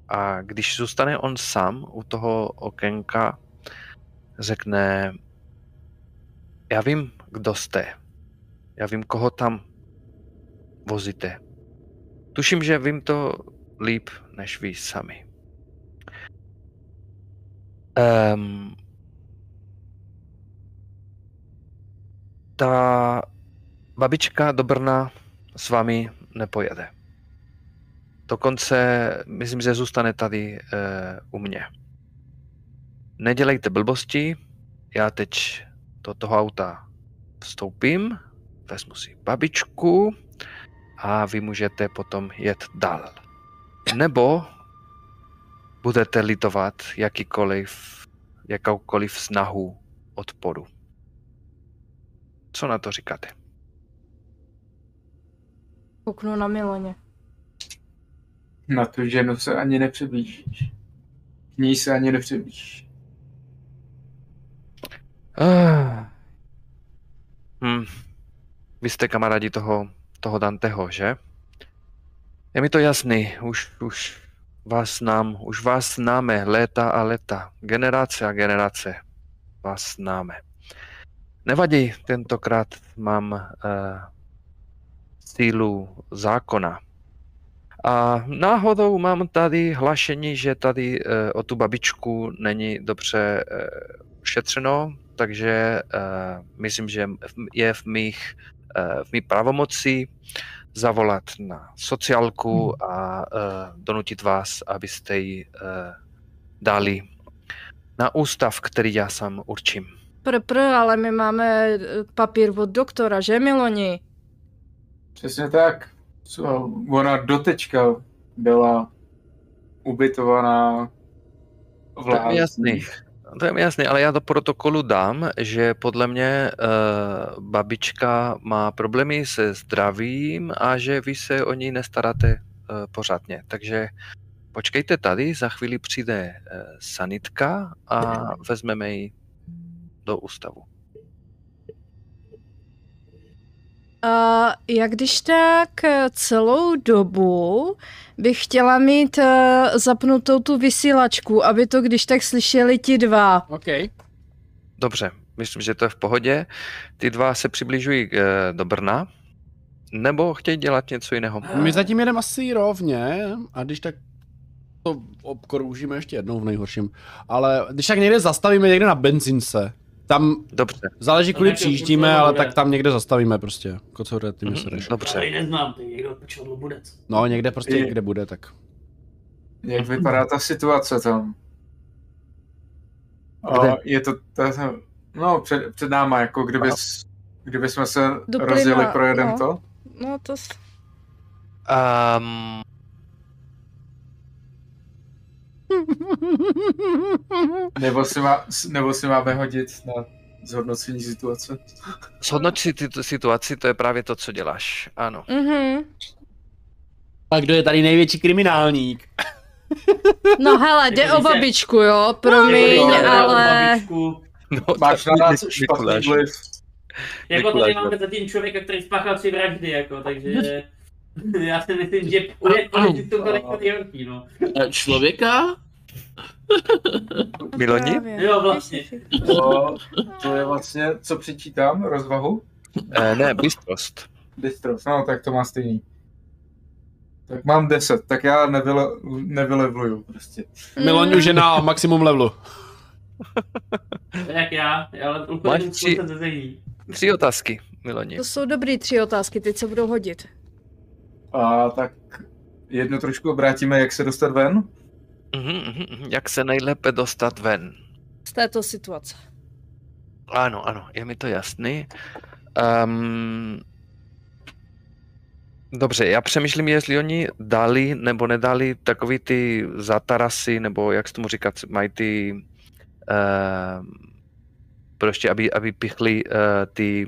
A když zůstane on sám u toho okénka, řekne, já vím, kdo jste. Já vím, koho tam vozíte. Tuším, že vím to líp, než vy sami. Um, ta babička do Brna s vámi nepojede. Dokonce myslím, že zůstane tady uh, u mě. Nedělejte blbosti, já teď do toho auta vstoupím, vezmu si babičku a vy můžete potom jet dál. Nebo budete litovat jakýkoliv, jakoukoliv snahu odporu. Co na to říkáte? Kouknu na Miloně. Na tu ženu se ani nepřiblížíš. K ní se ani nepřiblížíš. Ah. Hm. Vy jste kamarádi toho, toho Danteho, že? Je mi to jasný, už, už vás znám, už vás známe léta a léta, generace a generace vás známe. Nevadí, tentokrát mám uh, sílu zákona. A náhodou mám tady hlášení, že tady uh, o tu babičku není dobře uh, šetřeno, takže uh, myslím, že je v mých, uh, v mých pravomoci zavolat na sociálku a uh, donutit vás, abyste ji uh, dali na ústav, který já sám určím. Pr, pr, ale my máme eh, papír od doktora, že Miloni? Přesně tak. Co, ona dotečka byla ubytovaná v To jasný. To je mi jasný, ale já do protokolu dám, že podle mě uh, babička má problémy se zdravím a že vy se o ní nestaráte uh, pořádně. Takže počkejte tady, za chvíli přijde uh, sanitka a vezmeme ji do ústavu. A jak když tak eh, celou dobu bych chtěla mít eh, zapnutou tu vysílačku, aby to když tak slyšeli ti dva. OK. Dobře, myslím, že to je v pohodě. Ty dva se přibližují uh, do Brna, nebo chtějí dělat něco jiného. My zatím jedeme asi rovně a když tak to obkroužíme ještě jednou v nejhorším. Ale když tak někde zastavíme někde na benzince. Tam Dobře, záleží, kudy nějakého přijíždíme, ale bude. tak tam někde zastavíme prostě. Kocoure, ty mi Mhm, se jdeš. dobře. Tady neznám, ty Lobudec. No, někde prostě, Je- kde bude, tak. Jak vypadá ta situace tam? Kde? A je to, to no, před, před náma, jako kdyby, kdyby jsme se Do rozjeli, projedem no. to? No to... Um, Nebo si, má, nebo si máme hodit na zhodnocení situace? Shodnoť si tu situaci, to je právě to, co děláš. Ano. Mhm. A kdo je tady největší kriminálník? No hele, jde o babičku, jo, promiň, jo, ale... Babičku. No, Máš na nás špatný vliv. Jako tady máme zatím člověka, který spáchal tři vraždy, jako, takže... *laughs* Já si myslím, že to jako nejhorší, no. Člověka? *laughs* Miloni? Jo, vlastně. To, to je vlastně, co přičítám, rozvahu? Eh, ne, bystrost. Bystros, no tak to má stejný. Tak mám 10, tak já nevyle, nevylevluju prostě. Miloň už je na maximum levelu. *laughs* Jak já, ale Máš úplně tři- se zezení. Tři otázky, Miloni. To jsou dobrý tři otázky, teď se budou hodit. A tak jednu trošku obrátíme, jak se dostat ven. Mhm, mhm, mhm. Jak se nejlépe dostat ven? Z této situace. Ano, ano, je mi to jasný. Um, dobře, já přemýšlím, jestli oni dali nebo nedali takový ty zatarasy, nebo jak se tomu říkat, mají ty uh, prostě, aby, aby pichli uh, ty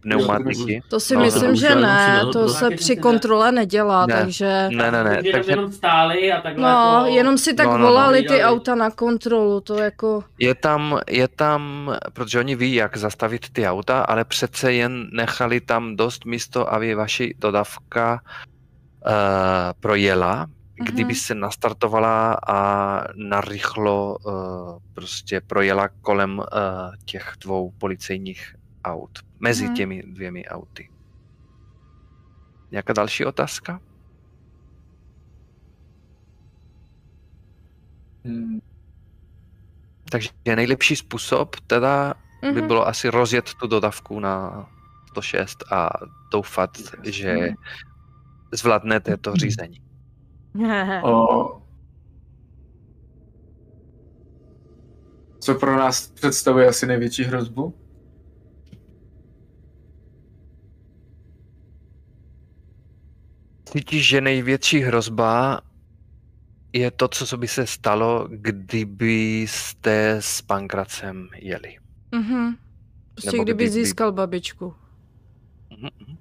pneumatiky. To si No, myslím, že ne, to se při kontrole nedělá, Ne. takže... Ne, ne, ne, Takže jenom stáli a takhle No, jako... jenom si tak No, no, no. volali ty auta na kontrolu, to jako... je tam, je tam, protože oni ví, jak zastavit ty auta, ale přece jen nechali tam dost místo, aby vaši dodávka uh, projela, kdyby Mhm. se nastartovala a narychlo uh, prostě projela kolem uh, těch dvou policejních aut, mezi Mhm. těmi dvěmi auty. Nějaká další otázka? Hmm. Takže nejlepší způsob teda by Mhm. bylo asi rozjet tu dodávku na 106 a doufat, že zvládnete to řízení. *laughs* O... Co pro nás představuje asi největší hrozbu? Cítíš, že největší hrozba je to, co by se stalo, kdybyste s Pankracem jeli. Mhm. Prostě Nebo kdyby kdy- kdy- získal babičku. Mhm, mhm.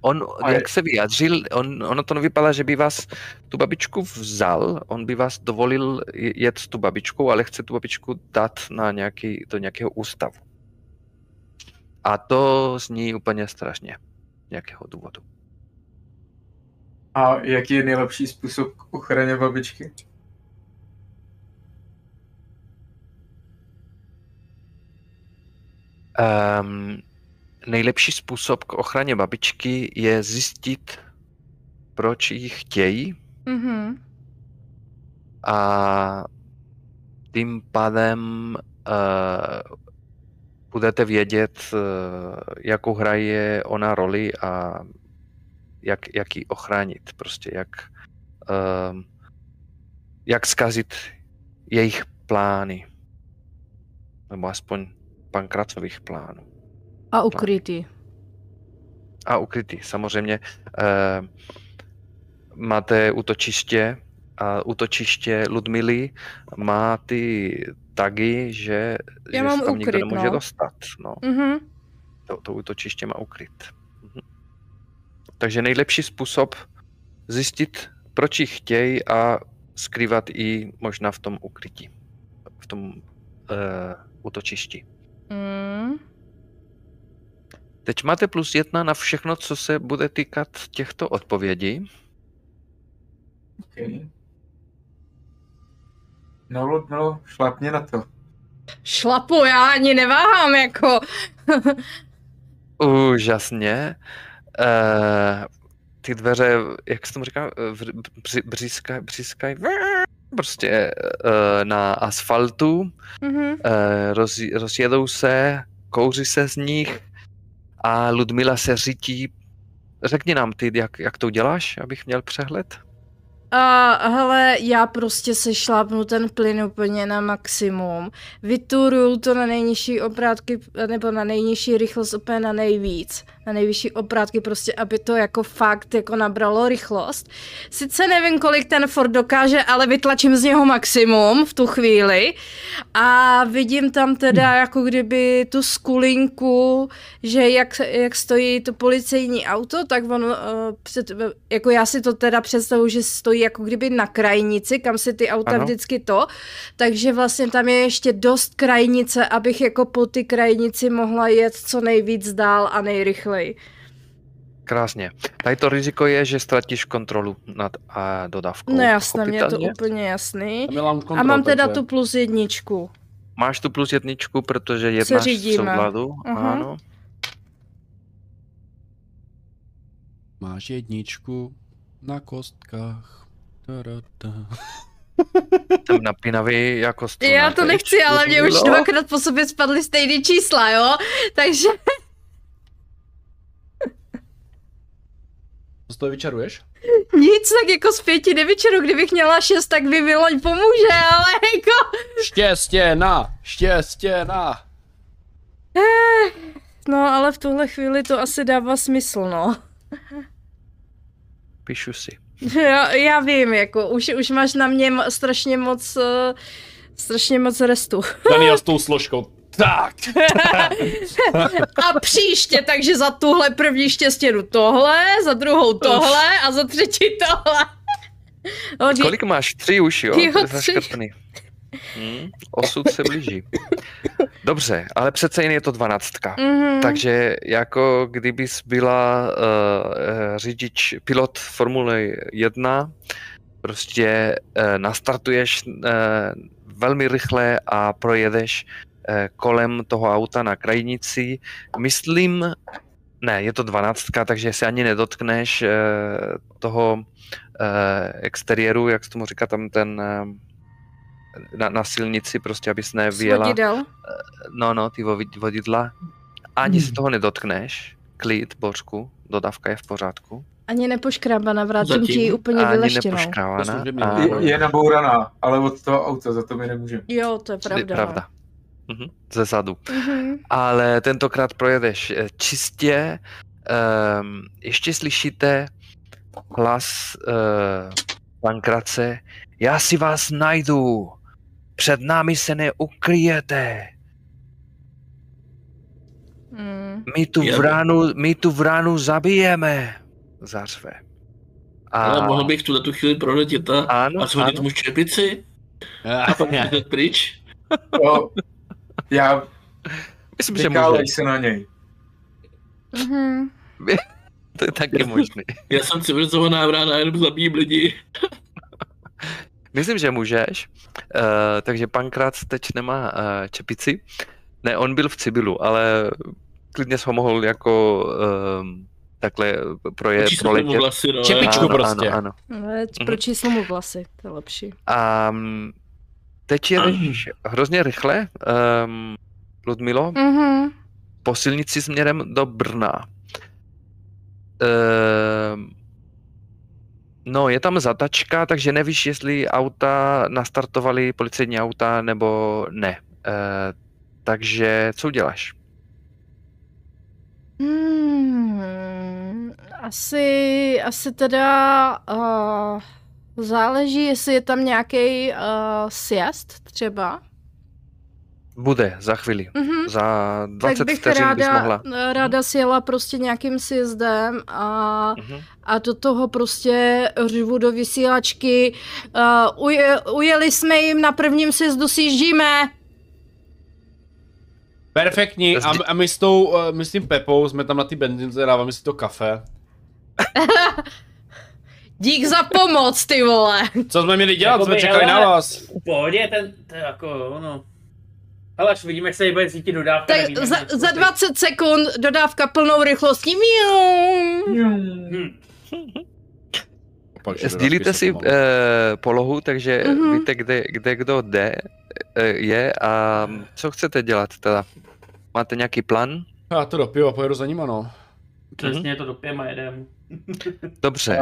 On, A je- jak se vyjádřil, on, ono to nevypadá, že by vás tu babičku vzal, on by vás dovolil je- jet s tu babičkou, ale chce tu babičku dát na nějaký, do nějakého ústavu. A to zní úplně strašně, z nějakého důvodu. A jaký je nejlepší způsob k ochraně babičky? Um, nejlepší způsob k ochraně babičky je zjistit, proč ji chtějí Mhm. a tím pádem uh, budete vědět, uh, jakou hraje ona roli a jak, jak ji ochránit, prostě jak, uh, jak zkazit jejich plány, nebo aspoň pankracových plánů. A ukrytý. A ukrytý, samozřejmě. Eh, máte útočiště a útočiště Ludmily má ty tagy, že, Já že mám se tam nikdo ukryt, nemůže no. dostat. No, Mhm. to, to útočiště má ukryt. Takže nejlepší způsob zjistit, proč ji chtějí a skrývat i možná v tom ukrytí, v tom uh, útočišti. Mm. Teď máte plus jedna na všechno, co se bude týkat těchto odpovědí. Okay. No, Ludmilo, šlapně na to. Šlapu, já ani neváhám, jako. *laughs* Úžasně. Uh, ty dveře, jak se tomu říká, vr- bři- břískaj, břískaj, prostě uh, na asfaltu, Mhm. uh, roz, rozjedou se, kouří se z nich a Ludmila se řítí. Řekni nám ty, jak, jak to děláš, abych měl přehled? A hele, já prostě se šlápnu ten plyn úplně na maximum. Vyturuju to na nejnižší obrátky, nebo na nejnižší rychlost úplně na nejvíc. Na nejvyšší oprátky, prostě aby to jako fakt jako nabralo rychlost. Sice nevím, kolik ten Ford dokáže, ale vytlačím z něho maximum v tu chvíli a vidím tam teda jako kdyby tu skulinku, že jak, jak stojí to policejní auto, tak on, uh, před, jako já si to teda představuji, že stojí jako kdyby na krajnici, kam si ty auta Ano. vždycky to, takže vlastně tam je ještě dost krajnice, abych jako po ty krajnici mohla jet co nejvíc dál a nejrychleji. Krásně. Tady to riziko je, že ztratíš kontrolu nad a dodávkou. No jasné, mě je to úplně jasný. Je lamp A mám teda takže- tu plus jedničku. Máš tu plus jedničku, protože jednáš v souladu. Aha. Ano. Máš jedničku na kostkách. Jsem napínavý jako. Já to nechci, ale mě už No. dvakrát po sobě spadly stejné čísla, jo? Takže Co z toho vyčaruješ? *laughs* nic, tak jako z pěti nevyčeru, kdybych měla šest, tak by mi loď pomůže, ale jako... Štěstěna! Štěstěna! No, ale v tuhle chvíli to asi dává smysl, no. Píšu si. *laughs* Já, já vím, jako už, už máš na mě strašně moc, uh, strašně moc restu. Daniel s *laughs* tou složkou. Tak! *laughs* A příště, takže za tuhle první štěstěnu tohle, za druhou tohle a za třetí tohle. *laughs* No, dí- Kolik máš? Tři už, jo? Jo, tři. Hmm, osud se blíží. Dobře, ale přece jen je to dvanáctka. Mhm. Takže jako kdybys byla uh, řidič, pilot Formule 1, prostě uh, nastartuješ uh, velmi rychle a projedeš uh, kolem toho auta na krajnici. Myslím, ne, je to dvanáctka, takže se ani nedotkneš uh, toho uh, exteriéru, jak se tomu říká tam ten na, na silnici, prostě abys. Svodidel. No, no, ty vo- vodidla. Ani Hmm. si toho nedotkneš. Klid, Božku, dodávka je v pořádku. Ani nepoškrábaná, vrátím ti ji úplně Ani vyleštěnou. a- výbor. Je, je nabouraná, ale od toho auta za to my nemůžeme. Jo, to je pravda. Pravda. Mhm, ze zadu. No. Mhm. Ale tentokrát projedeš eh, čistě. Um, ještě slyšíte hlas uh, Pankrace. Já si vás najdu. Před námi se neukryjete. Mm. My tu vránu, my tu vránu zabijeme. Zařve. A, Ale mohl bych tuhle tu chvíli proletět a, ano, a shodit ano. mu čepici a pak jít pryč. Jo, já Myslím, že můžeš. se na něj. Mhm. *laughs* To je taky možný. Já jsem civilizovaná vrána, jenom zabijím lidi. Myslím, že můžeš. Uh, takže pankrát teď nemá uh, čepici. Ne, on byl v civilu, ale klidně jsi ho mohl jako um, takhle proje, Číslo mu proletět. vlasy, no. Čepičku já- ano, prostě. Ano, ano. Ale Mhm. pro číslo mu vlasy, to je lepší. A um, teď jedeš hrozně rychle, um, Ludmilo, Mhm. po silnici směrem do Brna. Um, no, je tam zatačka, takže nevíš, jestli auta nastartovaly policejní auta nebo ne. Uh, takže co uděláš? Hmm, asi, asi teda uh, záleží, jestli je tam nějaký uh, siest třeba. Bude za chvíli. Mhm. Za 20 tak bych vteřin bys ráda, mohla. ráda sjela prostě nějakým sjezdem a, Mhm. a do toho prostě řvu do vysílačky. Uh, uje, ujeli jsme jim na prvním sjezdu, sjíždíme. Perfektní. A, a my s tou, uh, my s tím Pepou jsme tam na ty benzince, dáváme si to kafe. *laughs* Dík za pomoc, ty vole. Co jsme měli dělat? Jakoby, Jsme čekali hele, na vás. V pohodě, ten, to je jako, ono. Hele, až vidíme, jak se jí bude cítit dodávka. Tak nevíme, za, jak- za 20 sekund dodávka plnou rychlostí. Miu. Hm. Že Sdílíte si eh, polohu, takže Mhm. víte, kde, kde kdo jde, eh, je a co chcete dělat teda? Máte nějaký plán? Já to dopiju a pojedu za nima, no. Přesně to dopijeme a jedem. Dobře,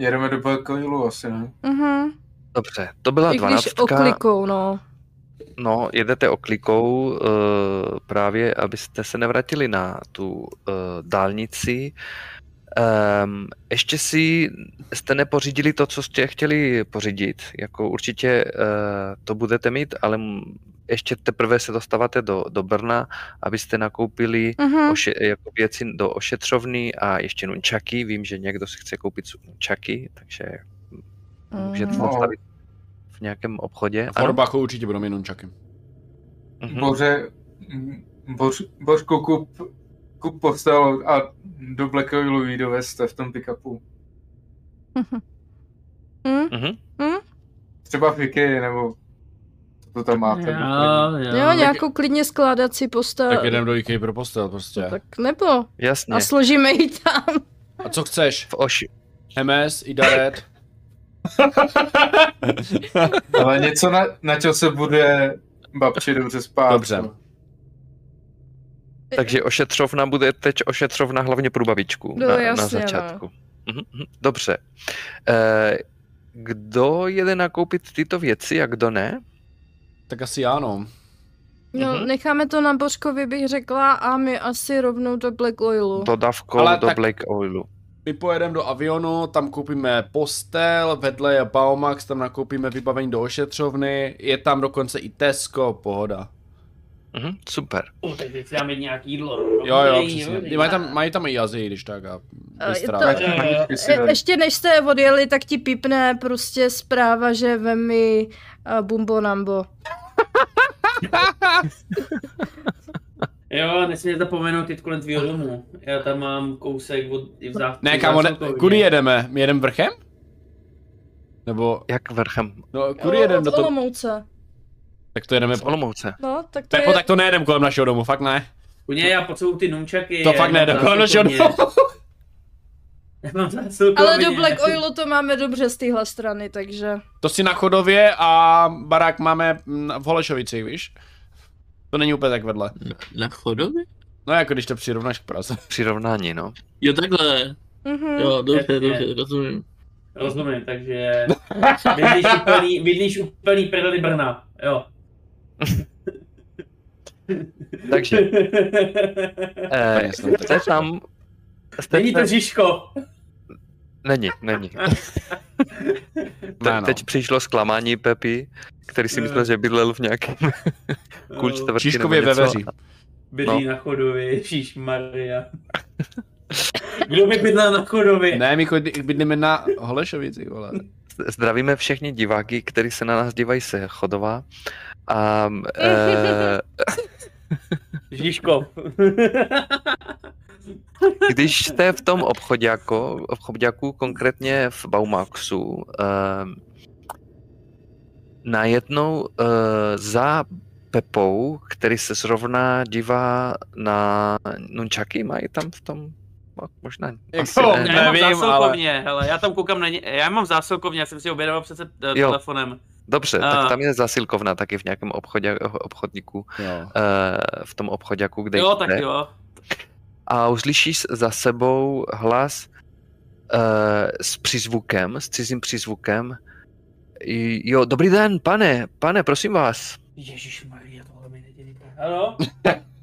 jedeme do Belkoilu asi, ne? Mhm. dobře. To byla I když dvanáctka. oklikou, no. No, jedete oklikou uh, právě, abyste se nevrátili na tu uh, dálnici. Um, ještě si jste nepořídili to, co jste chtěli pořídit. Jako určitě uh, to budete mít, ale ještě teprve se dostáváte do, do Brna, abyste nakoupili Mhm. oše, jako věci do ošetřovny a ještě nunčaky. Vím, že někdo si chce koupit nunčaky, takže můžete Mhm. to zastavit v nějakém obchodě. V Horbachu určitě budou mít nunčaky. Mhm. Boře, boř, Bořku, kup, kup postel a do Black Oilu jí doveste v tom pick-upu. *laughs* Hm? Mhm. Třeba v Ikea, nebo to tam máte. Jo, jo. Jo, nějakou klidně skládací postel. Tak jedem do IKEA pro postel prostě. Tak nebo. Jasně. A složíme ji tam. A co chceš? V oši, MS, Idaret? *laughs* Ale něco, na, na čo se bude babče dobře spát. Dobře. no. Takže ošetřovna bude teď ošetřovna hlavně pro babičku No, na, na jasně, no. začátku. Mhm, Dobře. Eh, kdo jede nakoupit tyto věci a kdo ne? Tak asi ano. No, Mhm. necháme to na Božkovi, bych řekla, a my asi rovnou do Black Oilu. Dodávkou Ale do tak- Black Oilu. My pojedeme do avionu, tam koupíme postel, vedle je Baumax, tam nakoupíme vybavení do ošetřovny, je tam dokonce i Tesco, pohoda. Mhm, super. Uh, tak teď si dáme nějaký jídlo. Jo, jo, přesně. Mají tam, mají tam i jazy, když tak a je bystrá. to- Je, dej. ještě než jste odjeli, tak ti pípne prostě zpráva, že vemi uh, Bumbo Nambo. Jo, nesmíte zapomenout jít kolem tvýho domu. Já tam mám kousek od i v zá... Ne, kámo, ne, kudy jedeme? My jedeme vrchem? Nebo, Jak vrchem? no, kudy jedeme do Od toho? Olomouce. Tak to jedeme, Z Olomouce. No, tak to Pepo, je... tak to nejedeme kolem našeho domu, fakt ne. Kuně, já potřebuju ty nunčaky. To fakt mám nejedeme kolem našeho domu. *laughs* Ale do Black Oilu to máme dobře z téhle strany, takže... To si na chodově a barák máme v Holešovicích, víš? To není úplně tak vedle. Na, na chodově? No jako když to přirovnáš k Praze. *laughs* Přirovnání, no. Jo, takhle. Mhm. Jo, dobře, Jasně. dobře, rozumím. Rozumím, takže *laughs* bydlíš úplný, bydlíš úplný prdeli Brna, jo. *laughs* Takže, *laughs* eh, jste tam... Jste Není to Žižko. Není, není. *laughs* Te, no. Teď přišlo zklamání Pepi, který si myslel, že bydlel v nějakém kůl čtvrtky nebo ve veří. Bydlí na chodově, Ježíš Maria. Kdo by bydlel na chodově? Ne, my bydlíme na Holešovicích, vole. Zdravíme všechny diváky, kteří se na nás dívají se Chodova. A *laughs* e, *laughs* Žižko. *laughs* když jste v tom obchodáku, obchodáku konkrétně v Baumaxu, e, najednou e, za Pepou, který se zrovna dívá na nunčaky, mají tam v tom Mo- možná asi ne. Já mám Nevím, ale- zásilkovně, hele, já tam koukám na ně, já mám zásilkovně, já jsem si objednal přece eh, Jo. telefonem. Dobře, A- tak tam je zasilkovna taky v nějakém obchodě, obchodníku, Jo. eh, v tom obchodáku, kde Jo, jste. tak jo. a uslyšíš za sebou hlas uh, s přízvukem, s cizím přízvukem. I- Jo, dobrý den, pane, pane, prosím vás. Ježíš Maria, tohle mi nedělíte. Ano?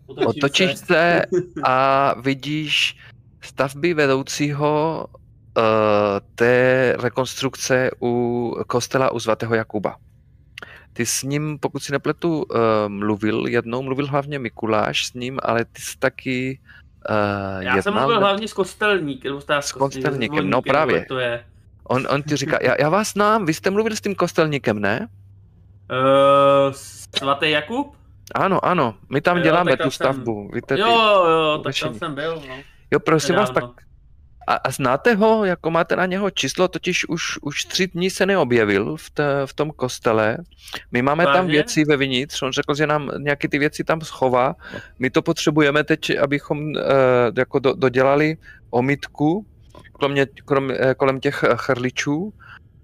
*laughs* Otočíš se a vidíš stavby vedoucího té rekonstrukce u kostela u svatého Jakuba. Ty s ním, pokud si nepletu, uh, mluvil jednou, mluvil hlavně Mikuláš s ním, ale ty jsi taky uh, Já jsem mluvil hlavně s kostelníkem, nebo s, kostelníkem, no právě. To je. On, on ti říká, já, já vás znám, vy jste mluvil s tím kostelníkem, ne? Uh, svatý Jakub? Ano, ano, my tam Jo, děláme tam tu jsem- stavbu. Víte, ty, Jo, jo, tak tam jsem byl, no. jo, prosím vás, tak Nedávno. A, a znáte ho, jako máte na něho číslo, totiž už, už tři dní se neobjevil v, té, v tom kostele. My máme tam Vážně? věci vevnitř, on řekl, že nám nějaké ty věci tam schová. My to potřebujeme teď, abychom uh, jako do, dodělali omytku kromě, krom, eh, kolem těch eh, chrličů.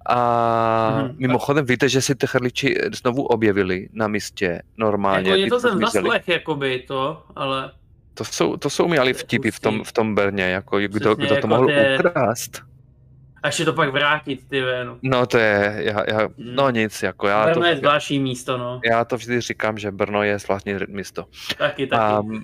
A Mhm. mimochodem víte, že si ty chrliči znovu objevili na místě normálně. Jako něco co jsem zaslech, jakoby to, ale To jsou, to jsou mi ale vtipy v tom, v tom Brně, jako kdo, Přesně, kdo to jako mohl ty- ukrást. A ještě to pak vrátit, ty no. No to je, já, já, no nic, jako já to, Brno je zvláštní místo, no. já to vždy říkám, že Brno je zvláštní místo. Taky, taky. Um,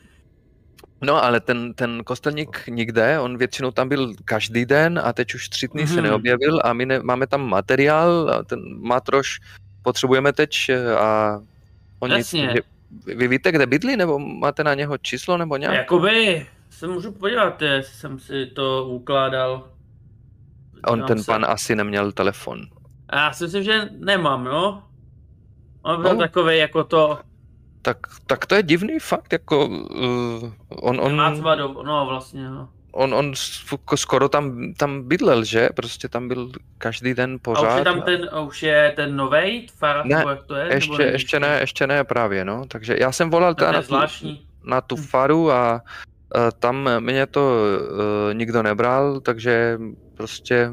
no ale ten, ten kostelník nikde, on většinou tam byl každý den a teď už tři dny se Mhm. neobjevil a my ne, máme tam materiál a ten matroš potřebujeme teď eh, a on nic, Jasně. takže vy víte, kde bydlí, nebo máte na něho číslo, nebo nějak? Jakoby se můžu podívat, jestli jsem si to ukládal. On ten se. pan asi neměl telefon. A já si myslím, že nemám, no. On byl No. takový jako to, Tak, tak to je divný fakt, jako uh, on, on, má třeba do, no vlastně, no. On, on skoro tam, tam bydlel, že? Prostě tam byl každý den A už pořád. je tam ten, a už je ten novej Farad, Ne, nebo jak to je? nebo Ještě, nevíš? ještě ne, ještě ne právě, no. Takže já jsem volal teda je na tu, na tu faru a uh, tam mě to uh, nikdo nebral, takže prostě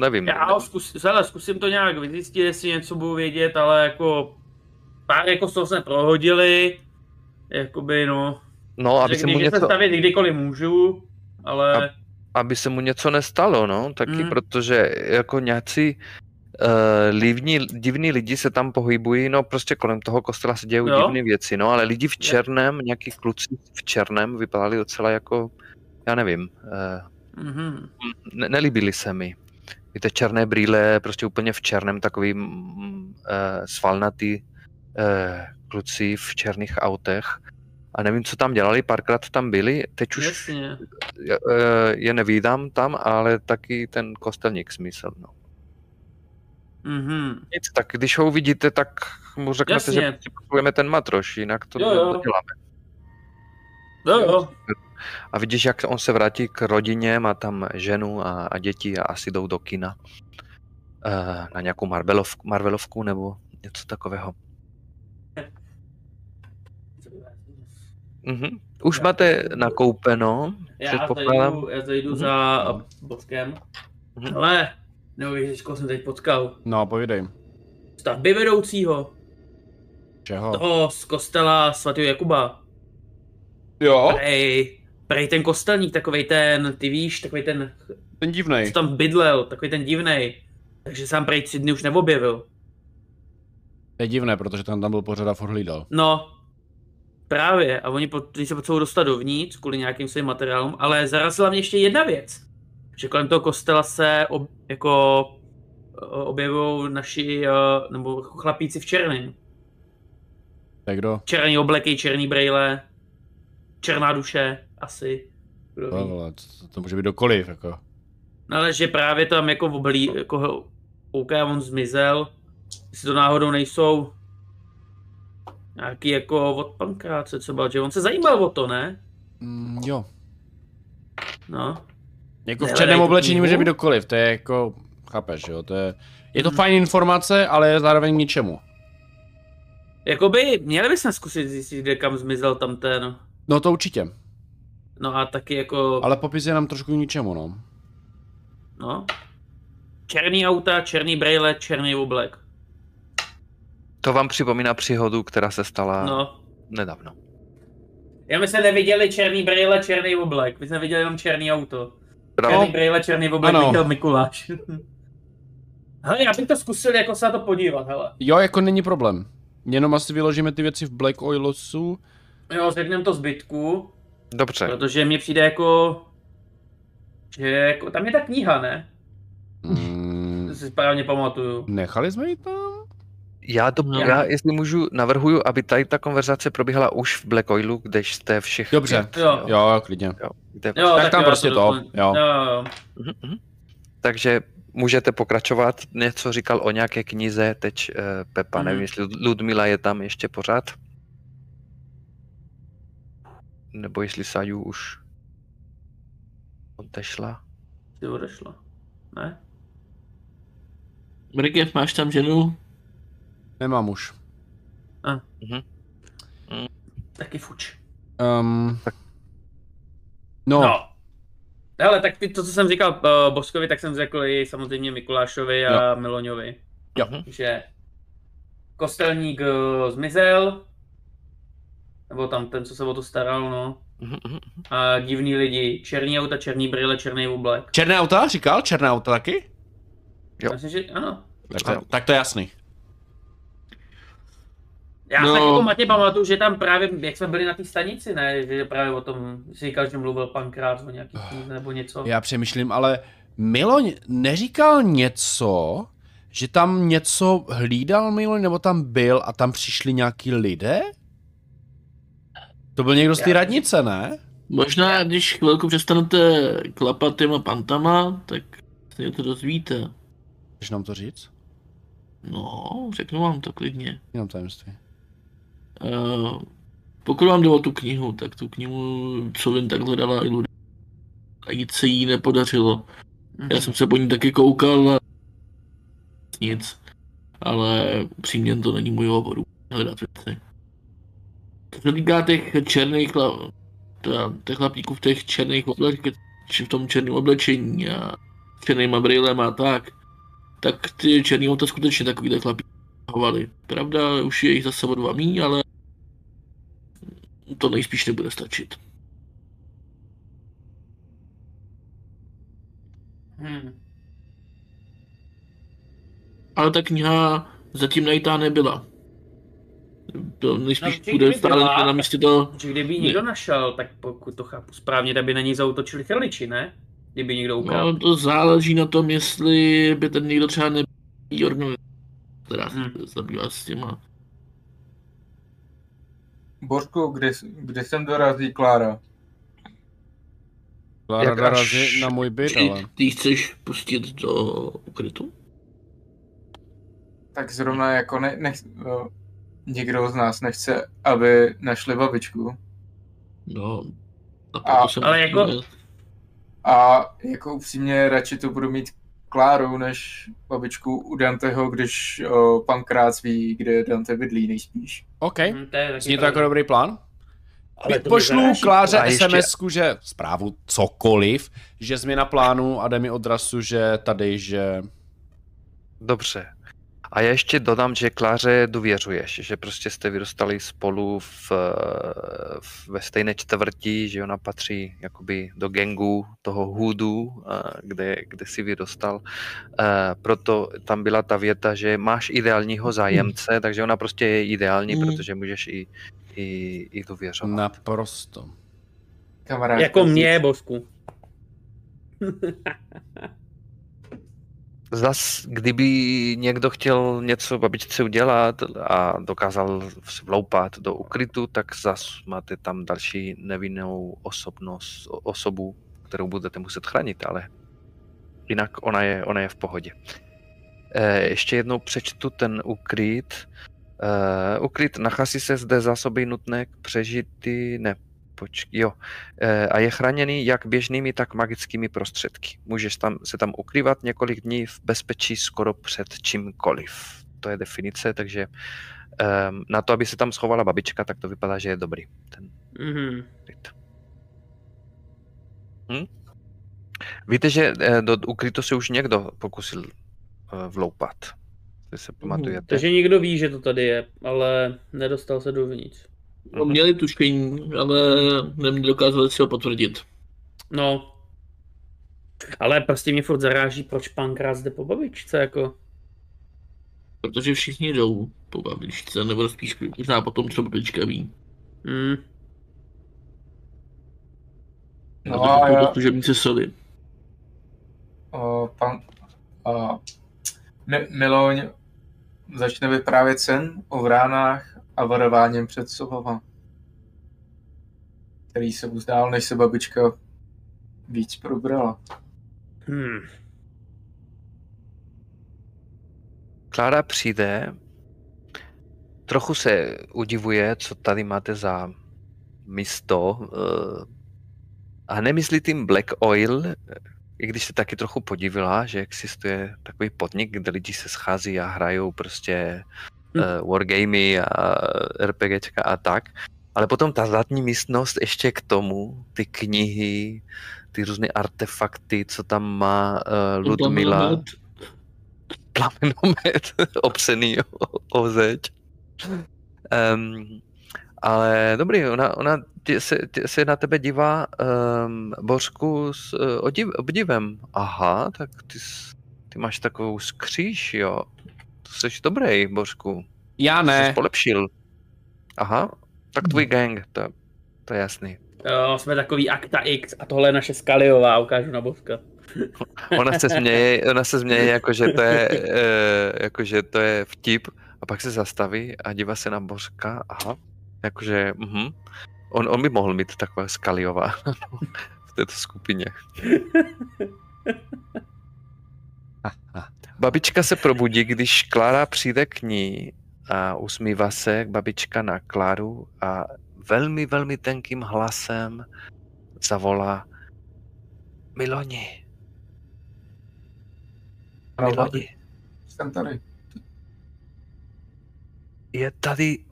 nevím. Já ho zkus, hele, zkusím to nějak vyzjistit, jestli něco budu vědět, ale jako pár jako z toho jsme prohodili, jakoby no, No, aby se mu něco, stavět kdykoliv můžu, ale aby se mu něco nestalo, no, taky, Mm. protože jako nějací uh, livní, divní lidi se tam pohybují, no prostě kolem toho kostela se dějí divné věci, no, ale lidi v černém, nějaký kluci v černém vypadali docela jako, já nevím, uh, mhm. ne, nelíbili se mi. Víte, černé brýle, prostě úplně v černém, takový uh, svalnatý uh, kluci v černých autech. A nevím, co tam dělali, párkrát tam byli, teď už jasně. je nevídám tam, ale taky ten kostelník smysl. No. Mhm. Nic, tak když ho uvidíte, tak mu řeknete, že Jasně. potřebujeme ten matroš, jinak to Jo, jo. neděláme. Jo, jo. A vidíš, jak on se vrátí k rodině, má tam ženu a, a děti a asi jdou do kina. Uh, na nějakou Marvelovku, Marvelovku nebo něco takového. Mhm. Už Já- máte nakoupeno, Já předpokládám. zajdu, já zajdu Mhm. za Boskem. Mhm. Ale, neuvěříš, koho jsem teď potkal. No, povídej. Stavby vedoucího, Čeho? toho z kostela svatého Jakuba. Jo? Prej, prej ten kostelník, takovej ten, ty víš, takový ten, Ten divnej. co tam bydlel, takový ten divnej. Takže sám prej tři dny už neobjevil. To je divné, protože ten tam byl pořád a furt hlídal. No, právě. A oni, pot, oni se potřebují dostat dovnitř kvůli nějakým svým materiálům, ale zarazila mě ještě jedna věc. Že kolem toho kostela se ob, jako objevují naši, uh, nebo chlapíci v černém. Tak kdo? Černý obleky, černý brejle, černá duše, asi. Kdo To, ví. vole, to, to může být dokoliv, jako. No ale že právě tam jako oblí, jako OK, on zmizel, jestli to náhodou nejsou nějaký jako od pankráce třeba, že on se zajímal o to, ne? Mm, jo. No. Jako v černém oblečení může být dokoliv, to je jako, chápeš, jo, to je, je to Mhm. fajn informace, ale je zároveň k ničemu. Jakoby, měli bychom zkusit zjistit, kde kam zmizel tam ten, No to určitě, no a taky jako, ale popis je nám trošku k ničemu, no. no. Černý auta, černý brejle, černý oblek. To vám připomíná příhodu, která se stala No. nedávno. Já my jsme neviděli černý brejle, černý oblek, my jsme viděli jenom černý auto. Pravda? Černý brejle, černý oblek Ano. viděl Mikuláš. *laughs* hele, já bych to zkusil jako se na to podívat, hele. Jo, jako není problém. Jenom asi vyložíme ty věci v Black Oilosu. Jo, řekneme to zbytku, Dobře. protože mně přijde jako, že jako, tam je ta kniha, ne? Mm, To si správně pamatuju. nechali jsme ji tam? Já, to, No. já, jestli můžu, navrhuju, aby tady ta konverzace probíhala už v Black Oilu, kde jste všichni. Dobře. Jo. Jo, klidně. Jo, kde Jo, Tak tam jo, prostě to, doplň. jo. jo, jo. Mhm, mhm. Takže můžete pokračovat. Něco říkal o nějaké knize, teď uh, Pepa, Mhm. nevím, jestli Ludmila je tam ještě pořád. Nebo jestli Saju už odešla. Ty odešla. Ne? Brikev, máš tam ženu? Nemám už. Taky fuč. Um, no, No. Hele, tak ty, to, co jsem říkal uh, Boskovi, tak jsem řekl i samozřejmě Mikulášovi a Miloňovi. Jo. Mhm. Že kostelník uh, zmizel, nebo tam ten, co se o to staral, no. Mhm, mhm. A divní lidi, černý auta, černý brýle, černý oblek. Černé auta, říkal? Černé auta taky? Jo. Myslím, že ano. Tak to, tak to je jasný. Já No. tak jako Matě pamatuju, že tam právě, jak jsme byli na té stanici, ne, že právě o tom, si říkal, že mluvil pan Krát o nějaký knize nebo něco. Já přemýšlím, ale Miloň neříkal něco, že tam něco hlídal Miloň, nebo tam byl a tam přišli nějaký lidé? To byl někdo z té Já- radnice, ne? Možná, když chvilku přestanete klapat těma pantama, tak se něco dozvíte. Můžeš nám to říct? No, řeknu vám to klidně. Jenom tajemství. Uh, pokud vám jde o tu knihu, tak tu knihu, co vím, tak hledala i Ludy. A nic se jí nepodařilo. Mhm. Já jsem se po ní taky koukal a nic. Ale upřímně to není můj obor hledat věci. Co se týká těch černých chlap, těch chlapíků v těch černých oblečení, či v tom černém oblečení a s černýma brýlema a tak, tak ty černý auta skutečně takovýhle chlapíky hovali. Pravda, už je jich zase o dva mí, ale to nejspíš nebude stačit. Hmm. Ale ta kniha zatím najítá nebyla. To No, nejspíš určitě bude stále byla. na místě toho... Že kdyby ji Ne. někdo našel, tak pokud to chápu správně, tak by na něj zautočili chrliči, ne? Kdyby někdo ukradl. No, to záleží na tom, jestli by ten někdo třeba nebyl organizace, která se Hmm. zabývá s těma. Božku, kde, kde jsem dorazí Klára? Klára Jak dorazí až- na můj byt, Ty, ale... ty chceš pustit do ukrytu? Tak zrovna jako ne, nech, no, nikdo z nás nechce, aby našli babičku. No, a ale jako- A jako upřímně radši tu budu mít Kláru, než babičku u Danteho, když o, pan Krác ví, kde Dante bydlí nejspíš. OK, Hm, to je zní to jako dobrý plán. Ale Pošlu. Kláře SMS-ku, že zprávu cokoliv, že změna plánu a jde mi odrasu, že tady, že... Dobře. A já ještě dodám, že Kláře důvěřuješ, že prostě jste vyrostali spolu v, v, ve stejné čtvrti, že ona patří jakoby do gengu toho hůdu, eh, kde, kde si vyrostal. Eh, Proto tam byla ta věta, že máš ideálního zájemce, takže ona prostě je ideální, Mm. protože můžeš i, i, i důvěřovat. Naprosto. Kamarád. Jako mě, Bosku. *laughs* Zas, kdyby někdo chtěl něco babičce udělat a dokázal vloupat do ukrytu, tak zas máte tam další nevinnou osobnost, osobu, kterou budete muset chránit, ale jinak ona je, ona je v pohodě. E, ještě jednou přečtu ten ukryt. E, ukryt nachází se zde zásoby nutné k přežití, ne, počkej, jo, Eh, a je chráněný jak běžnými, tak magickými prostředky. Můžeš tam, se tam ukrývat několik dní v bezpečí skoro před čímkoliv. To je definice, takže um, na to, aby se tam schovala babička, tak to vypadá, že je dobrý ten Mhm. ukryt. Hm? Víte, že eh, do ukrytu se už někdo pokusil eh, vloupat. Jestli se pamatujete. Takže někdo ví, že to tady je, ale nedostal se dovnitř. No, měli tušení, ale nedokázali si ho potvrdit. No. Ale prostě mě furt zaráží, proč pan Krás jde po babičce, jako. Protože všichni jdou po babičce, nebo spíš možná po tom, co babička ví. Hmm. No No, a to já- jsou služebníci soli. O, pan, o, Mi- Miloň začne vyprávět sen o vránách a varováním před sobama, který se uzdál, než se babička víc probrala. Hmm. Klára přijde, trochu se udivuje, co tady máte za místo eh, a nemyslí tím Black Oil, i když se taky trochu podivila, že existuje takový podnik, kde lidi se schází a hrajou prostě Hm. uh, wargamy a RPGčka a tak. Ale potom ta zadní místnost ještě k tomu, ty knihy, ty různé artefakty, co tam má uh, Ludmila Plamenomet. *laughs* opřený o, o zeď. Um, ale dobrý, ona, ona tě, se, tě, se na tebe dívá um, Bořku s uh, odiv, obdivem. Aha, tak ty, ty máš takovou skříž, jo. To jsi dobrý, Bořku. Já Jsi ne. polepšil. Aha, tak tvůj gang, to, to je jasný. Jo, jsme takový Akta X a tohle je naše Skaliová, ukážu na Božka. *laughs* Ona se směje, ona se směje jako, že to je, uh, jako, že to je vtip a pak se zastaví a dívá se na Bořka. Aha, jakože, mhm. On, on by mohl mít takové skaliová *laughs* v této skupině. *laughs* Babička se probudí, když Klára přijde k ní a usmívá se babička na Kláru a velmi, velmi tenkým hlasem zavolá Miloni, Miloni, Jsem tady. je tady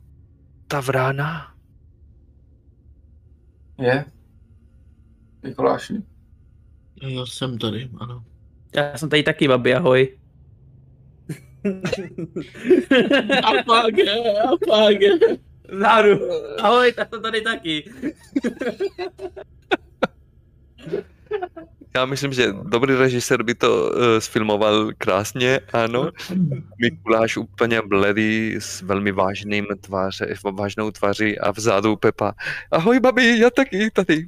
ta vrána? Je? Mikuláši. Já jsem tady, ano. Já jsem tady taky, babi, ahoj. A pak, a pak. Záru. Ahoj, tak to tady taky. Já myslím, že dobrý režisér by to uh, sfilmoval krásně, ano. Mikuláš úplně bledý s velmi vážným tváře, vážnou tváří a vzadu Pepa. Ahoj babi, já taky tady.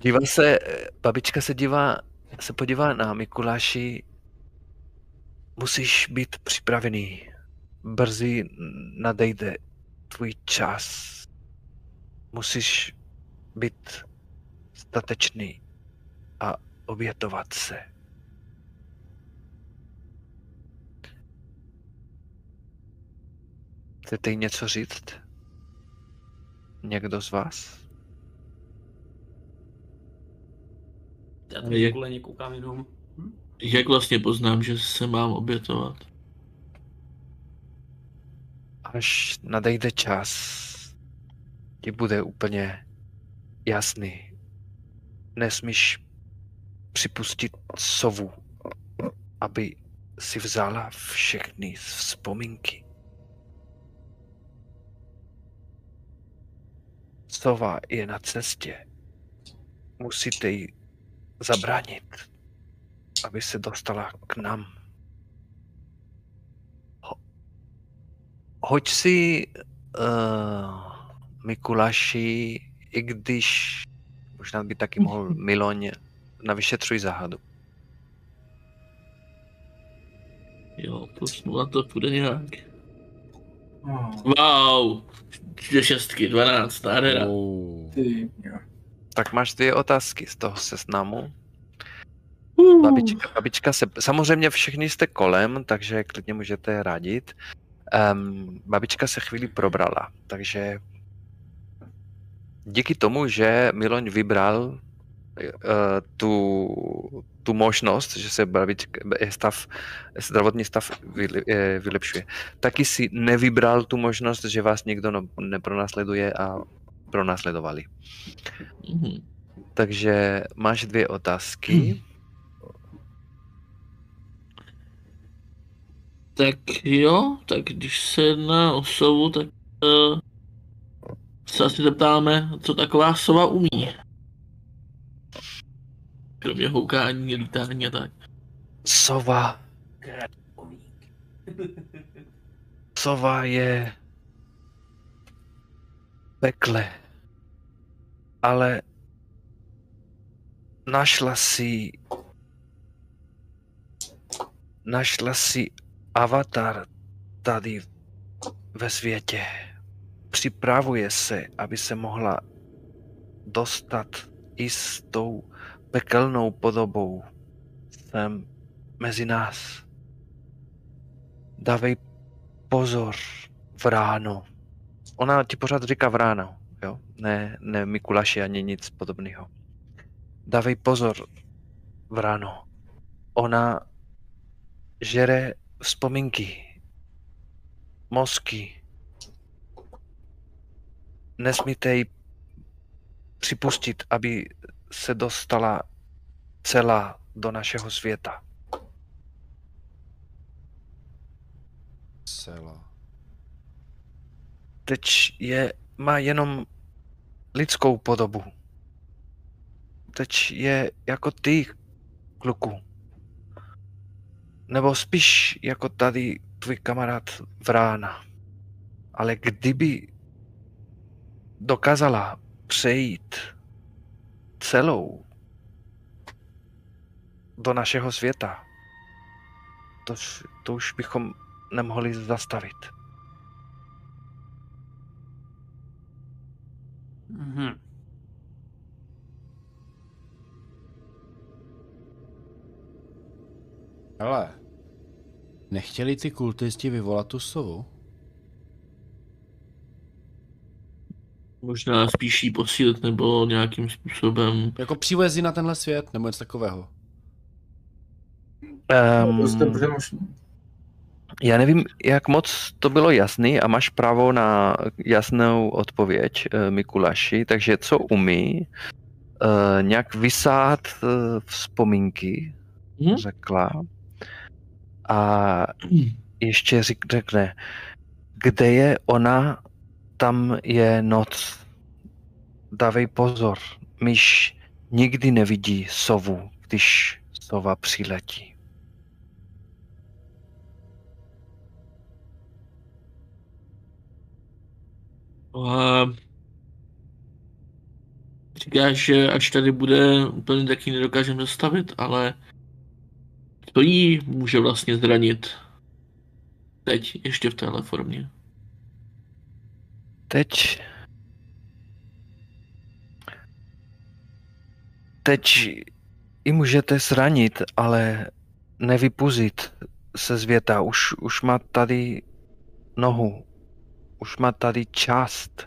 Dívá se, eh, babička se dívá, se podívá na Mikuláši. Musíš být připravený. Brzy nadejde tvůj čas. Musíš být statečný a obětovat se. Chcete jí něco říct? Někdo z vás? Já to Jak- kuleně koukám jenom. Jak vlastně poznám, že se mám obětovat? Až nadejde čas, ti bude úplně jasný. Nesmíš připustit sovu, aby si vzala všechny vzpomínky. Sova je na cestě. Musíte jí zabránit, aby se dostala k nám. Hoď si uh, Mikuláši, i když možná by taky mohl *laughs* Miloň na vyšetřuj záhadu. Jo, plus nula to půjde nějak. Oh, Wow, dvě šestky, 12, nádhera. Oh. ty, jo. Tak máš dvě otázky z toho seznamu. Uh. Babička, babička se, samozřejmě všichni jste kolem, takže klidně můžete radit. Um, babička se chvíli probrala, takže díky tomu, že Miloň vybral uh, tu, tu možnost, že se babička, eh, stav, zdravotní stav eh, vylepšuje, taky si nevybral tu možnost, že vás někdo no, nepronásleduje a pronásledovali. Mhm. Takže máš dvě otázky. Tak jo, tak když se jedná o sovu, tak uh, se asi zeptáme, co taková sova umí. Kromě houkání, lítání a tak. Sova. Sova je pekle. Ale našla si našla si avatar tady ve světě. Připravuje se, aby se mohla dostat i s tou pekelnou podobou sem mezi nás. Dávej pozor, vráno. Ona ti pořád říká vráno, jo? Ne, ne Mikuláši ani nic podobného. Dávej pozor, vráno. Ona žere vzpomínky, mozky. Nesmíte jí připustit, aby se dostala celá do našeho světa. Sela. Teď je, má jenom lidskou podobu. Teď je jako ty, kluku. Nebo spíš jako tady tvůj kamarád Vrána. Ale kdyby dokázala přejít celou do našeho světa, to, to už bychom nemohli zastavit. Mhm. Hele, nechtěli ty kultisti vyvolat tu sovu? Možná spíš jí posílit nebo nějakým způsobem. Jako přívezi na tenhle svět, nebo něco takového. Um, dobře možný. Já nevím, jak moc to bylo jasný a máš právo na jasnou odpověď, eh, Mikuláši, takže co umí? Eh, nějak vysát eh, vzpomínky, Hm? řekla. A ještě řek- řekne, kde je ona, tam je noc. Dávej pozor, myš nikdy nevidí sovu, když sova přiletí. A říkáš, že až tady bude úplně taky nedokážeme zastavit, ale to jí může vlastně zranit. Teď, ještě v téhle formě. Teď... Teď i můžete zranit, ale nevypuzit se z věta. Už, už má tady nohu. Už má tady část.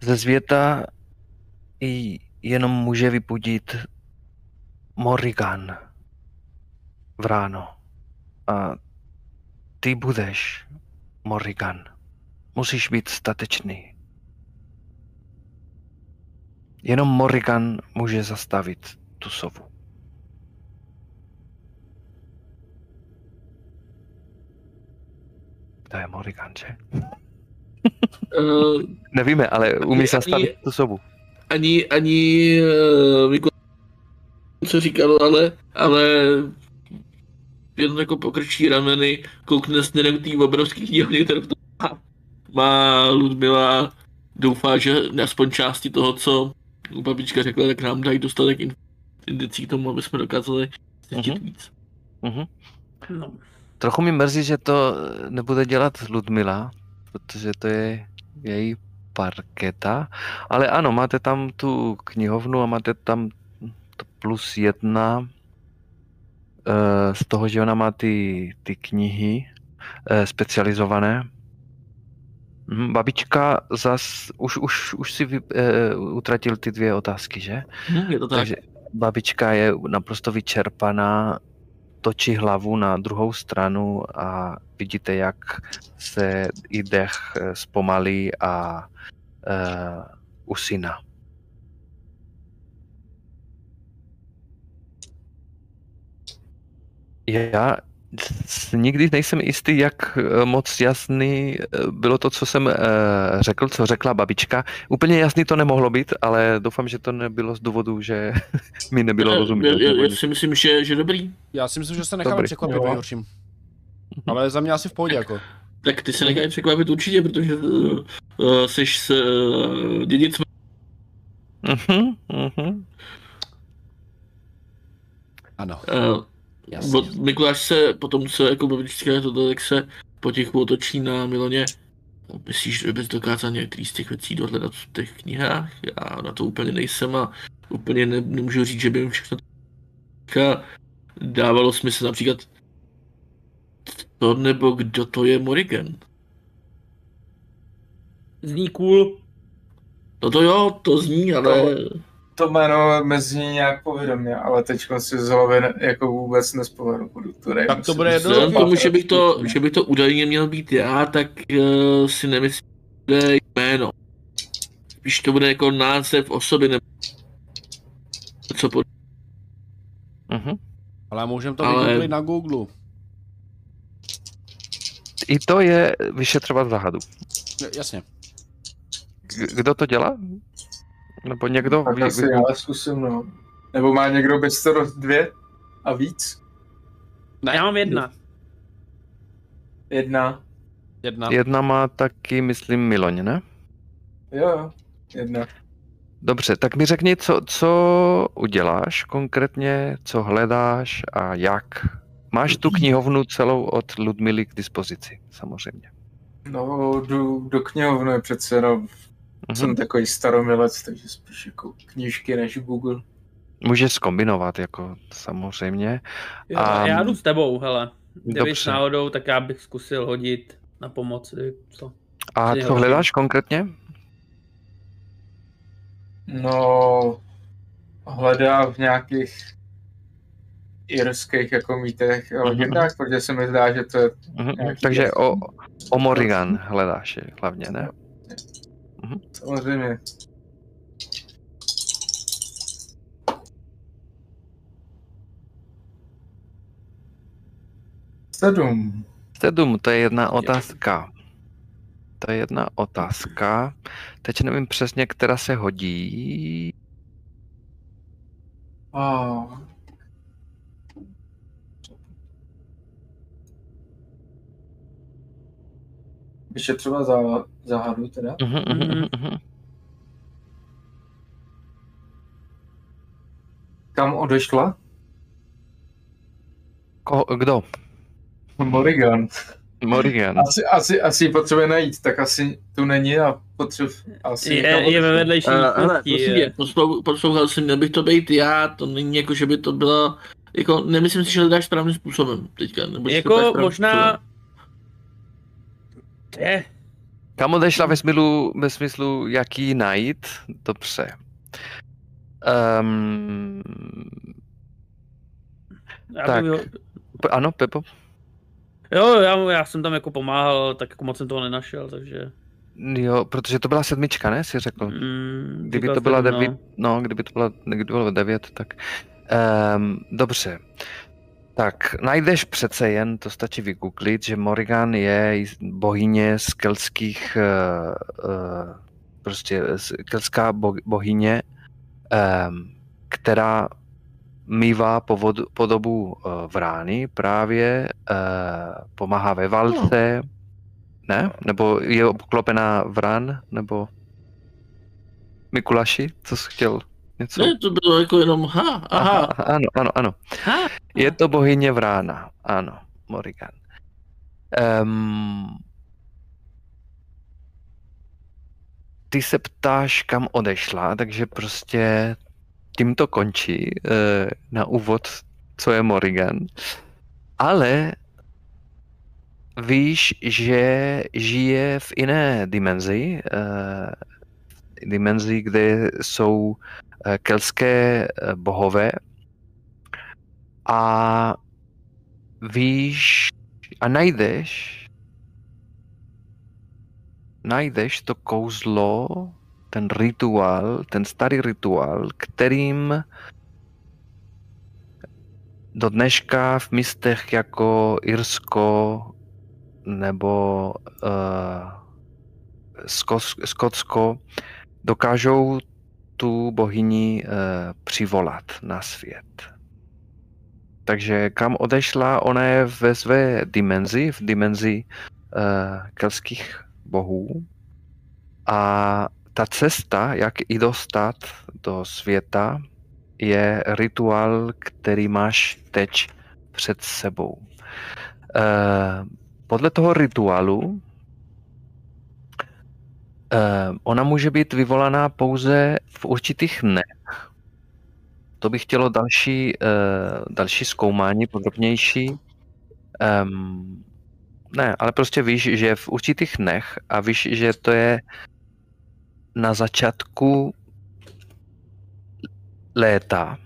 Ze zvěta i jenom může vypudit Morrigan v ráno. A ty budeš Morrigan. Musíš být statečný. Jenom Morrigan může zastavit tu sovu. To je Morrigan, že? Uh, Nevíme, ale umí Ani- zastavit tu sovu. ani, ani uh, co říkal, ale, ale jenom jako pokrčí rameny, koukne směrem k té obrovský knihovně, kterou to má. Má Ludmila, doufá, že aspoň části toho, co babička řekla, tak nám dají dostatek in- indicí k tomu, aby jsme dokázali zjistit Mhm. víc. Mhm. No. Trochu mi mrzí, že to nebude dělat Ludmila, protože to je její parketa. Ale ano, máte tam tu knihovnu a máte tam to plus jedna eh, z toho, že ona má ty, ty knihy eh, specializované. Mhm, Babička zas, už, už, už si vy, eh, utratil ty dvě otázky, že? Hm, je to tak. Takže babička je naprosto vyčerpaná, točí hlavu na druhou stranu a vidíte, jak se i dech eh, zpomalí a uh, usíná. Já s- nikdy nejsem jistý, jak eh, moc jasný eh, bylo to, co jsem eh, řekl, co řekla babička. Úplně jasný to nemohlo být, ale doufám, že to nebylo z důvodu, že *laughs* mi nebylo rozumět. já, já, já si myslím, že, že dobrý. Já si myslím, že se necháme Dobrý. překvapit nejhorším. Ale za mě asi v pohodě jako. Tak ty se nechají překvapit určitě, protože uh, jsi s uh, dědic Mhm, mhm. Ano. Uh, Jasně. Mikuláš se potom, co jako babička to tak se potichu otočí na Miloně. Myslíš, že bys dokázal některý z těch věcí dohledat v těch knihách? Já na to úplně nejsem a úplně ne, nemůžu říct, že by mi všechno dávalo smysl například to nebo kdo to je Morrigan. Zní cool. No to jo, to zní, ale To jméno mezi nějak povědomě, ale teď si z hlavy ne, jako vůbec To nevím, Tak to bude jedno- tomu, že bych to, že bych to údajně měl být já, tak uh, si nemyslím, že to je jméno. Spíš to bude jako název osoby nebo co pod... Mhm. Ale můžeme to Ale- vygooglit na Google. I to je vyšetřovat záhadu. Jasně. K- Kdo to dělá? Nebo někdo? Tak Vy- asi vy- já zkusím, no. Nebo má někdo bezstarost dvě a víc? Já mám jedna. Jedna. Jedna. Jedna má taky, myslím, Miloň, ne? Jo, jo. Jedna. Dobře, tak mi řekni, co, co uděláš konkrétně, co hledáš a jak. Máš tu knihovnu celou od Ludmily k dispozici, samozřejmě. No, jdu do knihovny přece jenom. Mhm. Jsem takový staromilec, takže spíš jako knížky než Google. Můžeš zkombinovat, jako samozřejmě. Jo, A- já jdu s tebou, hele. Kdybych Dobře. náhodou, tak já bych zkusil hodit na pomoc. Co? A co hledáš konkrétně? No, hledá v nějakých irských jako mýtech a legendách, protože se mi zdá, že to je Mhm, Nějaký Takže věc. o, o Morrigan hledáš je hlavně, ne? Samozřejmě. Sedm. Sedm, to je jedna otázka. To je jedna otázka. Teď nevím přesně, která se hodí. Oh. Ještě třeba za, záhadu teda. Mhm, mhm, mhm, mhm. Kam odešla? Ko, kdo? Morrigan. Morrigan. Asi, asi, asi potřebuje najít, tak asi tu není a potřeb asi Je, je ve vedlejší tě, poslou- poslouchal jsem, měl bych to být já, to není jako, že by to bylo, jako nemyslím si, že hledáš správným způsobem teďka. Nebo to Jako správným možná... způsobem. Je, Kam odešla ve smyslu, ve smyslu jak ji najít? Dobře. Um, já Tak. p- ano, Pepo? Jo, já, já jsem tam jako pomáhal, tak jako moc jsem toho nenašel, takže... Jo, protože to byla sedmička, ne? Si řekl. Mm, Kdyby to byla jsem, no. devět, no, kdyby to byla, kdyby to bylo devět, tak um, dobře. Tak, najdeš přece jen, to stačí vygooglit, že Morrigan je bohyně z keltských, uh, uh, prostě keltská bo, bohyně, um, která mývá povod, podobu uh, vrány právě, pomáhá ve válce, ne? Nebo je obklopená vrán, nebo Mikuláši, co jsi chtěl? Něco? Ne, to bylo jako jenom, ha, aha, Ano, ano, ano. Ha, Je to bohyně vrána, ano, Morrigan. Um, ty se ptáš, kam odešla, takže prostě tím to končí uh, na úvod, co je Morrigan. Ale víš, že žije v jiné dimenzi, uh, dimenzi, kde jsou keltské eh, bohové. A víš a najdeš najdeš to kouzlo, ten rituál, ten starý rituál, kterým do dneška v místech jako Irsko nebo uh, Skotsko dokážou tu bohyni uh, přivolat na svět. Takže kam odešla, ona je ve své dimenzi, v dimenzi uh, kelských bohů. A ta cesta, jak i dostat do světa, je rituál, který máš teď před sebou. Uh, podle toho rituálu ona může být vyvolaná pouze v určitých dnech. To by chtělo další, uh, další zkoumání, podrobnější. Um, ne, ale prostě víš, že v určitých dnech a víš, že to je na začátku léta.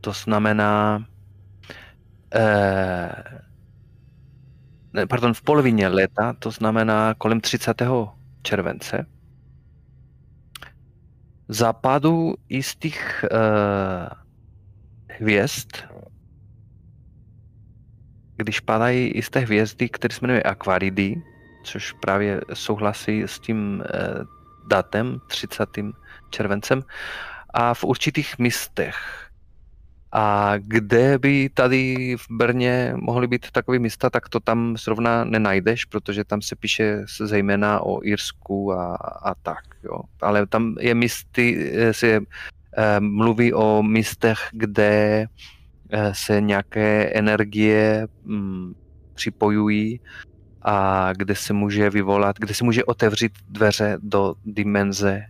To znamená, eh, ne, pardon, v polovině léta, to znamená kolem 30. července, západu jistých eh, hvězd když padají i z té hvězdy, které se jmenuje Aquaridy, což právě souhlasí s tím eh, datem 30. červencem, a v určitých místech. A kde by tady v Brně mohly být takové místa, tak to tam zrovna nenajdeš, protože tam se píše zejména o Irsku a, a tak. Jo. Ale tam je místy, eh, se eh, mluví o místech, kde eh, se nějaké energie mm, připojují a kde se může vyvolat, kde se může otevřít dveře do dimenze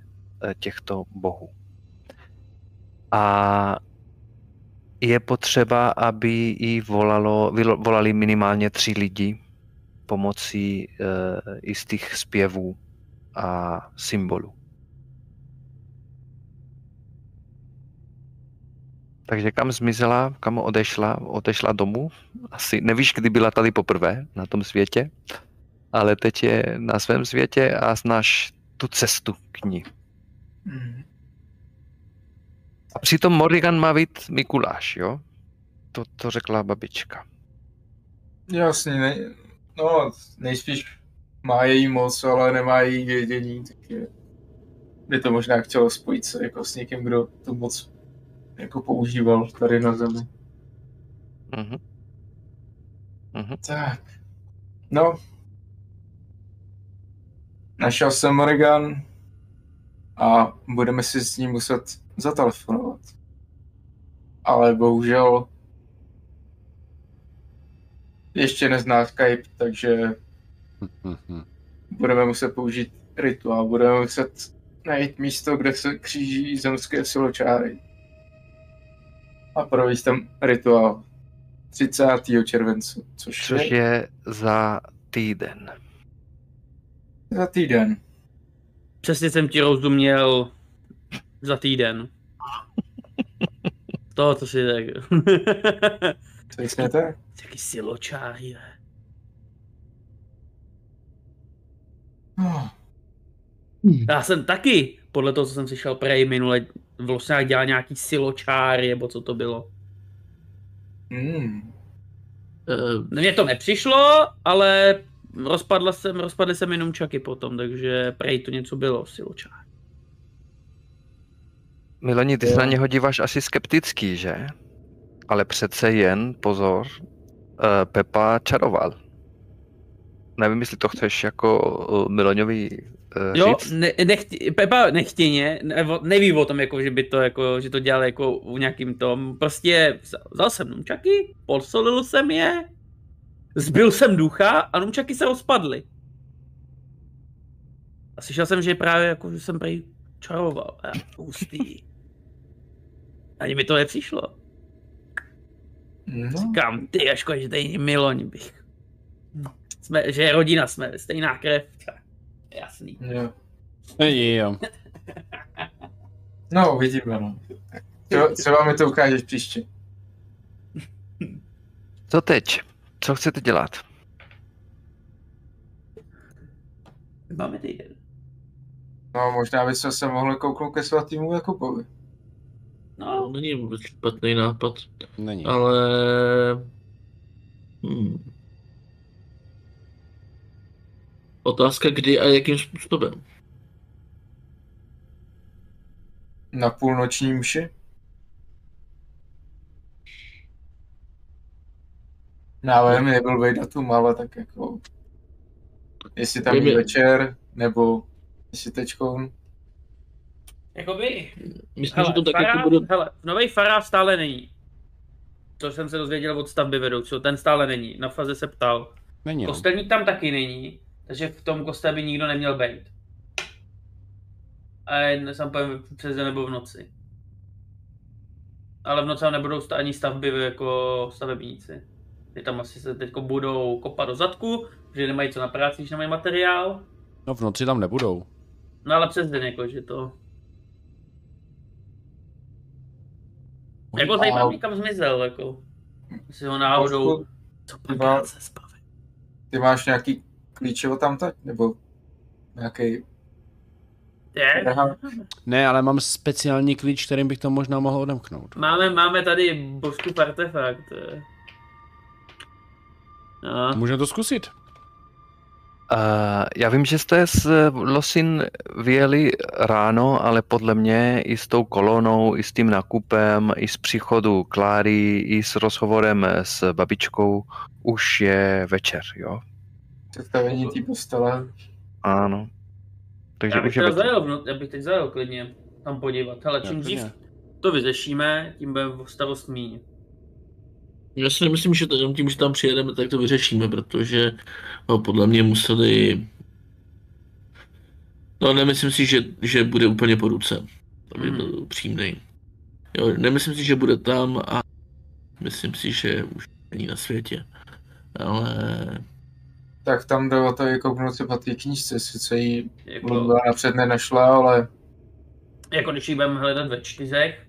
těchto bohů. A je potřeba, aby jí volalo, volali minimálně tři lidi pomocí uh, jistých zpěvů a symbolů. Takže kam zmizela, kam odešla? Odešla domů? Asi nevíš, kdy byla tady poprvé na tom světě, ale teď je na svém světě a znáš tu cestu k ní. Hmm. A přitom Morrigan má být Mikuláš, jo? To, to řekla babička. Jasně, ne, no, nejspíš má její moc, ale nemá její vědění, tak je, by to možná chtělo spojit se jako s někým, kdo tu moc jako používal tady na zemi. Mhm. Mhm. Tak, no. Našel jsem Morgan a budeme si s ním muset zatelefonovat. Ale bohužel ještě nezná Skype, takže *laughs* budeme muset použít rituál. Budeme muset najít místo, kde se kříží zemské siločáry. A provést tam rituál 30. července, což, Což je za týden. za týden. Přesně jsem ti rozuměl za týden. *laughs* To, co si řekl. *laughs* Co jste? Jaký siločáry, ne? Oh, Já jsem taky, podle toho, co jsem slyšel prej minule, vlastně dělal nějaký siločáry, nebo co to bylo. mm. Mně to nepřišlo, ale rozpadla jsem, rozpadly se mi numčaky potom, takže prej to něco bylo, siločár. Milani, ty Jo. se na něho díváš asi skeptický, že? Ale přece jen, pozor, eh, Pepa čaroval. Nevím, jestli to chceš jako eh, Miloňovi eh, Jo, říct. ne, nechti, Pepa nechtěně, nebo neví o tom, jako, že by to, jako, že to dělal jako u nějakým tom, prostě vzal- jsem numčaky, podsolil jsem je, zbyl jsem ducha a numčaky se rozpadly. A slyšel jsem, že právě jako, že jsem prej čaroval. A já, hustý. Ani mi to nepřišlo. No, Říkám, ty, a škoda, že tady Miloň bych. Jsme, že je rodina, jsme stejná krev. Jasný. jo. Jo. no uvidíme, no. Třeba mi to ukážeš příště. Co teď? Co chcete dělat? Máme týden. No, možná bychom se mohli kouknout ke svatýmu Jakubovi. to No, není vůbec špatný nápad, Není. ale... Hmm. Otázka kdy a jakým způsobem. Na půlnoční mši. Já vím, nebyl vej datum, ale tak jako... Jestli tam Je mi- večer, nebo jestli teďkon. jakoby, Myslím, hele, že to tak fará, jako bude... hele, nový fará stále není. To jsem se dozvěděl od stavby vedoucího, ten stále není. Na faze se ptal. Není. No. Kostelník tam taky není, takže v tom kostele by nikdo neměl být. A jen jsem povím přes den nebo v noci. Ale v noci tam nebudou ani stavby jako stavebníci. Ty tam asi se teď budou kopat do zadku, že nemají co na práci, když nemají materiál. No v noci tam nebudou. No ale přes den jako, že to... Jako mě, kam zmizel, jako. Jestli ho náhodou... Co pak se zbaví. Ty máš nějaký klíčevo tam teď? Nebo nějaký... Je? Ne, ale mám speciální klíč, kterým bych to možná mohl odemknout. Máme, máme tady božku artefakt. No. Můžeme to zkusit. Uh, já vím, že jste z Losin vyjeli ráno, ale podle mě i s tou kolonou, i s tím nakupem, i s příchodu Kláry, i s rozhovorem s babičkou už je večer, jo? Představení té postele. Ano. Takže Já bych už je zajel, no, já bych teď zajel klidně tam podívat. Hele, čím dřív to vyřešíme, tím budeme v starost míň. Já si nemyslím, že to jenom tím, že tam přijedeme, tak to vyřešíme, protože no, podle mě museli... No nemyslím si, že, že bude úplně po ruce, aby Hmm. byl upřímnej. Jo, nemyslím si, že bude tam a myslím si, že už není na světě. Ale Tak tam jde o to i kouknout se po té knížce, sice jí Jako, napřed nenašla, ale jako když ji budeme hledat ve čtyřech,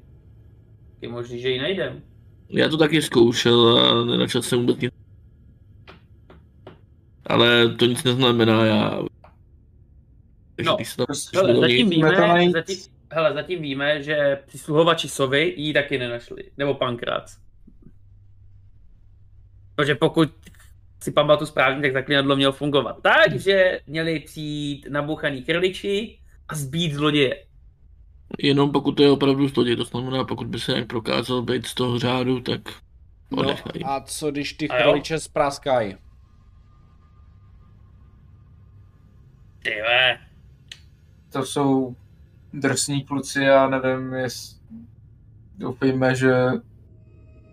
je možný, že ji najdem. Já to taky zkoušel a nenačal jsem vůbec nic. Ale to nic neznamená, já... Takže No, tam Hele, zatím víme, zatím, hele, zatím víme, že přisluhovači Sovy ji taky nenašli. Nebo Pankrác. Protože pokud si pamatuju správně, tak zaklinadlo mělo fungovat tak, že měli přijít nabuchaný krliči a zbít zloděje. Jenom pokud to je opravdu zloděj, to znamená, pokud by se nějak prokázal být z toho řádu, tak No, odechají. a co když ty chroliče spráskají? Ty ve, to jsou drsní kluci, já nevím, jestli... Doufejme, že,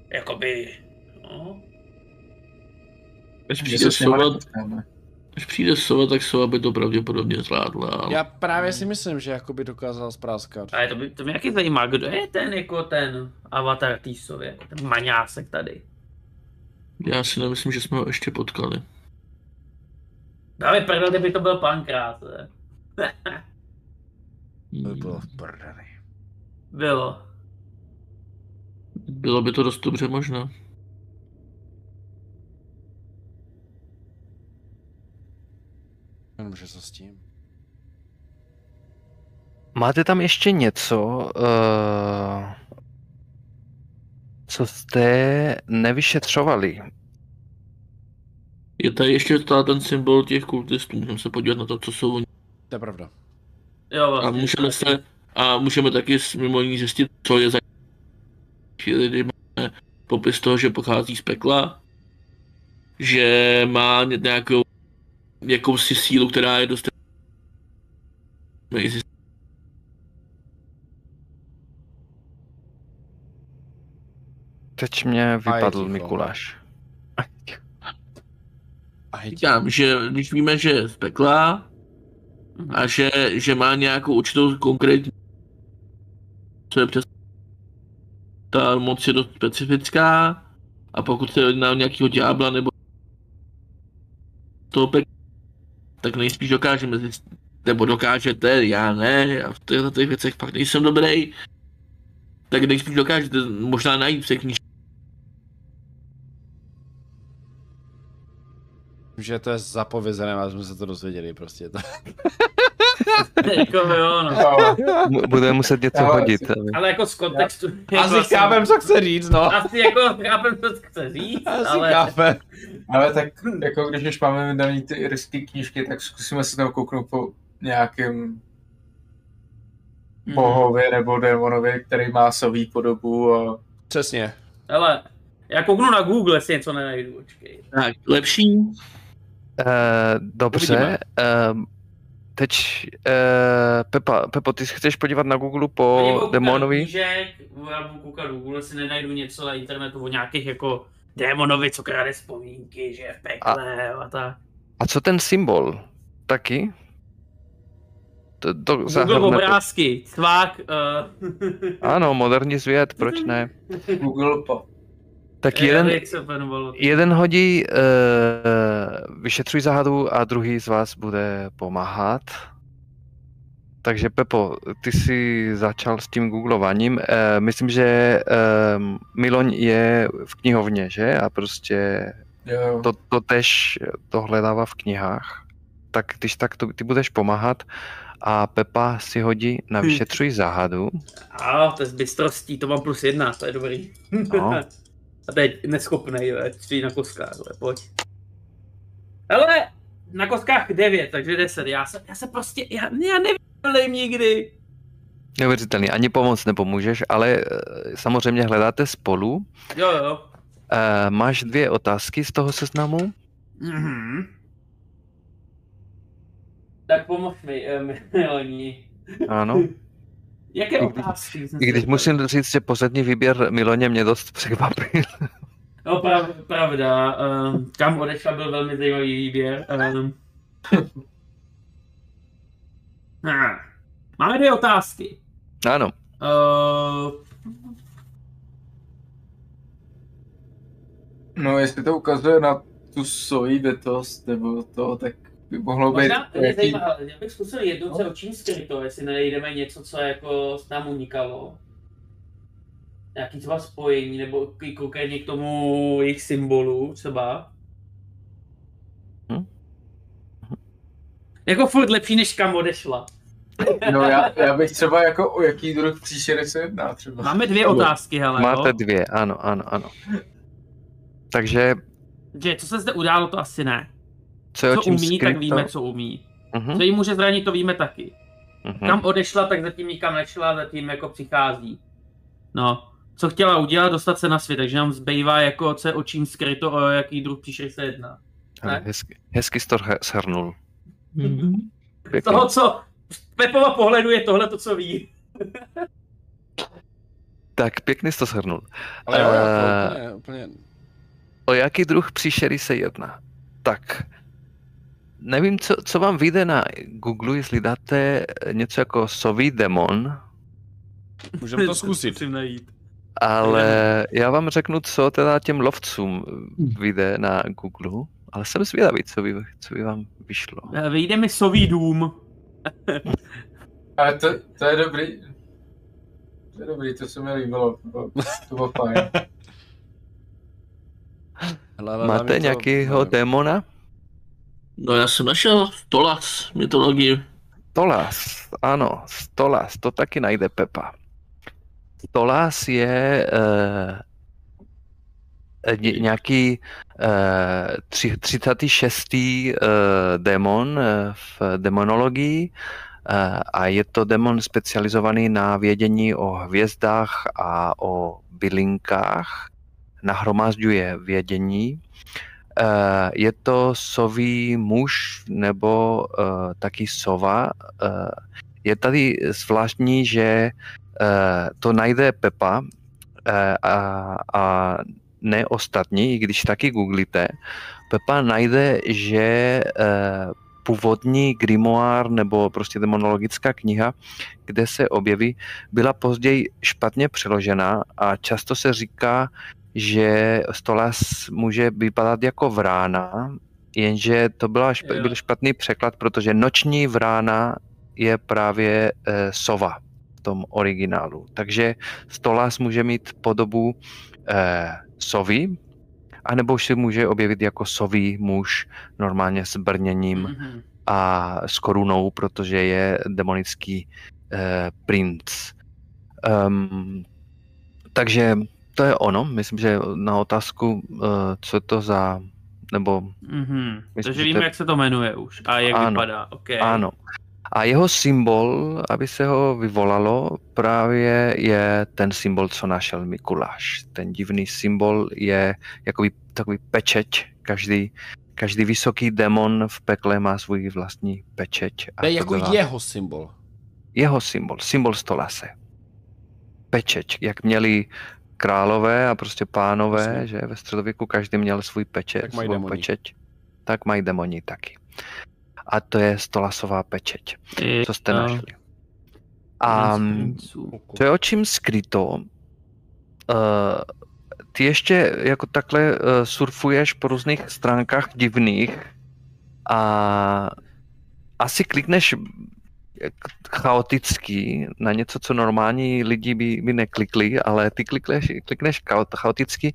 jakoby, no, Až že přijde se s až přijde sova, tak sova by to pravděpodobně zvládla. ale- Já právě si myslím, že jakoby dokázal spráskat. ale to by, to mě nějaký zajímá, kdo je ten, jako ten avatar té jako ten maňásek tady. Já si nemyslím, že jsme ho ještě potkali. Dáme prdel, kdyby to byl Pankrác, ne? *laughs* To by bylo v prdeli. Bylo. Bylo by to dost dobře možné. Jenomže co s tím? Máte tam ještě něco, uh, co jste nevyšetřovali? Je tady ještě stále ten symbol těch kultistů, můžeme se podívat na to, co jsou oni. To je pravda. Jo, A vlastně. můžeme se, a můžeme taky s- mimo jiný zjistit, co je za chvíli, kdy máme popis toho, že pochází z pekla, že má ně- nějakou jakousi sílu, která je dost Teď mě vypadl. Mikuláš. Říkám, že když víme, že je z pekla a že, že má nějakou určitou konkrétní co je přes ta moc je dost specifická a pokud se jedná o nějakého ďábla nebo toho pek, tak nejspíš dokážeme zjistit, nebo dokážete, já ne, já v těchto těch věcech fakt nejsem dobrý, tak nejspíš dokážete možná najít v že to je zapovězené, ale jsme se to dozvěděli prostě. To. jako jo, no. *laughs* No, Budeme muset něco Ale- hodit. aby- Ale jako z kontextu... jako Asi chápem, co chce říct, no. Asi jako chápem, co chce říct, Asi ale... chápem. ale tak jako když už máme vydaný ty irské knížky, tak zkusíme se tam kouknout po nějakém Mhm. bohovi nebo démonovi, který má sový podobu a Přesně. Hele, já kouknu na Google, jestli něco nenajdu, počkej. tak lepší, Uh, dobře. Uh, teď, uh, Pepa, Pepo, ty se chceš podívat na Google po demonovi? Já budu koukat do Google, jestli nenajdu něco na internetu o nějakých jako démonovi, co krade vzpomínky, že je v pekle a, a tak. A co ten symbol? Taky? To, to Google zahrne- obrázky, cvák, uh... Ano, moderní svět, proč ne? *laughs* Google po. Tak jeden, nevím, jak se jmenovalo. jeden hodí uh, vyšetřuj záhadu a druhý z vás bude pomáhat. Takže Pepo, ty jsi začal s tím googlováním. Uh, myslím, že uh, Miloň je v knihovně, že? A prostě Jo, to, to tež to hledává v knihách. Tak když tak to, ty budeš pomáhat a Pepa si hodí na Hm. vyšetřuj záhadu. A to je z bystrostí, to mám plus jedna, to je dobrý. No. *laughs* A teď neschopnej, jo, stří na koskách, ale pojď. Hele, na kostkách 9, takže 10. Já se, já se prostě, já, já nevím nikdy. Neuvěřitelný, ani pomoc nepomůžeš, ale eh, samozřejmě hledáte spolu. Jo, jo. Eh, máš dvě otázky z toho seznamu? Mhm. Tak pomož mi, eh, *laughs* Miloni. Ano. Jaké I když- otázky? I když řekl? musím říct, že poslední výběr Miloně mě dost překvapil. No, prav, pravda. Um, kam odešla byl velmi zajímavý výběr. *laughs* Um, ah. Máme dvě otázky. Ano, Uh, No, jestli to ukazuje na tu soji bytost, nebo to, tak by mohlo být možná mě jaký... zajímá, já bych zkusil jednou se očím skryto, jestli nenajdeme něco, co jako s nám unikalo. Nějaký třeba spojení, nebo k- konkrétně k tomu jejich symbolu třeba. Hm? Jako furt lepší, než kam odešla. No, já, já bych třeba jako o jaký druh příšery se jedná třeba. Máme dvě otázky, hele. máte jo? dvě, ano, ano, ano. Takže, Že co se zde událo, to asi ne. Co je Co umí, skryto? tak víme, co umí. Mhm, Co jí může zranit, to víme taky. mhm. Kam odešla, tak zatím nikam nešla, zatím jako přichází. No, co chtěla udělat, dostat se na svět, takže nám zbývá jako, co je očím skryto, o jaký druh příšery se jedná. Ne? hezky, hezky jsi to shrnul. Z Pěkně. toho, co z Pepova pohledu je tohle to, co ví. Tak pěkně jsi to shrnul. Ale jo, Eh, jako, úplně, úplně. O jaký druh příšery se jedná? Tak, nevím, co, co vám vyjde na Google, jestli dáte něco jako sový demon, Můžeme to zkusit. Najít. ale já vám řeknu, co teda těm lovcům vyjde na Google, ale jsem zvědavý, co by, co by vám vyšlo. Eh, Vyjde mi sový dům. *laughs* Ale to, to je dobrý. To je dobrý, to se mi líbilo. To bylo, to fajn. Hele, Máte to- nějakého nevím. démona? No já jsem našel Tolas mytologii. Stolas, ano, Stolas, to taky najde Pepa. Stolas je uh, nějaký tři, 36. Uh, démon uh, v demonologii uh, a je to démon specializovaný na vědění o hvězdách a o bylinkách. Nahromažďuje vědění. Uh, je to sový muž nebo uh, taky sova. Uh, je tady zvláštní, že to najde Pepa a, a ne ostatní, i když taky googlíte. Pepa najde, že původní grimoire nebo prostě demonologická kniha, kde se objeví, byla později špatně přeložena a často se říká, že Stolas může vypadat jako vrána, jenže to byla šp- byl špatný překlad, protože noční vrána je právě e, sova v tom originálu. Takže Stolas může mít podobu e, sovy, anebo už se může objevit jako sový muž normálně s brněním Mhm. a s korunou, protože je demonický eh, princ. Um, takže to je ono. Myslím, že na otázku, uh, co je to za, nebo Mhm. Myslím, Takže že víme, to jak se to jmenuje už a jak Ano. vypadá. Okay. ano. A jeho symbol, aby se ho vyvolalo, právě je ten symbol, co našel Mikuláš. Ten divný symbol je jakoby takový pečeť. Každý, každý vysoký demon v pekle má svůj vlastní pečeť. a To je jako byla- jeho symbol. jeho symbol, symbol stolase. Pečeť, jak měli králové a prostě pánové, Jasně. že ve středověku každý měl svůj pečet, Tak mají svou demoni. pečeť, tak mají demoni taky. A to je stolasová pečeť, co jste to našli. A co je očím skryto, uh, ty ještě jako takhle uh, surfuješ po různých stránkách divných a asi klikneš chaoticky na něco, co normální lidi by, by neklikli, ale ty klikneš, klikneš chaot- chaoticky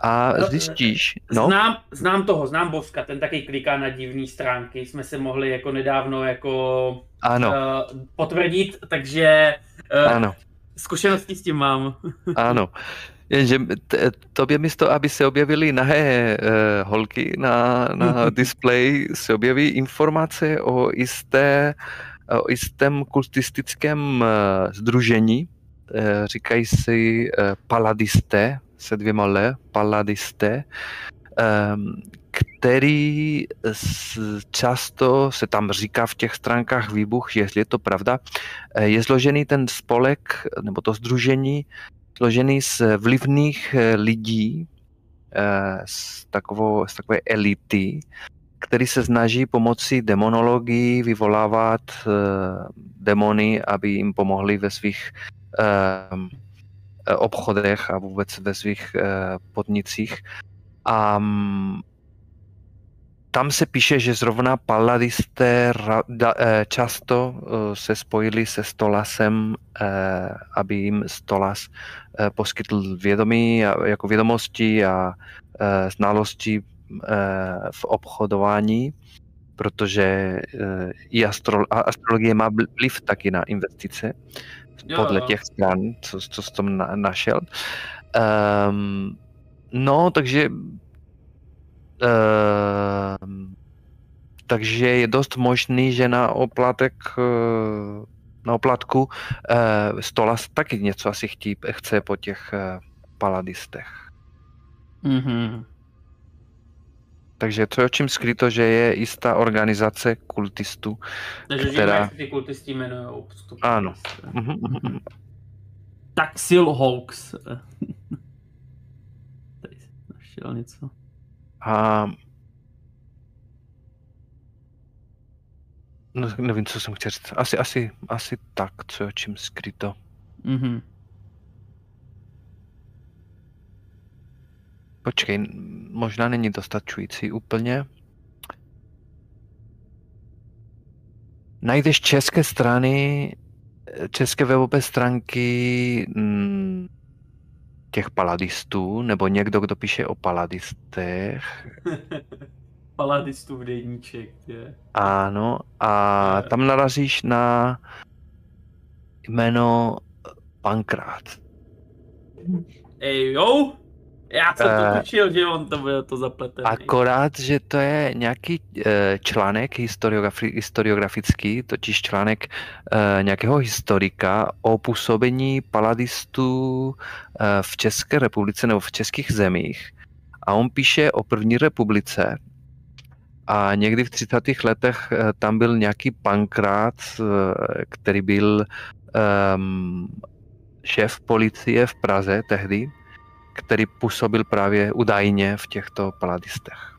a No, zjistíš, no, Znám, znám toho, znám Boska, ten taky kliká na divné stránky, jsme se mohli jako nedávno jako ano, uh, potvrdit, takže uh, ano, zkušenosti s tím mám. *laughs* ano. Jenže t- tobě místo, aby se objevily nahé uh, holky na, na *laughs* displeji, se objeví informace o jisté, o jistém kultistickém združení, uh, říkají si paladisté, se dvěma le, paladisté, um, který často se tam říká v těch stránkách výbuch, jestli je to pravda, je zložený ten spolek nebo to združení složený z vlivných eh, lidí, eh, z, takovou, z takové elity, který se snaží pomocí demonologii vyvolávat uh, demony, aby jim pomohli ve svých uh, obchodech a vůbec ve svých uh, podnicích. A um, tam se píše, že zrovna paladisté často se spojili se Stolasem, aby jim Stolas poskytl vědomí, jako vědomosti a znalosti v obchodování, protože i astro, astrologie má vliv taky na investice, podle těch stran, co, co jsem tam našel. Um, no, takže Uh, takže je dost možný, že na oplatek uh, na oplatku uh, Stolas taky něco asi chtí, chce po těch uh, paladistech. Mm-hmm. Takže to je o čím skryto, že je jistá organizace kultistů, Takže která... Jak ty kultisti jmenují. Ano. Mm-hmm. Taxil Hawks. *laughs* Tady našel něco. A no, nevím, co jsem chtěl říct. Asi, asi, asi tak, co je čím skryto. Mm-hmm. Počkej, možná není dostačující úplně. Najdeš české strany, české webové stránky mm, těch paladistů, nebo někdo, kdo píše o paladistech. *laughs* Paladistů v deníček, je. Ano, a tam narazíš na jméno Pankrát. Ej, jo? Já jsem to eh, tušil, že on to bude to zapletený. Akorát, že to je nějaký eh, článek historiografi, historiografický, totiž článek uh, nějakého historika o působení paladistů v České republice nebo v českých zemích. A on píše o první republice a někdy v 30. letech tam byl nějaký pankrát, který byl um, šéf policie v Praze tehdy který působil právě údajně v těchto paladistech.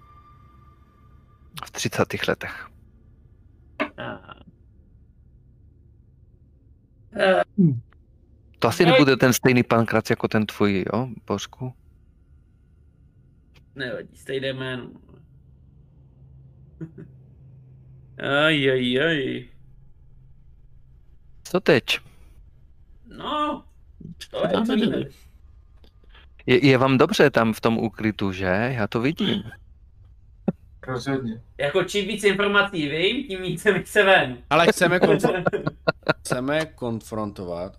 V 30. letech. To asi nebude ten stejný pankrát jako ten tvůj, jo, Božku? Nevadí, stejné jméno. Aj, aj, aj. Co teď? No, to je, to je, je vám dobře tam v tom úkrytu, že? Já to vidím. Rozhodně. Jako čím víc informací vím, tím víc se ven. Ale chceme, konfro- *laughs* chceme konfrontovat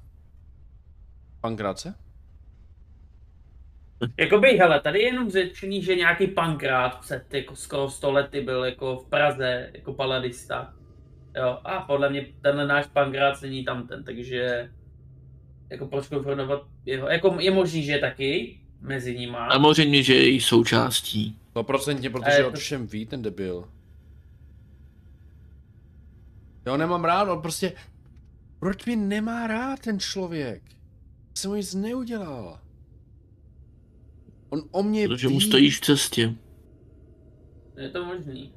Pankráce? Jakoby, hele, tady je jenom řečený, že nějaký pankrát před jako skoro 100 lety byl jako v Praze, jako paladista. Jo, a podle mě tenhle náš pankrát není tam ten, takže jako proč konfrontovat jeho, jako je možný, že je taky mezi nimi. Samozřejmě, že je její součástí. 100% protože o všem ví ten debil. Já ho nemám rád, on prostě... Proč mě nemá rád ten člověk? Jsem mu nic neudělal. On o mě Protože ví... mu stojíš v cestě. Je to možný.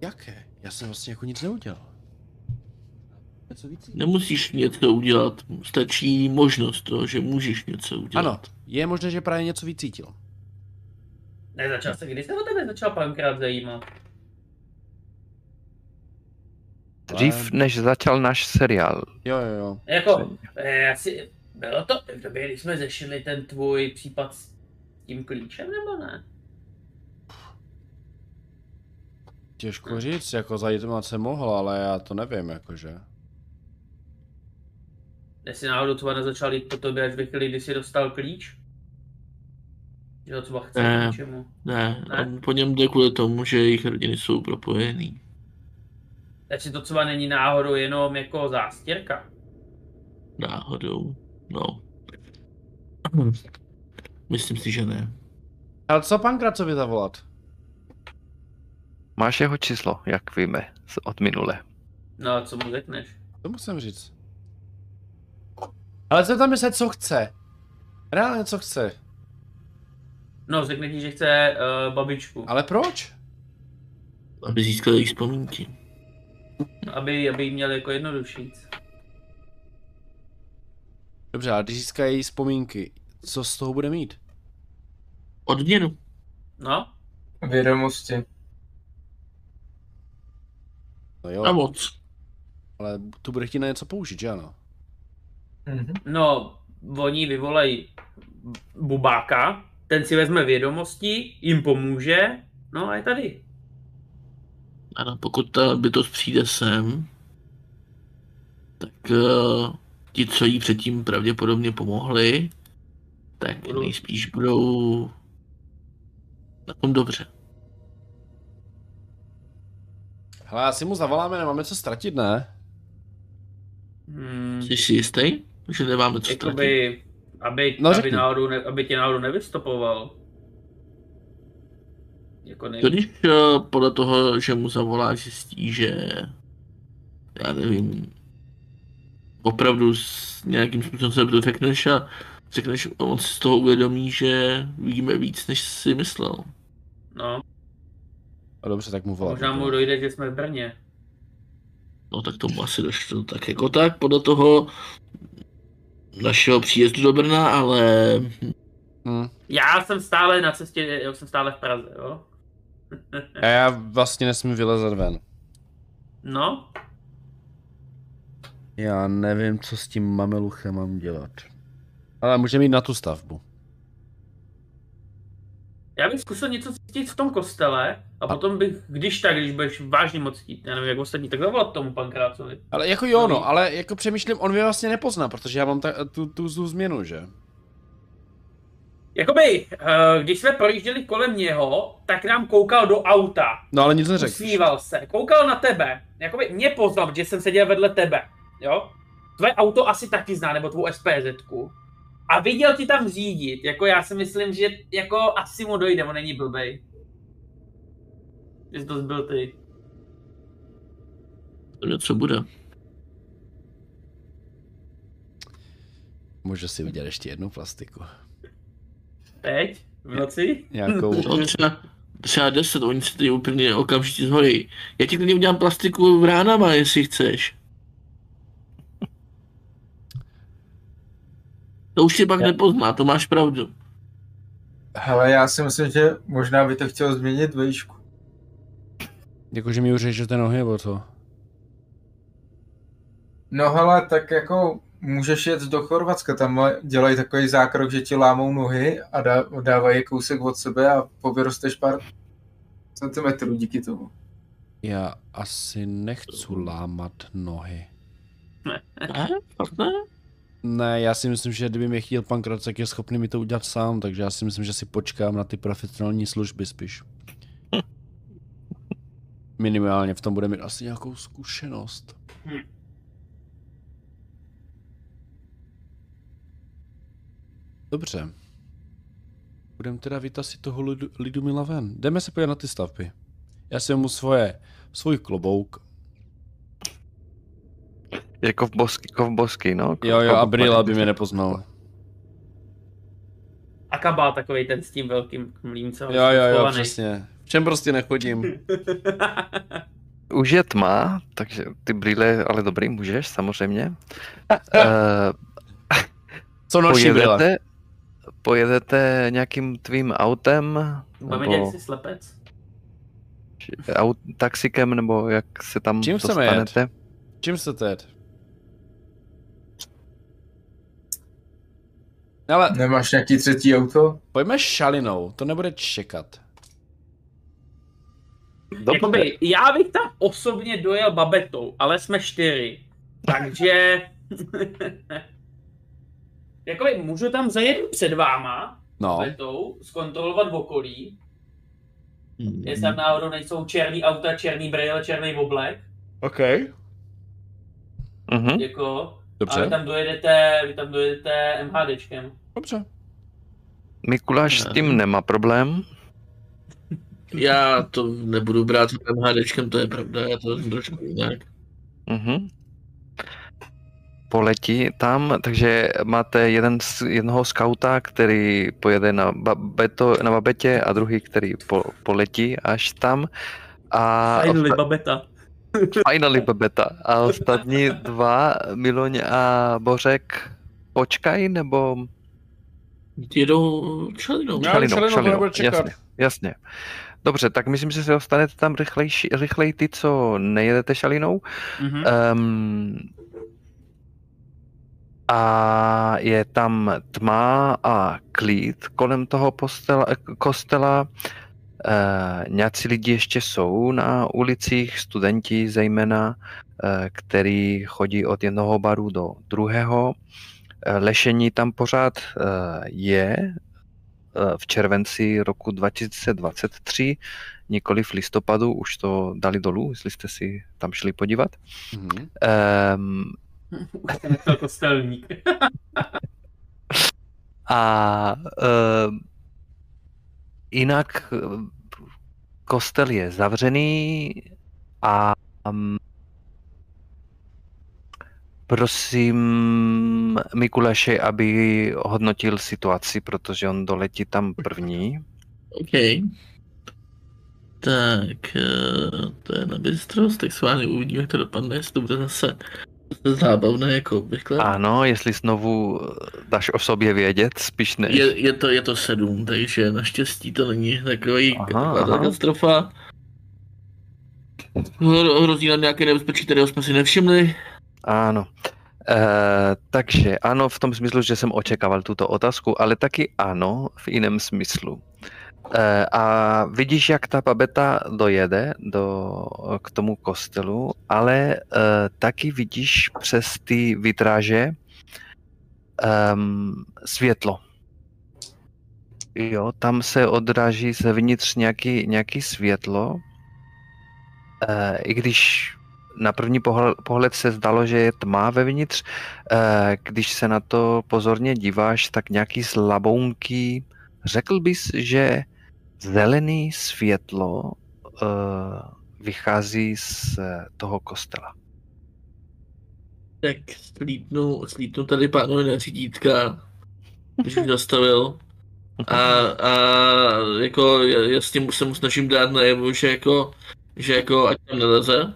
Jaké? Já jsem vlastně jako nic neudělal. Něco víc? Nemusíš něco udělat, stačí možnost toho, že můžeš něco udělat. Ano, je možné, že právě něco vycítil. Nezačal se, kdy se o tebe začal pánkrát zajímat? Dřív, než začal náš seriál. Jo, jo, jo. Jako, eh, asi, bylo to v době, kdy jsme řešili ten tvůj případ s tím klíčem, nebo ne? Těžko říct, jako zajímat se mohl, ale já to nevím, jakože. Jestli náhodou třeba nezačal jít po tobě až ve chvíli, kdy jsi dostal klíč? Že to třeba chce Ne. něčemu. Ne, Ne? on po něm jde kvůli tomu, že jejich rodiny jsou propojený. Takže to třeba není náhodou jenom jako zástěrka. Náhodou. No. Myslím si, že ne. Ale co pan Kracovi zavolat? Máš jeho číslo, jak víme, z- od minule. No a co mu řekneš? To musím říct. Ale zeptáme se, co chce. Reálně, co chce. No, řekne ti, že chce uh, babičku. Ale proč? Aby získal jejich vzpomínky. Aby, aby jí měl jako jednodušší. Dobře, ale když získají vzpomínky, co z toho bude mít? Odměnu. No, Vědomosti. No jo, A moc. ale tu bude chtít na něco použít, že ano? Mhm. no, oni vyvolají bubáka, ten si vezme vědomosti, jim pomůže, no a je tady. Ano, pokud ta bytost přijde sem, tak uh, ti, co jí předtím pravděpodobně pomohli, tak Budou- nejspíš budou na tom dobře. Hele, asi mu zavoláme, nemáme co ztratit, ne? Hmm, Jsi si jistý, že nemáme co ztratit? jakoby, aby, No, aby, náhodou ne, aby tě náhodou nevystopoval. Jako nej... To když uh, podle toho, že mu zavoláš, zjistí, že já nevím, opravdu s nějakým způsobem se defekneš a řekneš, on si z toho uvědomí, že víme víc, než si myslel. No, A dobře, tak mu volat. možná mu dojde, že jsme v Brně. No tak tomu asi došlo tak jako tak, podle toho našeho příjezdu do Brna, ale Hm. Já jsem stále na cestě, já jsem stále v Praze, jo? A já vlastně nesmím vylezat ven. No, Já nevím, co s tím mameluchem mám dělat. Ale můžeme jít na tu stavbu. já bych zkusil něco cítit v tom kostele a potom bych, když tak, když budeš vážně moc chtít, já nevím, jak ostatní, tak zavolat tomu pankrácovi. Ale jako jo, no, ale jako přemýšlím, on mě vlastně nepozná, protože já mám ta, tu, tu, tu změnu, že? Jakoby, eh, když jsme projížděli kolem něho, tak nám koukal do auta. No ale nic neřekl. Usmíval se, koukal na tebe. Jakoby mě poznal, protože jsem seděl vedle tebe, jo? Tvoje auto asi taky zná, nebo tvou SPZku. A viděl ti tam řídit, jako já si myslím, že jako asi mu dojde, on není blbej. Jsi to byl ty. to něco bude. Můžu si vidět ještě jednu plastiku. Teď? V noci? Nějakou. *laughs* No, třeba, třeba 10, oni se tady úplně okamžitě zhojí. Já ti klidně udělám plastiku v ránama, jestli chceš. To už tě pak nepozná, to máš pravdu. Hele, já si myslím, že možná by to chtěl změnit výšku. Jakože mi už řežete nohy, nebo co? No hele, tak jako můžeš jet do Chorvatska, tam dělají takový zákrok, že ti lámou nohy a dá, dávají kousek od sebe a povyrosteš pár centimetrů díky tomu. Já asi nechci lámat nohy. Ne? *laughs* Ne? Ne, já si myslím, že kdyby mě chtěl pan Kracek, je schopný mi to udělat sám, takže já si myslím, že si počkám na ty profesionální služby spíš. Minimálně v tom bude mít asi nějakou zkušenost. Dobře. Budeme teda vytasit toho lidu, Lidumila ven. Jdeme se podívat na ty stavby. Já si mu svoje, svůj klobouk. Je kovbosky, kovbosky, no. Jo, jo, a kovbosky. brýle, aby mě nepoznal. A kabát takový ten s tím velkým mlíncem. Jo, jo, jo, přesně. Čem prostě nechodím. *laughs* Už je tma, takže ty brýle, ale dobrý, můžeš, samozřejmě. uh, Co *laughs* noční brýle? pojedete, pojedete nějakým tvým autem, Budeme dělat nebo si slepec. aut, taxikem, nebo jak se tam Čím jet? dostanete. Čím se teď? Ale Nemáš nějaký třetí auto? pojďme šalinou, to nebude čekat. Dobře. Jakoby, já bych tam osobně dojel babetou, ale jsme čtyři. Takže... *laughs* Jakoby můžu tam zajet před váma, No, Betou, zkontrolovat v okolí, jestli tam náhodou nejsou černý auta, černý brýle, černý oblek, OK. Mhm. jako, a vy Dobře, tam dojedete, vy tam dojedete MHDčkem. dobře. Mikuláš s tím nemá problém. Já to nebudu brát s MHDčkem, to je pravda, já to trošku jinak. Mhm. Poletí tam, takže máte jeden z, jednoho skauta, který pojede na, babeto, na babetě a druhý, který po, poletí až tam. A Finally, babeta. *laughs* finally babeta. A ostatní dva, Miloň a Bořek, počkají nebo Jedou čelinou. Čalinou, nebude čekat. jasně, jasně. Dobře, tak myslím, že se dostanete tam rychlejší, rychleji ty, co nejedete šalinou. Mhm. Um, a je tam tma a klid kolem toho postela, kostela. Uh, nějací lidi ještě jsou na ulicích, studenti zejména, uh, který chodí od jednoho baru do druhého. Uh, lešení tam pořád uh, je v červenci roku 2023, nikoli v listopadu, už to dali dolů, jestli jste si tam šli podívat. Mhm. Um, Už kostelník. *laughs* A uh, jinak eh, kostel je zavřený a um, prosím Mikuláše, aby hodnotil situaci, protože on doletí tam první. OK. Tak, eh, to je na bystrost, tak s vámi uvidíme, jak to dopadne, jestli to bude zase zábavné, jako obvykle. Ano, jestli znovu dáš o sobě vědět, spíš ne. Je, je, to, je to sedm, takže naštěstí to není takový Aha, taková aha. katastrofa. Hro- Hrozí nám nějaké nebezpečí, kterého jsme si nevšimli. Ano. E, takže ano, v tom smyslu, že jsem očekával tuto otázku, ale taky ano, v jiném smyslu. E, a vidíš, jak ta babeta dojede do, k tomu kostelu, ale e, taky vidíš přes ty vitráže um, světlo. Jo, tam se odráží zevnitř nějaký, nějaký světlo, e, i když na první pohled, se zdalo, že je tma vevnitř. Eh, Když se na to pozorně díváš, tak nějaký slabounký, řekl bys, že zelený světlo eh, vychází z toho kostela. Tak slítnu, slítnu tady pánovi na řídítka, když už zastavil. A, a jako já, já s tím se mu snažím dát najevu, že jako, že jako ať tam neleze.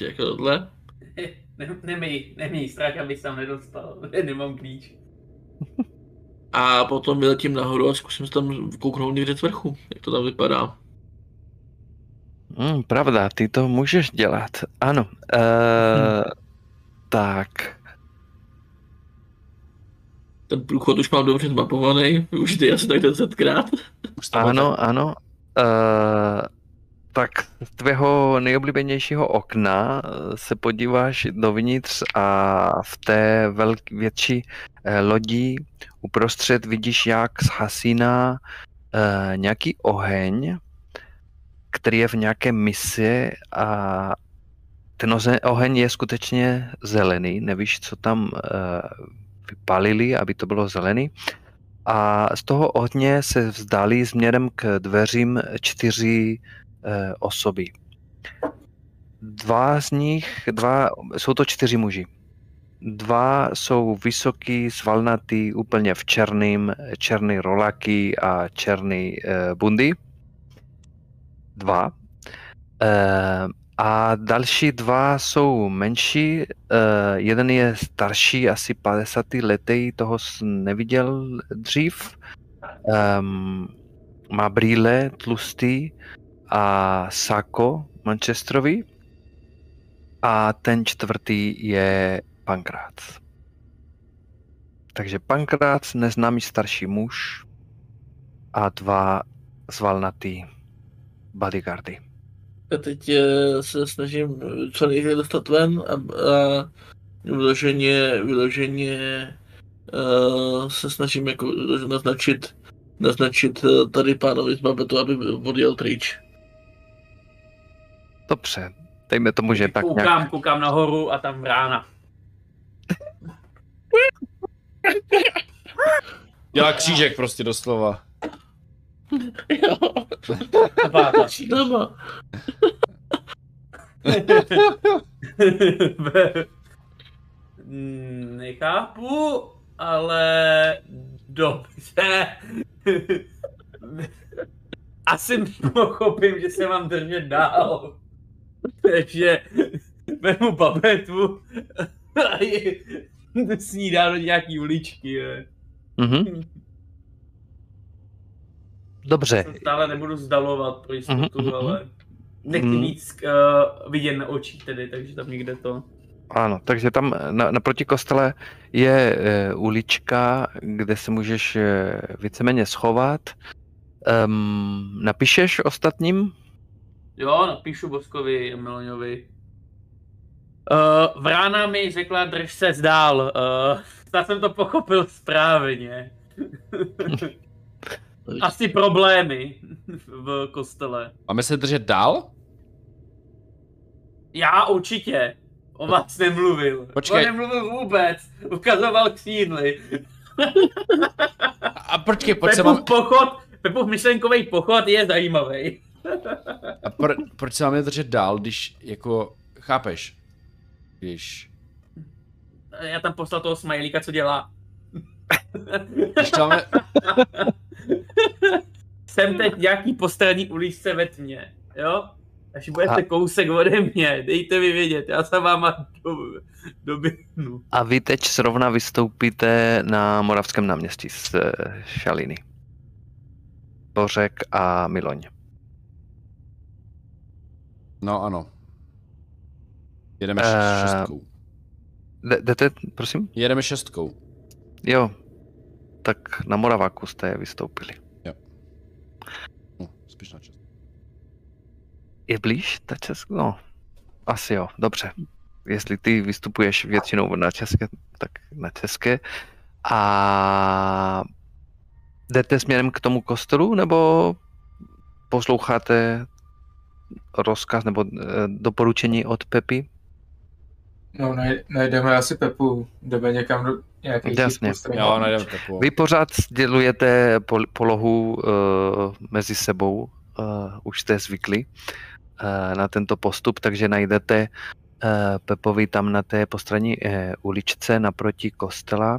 Jako tohle. *laughs* Ne, nemej, nemej strach, abys tam nedostal. *laughs* Nemám klíč. A potom vyletím nahoru a zkusím se tam kouknout někde z vrchu, jak to tam vypadá. Hmm, pravda, ty to můžeš dělat. Ano. Eh, *laughs* Tak. Ten průchod už mám dobře zmapovaný, už ty asi tak desetkrát. Ano, ano. Uh, tak z tvého nejoblíbenějšího okna eh, se podíváš dovnitř a v té velk, větší eh, lodi uprostřed vidíš, jak zhasíná eh, nějaký oheň, který je v nějaké misi a ten oheň je skutečně zelený, nevíš, co tam vypalili, aby to bylo zelený. A z toho ohně se vzdali směrem k dveřím čtyři osoby. Dva z nich, dva, jsou to čtyři muži. Dva jsou vysoký, svalnatý, úplně v černým, černý rolaky a černý eh, bundy. Dva. Eh, a další dva jsou menší. Eh, jeden je starší, asi 50 letý, toho jsem neviděl dřív. Um, má brýle tlustý a sako Manchesterovi. A ten čtvrtý je Pankrác. Takže Pankrác, neznámý starší muž a dva zvalnatý bodyguardy. A teď eh, se snažím co nejdříve dostat ven a, a vyloženě, vyloženě uh, se snažím jako naznačit naznačit eh, tady pánovi z babetu, aby odjel pryč. Dobře, dejme tomu, že tak koukám, nějak... koukám nahoru a tam rána. *laughs* Dělá křížek prostě doslova. Jo, doma. Mm, Nechápu, ale dobře. Asi pochopím, že se mám držet dál. Takže vezmu babetu a ji snídá do nějaký uličky. Ne? Mhm. Dobře, Se stále nebudu zdalovat pro jistotu, Mhm, mhm. ale nechci Mhm. víc uh, vidět na očích tedy, takže tam někde to. ano, takže tam na, naproti kostele je e, ulička, kde se můžeš e, víceméně schovat. Um, napíšeš ostatním? Jo, napíšu Boskovi a Miloňovi. Uh, Vrána mi řekla, drž se zdál. Uh, snad jsem to pochopil správně. *laughs* Asi problémy v kostele. Máme se držet dál? Já určitě. O vás nemluvil. Počkej. On nemluvil vůbec. Ukazoval křídly. A počkej, pojď se Pepův mám... pochod, Pepův myšlenkový pochod je zajímavý. A pro, proč se máme držet dál, když jako... Chápeš? Když... Já tam poslal toho smajlíka, co dělá. Když to máme... Jsem teď nějaký postranní uličce ve tmě, jo? Až budete A- kousek ode mě, dejte mi vědět, já se váma do, doběhnu. A vy teď zrovna vystoupíte na Moravském náměstí z e, Šaliny. Bořek a Miloň. No ano. Jedeme Eh, šestkou. Jde- Jdete, prosím? Jedeme šestkou. Jo. Tak na Moraváku jste vystoupili. No, spíš na šestkou. Je blíž ta Česka? No, asi jo, dobře. Jestli ty vystupuješ většinou na české, tak na české. A jdete směrem k tomu kostelu, nebo posloucháte rozkaz nebo eh, doporučení od Pepy? No, naj- najdeme asi Pepu, jdeme někam do nějakých Jasně. Jo, najdeme takovou. Vy pořád sdělujete pol- polohu uh, mezi sebou, uh, už jste zvykli uh, na tento postup, takže najdete uh, Pepovi tam na té postranní uh, uličce naproti kostela.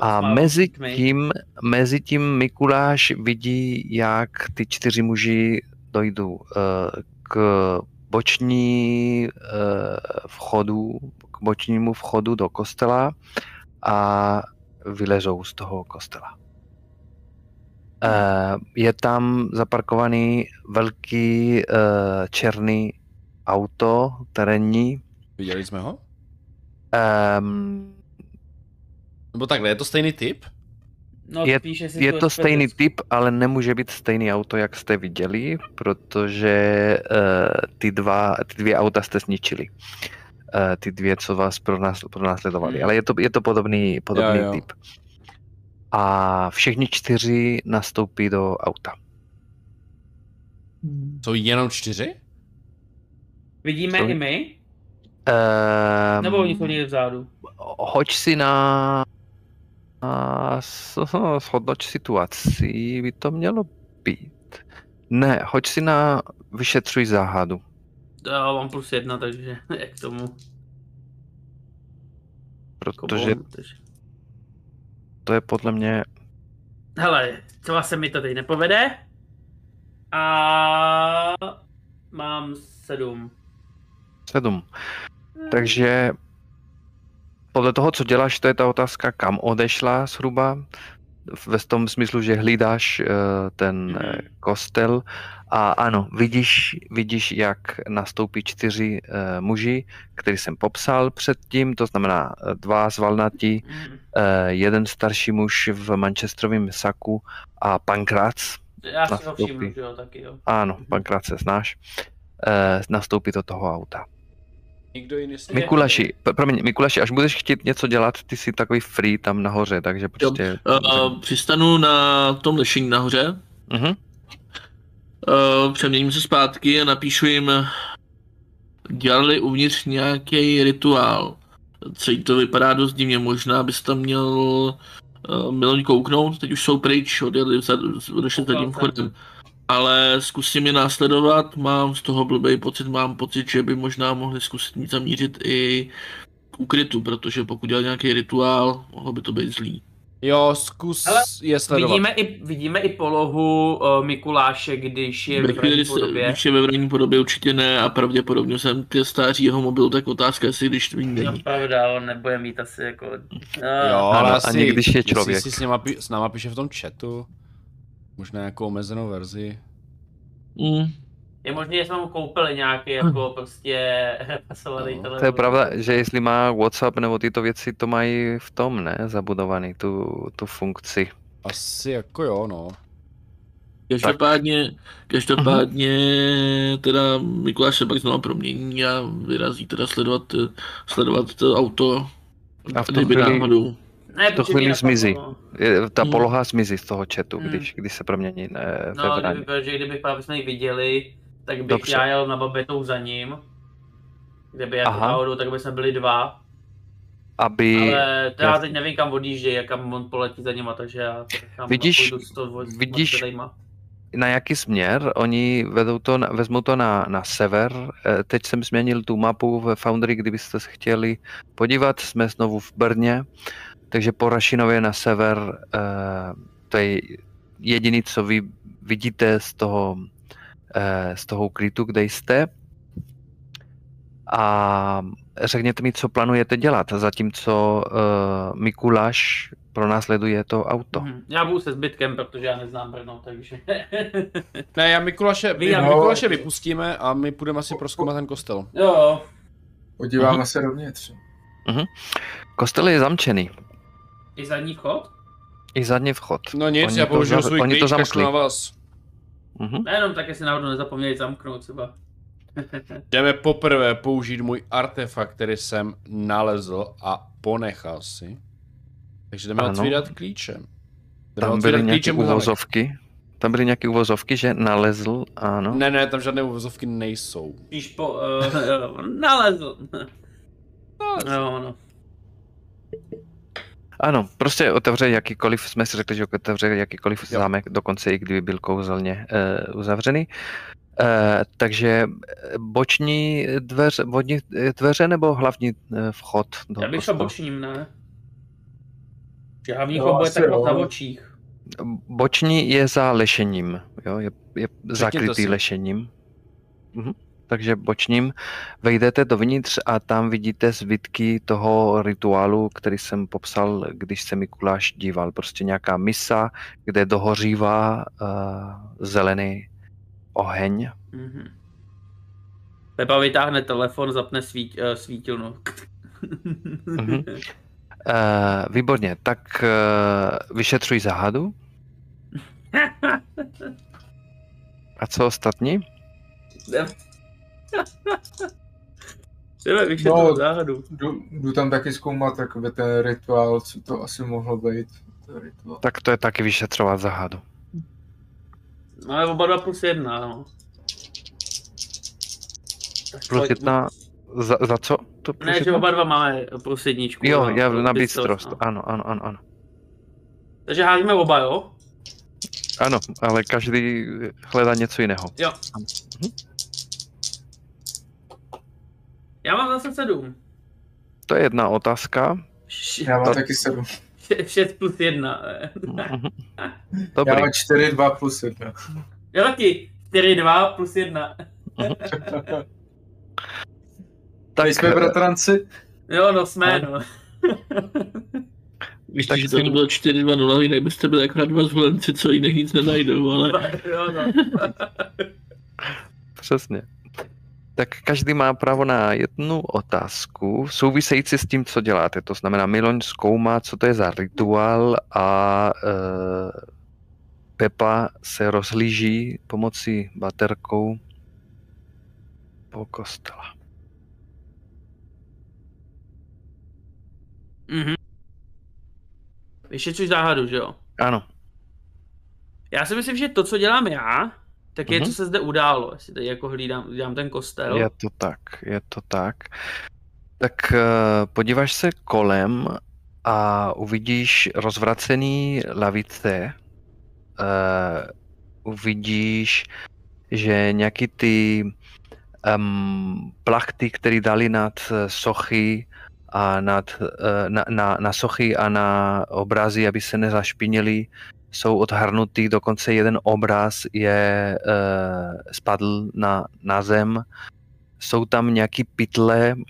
A mezi tím, mezi tím Mikuláš vidí, jak ty čtyři muži dojdou uh, k boční uh, vchodu, k bočnímu vchodu do kostela a vylezou z toho kostela. Uh, je tam zaparkovaný velký černý auto terénní. Viděli jsme ho? Um, Nebo takhle, je to stejný typ? No, je- Je tu to stejný typ, ale nemůže být stejný auto, jak jste viděli, protože uh, ty, dva, ty dvě auta jste zničili. Uh, ty dvě, co vás pronás, pronásledovali. Hmm. Ale je to, je to podobný, podobný Jo, jo. typ. A všichni čtyři nastoupí do auta. Jsou jenom čtyři? Vidíme Jsou- i my? Um, Nebo oni jsou někde vzadu? Hoď si na... na s- shodnoť situaci, by to mělo být. Ne, hoď si na vyšetřuj záhadu. Já mám plus jedna, takže *laughs* jak k tomu. Protože takže- to je podle mě Hele, třeba se mi to teď nepovede. A mám sedm. sedm. Takže podle toho, co děláš, to je ta otázka, kam odešla zhruba. Ve tom smyslu, že hlídáš eh, ten Mhm. eh, kostel a ano, vidíš, vidíš, jak nastoupí čtyři eh, muži, který jsem popsal předtím, to znamená dva zvalnatí, eh, jeden starší muž v manchesterovém saku a Pankrác, Já si ho všimnu, že jo, taky jo. ano, Pankrác se znáš, nastoupí do toho auta. Nikdo jiný s Mikuláši, p- promiň, Mikuláši, až budeš chtít něco dělat, ty jsi takový free tam nahoře, takže prostě... Uh, přistanu na tom lešení nahoře, Mhm. uh, přeměním se zpátky a napíšu jim, dělali uvnitř nějaký rituál. Celý to vypadá dost divně, možná bys tam měl uh, Miloň kouknout, teď už jsou pryč, odjeli za, odešli za tím vchodem. Ale zkusím je následovat, mám z toho blbý pocit, mám pocit, že by možná mohli zkusit mít zamířit i k úkrytu, protože pokud dělal nějaký rituál, mohlo by to být zlý. Jo, zkus Hele, je sledovat. Vidíme i, vidíme i polohu uh, Mikuláše, když je Ve v chvíli, podobě. když je ve vrní podobě určitě ne a pravděpodobně jsem ke stáří jeho mobilu, tak otázka, jestli když to No není. pravda, on nebude mít asi jako... Jo, No, ale asi, ani když je jestli člověk. si s, něma, s náma píše v tom chatu, možná jako omezenou verzi. Mm. je možné, že jsme mu koupili nějaký jako prostě *laughs* repasovaný No, telefon. To je pravda, že jestli má WhatsApp nebo tyto věci, to mají v tom, ne, zabudovaný, tu, tu funkci. Asi jako jo, no. Každopádně, každopádně teda Mikuláš se pak znovu promění a vyrazí teda sledovat, sledovat to auto. A v tom kdyby chvíli- náhodou. Ne, v tu chvíli zmizí. Je- Ta Hmm. poloha zmizí z toho chatu, Hmm. když, když se promění ne, No, ve kdyby, vraně. protože kdyby právě jsme ji viděli, tak bych Dobře. já jel na babetou za ním. Kdyby jako Aha. náhodou, tak by jsme byli dva. Aby, Ale to já teď nevím kam odjíždí, jak kam on poletí za nima, takže já nechám *laughs* Vidíš- s to, s vidíš- na jaký směr, oni vedou to, na, vezmou to na, na sever. Eh, Teď jsem změnil tu mapu ve Foundry, kdybyste se chtěli podívat, jsme znovu v Brně, takže po Rašinově na sever, eh, to je jediný, co vy vidíte z toho, eh, z toho ukrytu, kde jste. A řekněte mi, co plánujete dělat, zatímco uh, Mikuláš pronásleduje to auto. Mhm. Já budu se zbytkem, protože já neznám Brno, takže... *laughs* Ne, já Mikuláše, Vy- my no. Mikuláše vypustíme a my půjdeme asi proskoumat ten kostel. jo, Podíváme se dovnitř. Kostel je zamčený, i zadní vchod? i zadní vchod. No nic, Oni já to použiju svůj oni to klíč, kašlu zamkli. na vás. Mhm. Nejenom tak, jestli náhodou nezapomněli zamknout třeba. *laughs* Jdeme poprvé použít můj artefakt, který jsem nalezl a ponechal si. Takže jdeme Ano. otvírat klíčem. Jdeme Tam byly nějaké uvozovky. Tam byly nějaké uvozovky, že nalezl, ano. Ne, ne, tam žádné uvozovky nejsou. Spíš po... *laughs* Uh, jo, nalezl. Jo, no. Ano, prostě otevře jakýkoliv, jsme si řekli, že otevře jakýkoliv Jo. zámek, dokonce i kdyby byl kouzelně uh, uzavřený. Uh, takže eh, boční dveře, vodní dveře nebo hlavní vchod do Já bych šel bočním, ne? Že hlavní chod bude tak na očích. Boční je za lešením, jo, je, je zakrytý lešením. Mhm. Takže bočním vejdete dovnitř a tam vidíte zbytky toho rituálu, který jsem popsal, když se Mikuláš díval. Prostě nějaká misa, kde dohořívá uh, zelený oheň. Mhm. Pepa vytáhne telefon, zapne svít, uh, svítilnu. Mhm. Uh, výborně, tak uh, vyšetřuj záhadu. *laughs* A co ostatní? Jdeme vyšetřit No. záhadu. Jdu, jdu tam taky zkoumat jakoby ten rituál, co to asi mohlo být. Tak to je taky vyšetřovat záhadu. No ale oba dva plus jedna, no. Tak Plus pojď. jedna, za, za co? To plus Ne, že jedna? oba dva máme plus jedničku. Jo, no, já na bystrost, bystrost. no. Ano, ano, ano, ano. Takže házíme oba, jo? Ano, ale každý hledá něco jiného. Jo. Mhm. Já mám zase sedm. To je jedna otázka. Já mám To- taky 7. š- Šest plus jedna. Mhm. Já Dobrý. mám 4, 2 plus 1. Já taky. 4, 2 plus jedna. *laughs* Tak, Teď jsme bratranci. Jo, no jsme, no. Víš, Tak že to bylo 4-2-0, jinak byste byli akorát dva zvolenci, co jiných nic nenajdou, ale *laughs* jo, no. Přesně tak každý má právo na jednu otázku související s tím, co děláte. To znamená, Miloň zkoumá, co to je za rituál a e, Pepa se rozhlíží pomocí baterkou po kostela. Mhm. Vyšetřuji záhadu, že jo? Ano. Já si myslím, že to, co dělám já, tak je, Mhm. co se zde událo. Jestli teď jako hlídám, hlídám ten kostel. Je to tak, je to tak. Tak eh, podíváš se kolem a uvidíš rozvracený lavice. Eh, uvidíš, že nějaký ty um, plachty, které dali nad eh, sochy a nad, eh, na, na, na sochy a na obrazy, aby se nezašpinili, jsou odhrnutý, dokonce jeden obraz je uh, spadl na, na zem. Jsou tam nějaký pytle uh,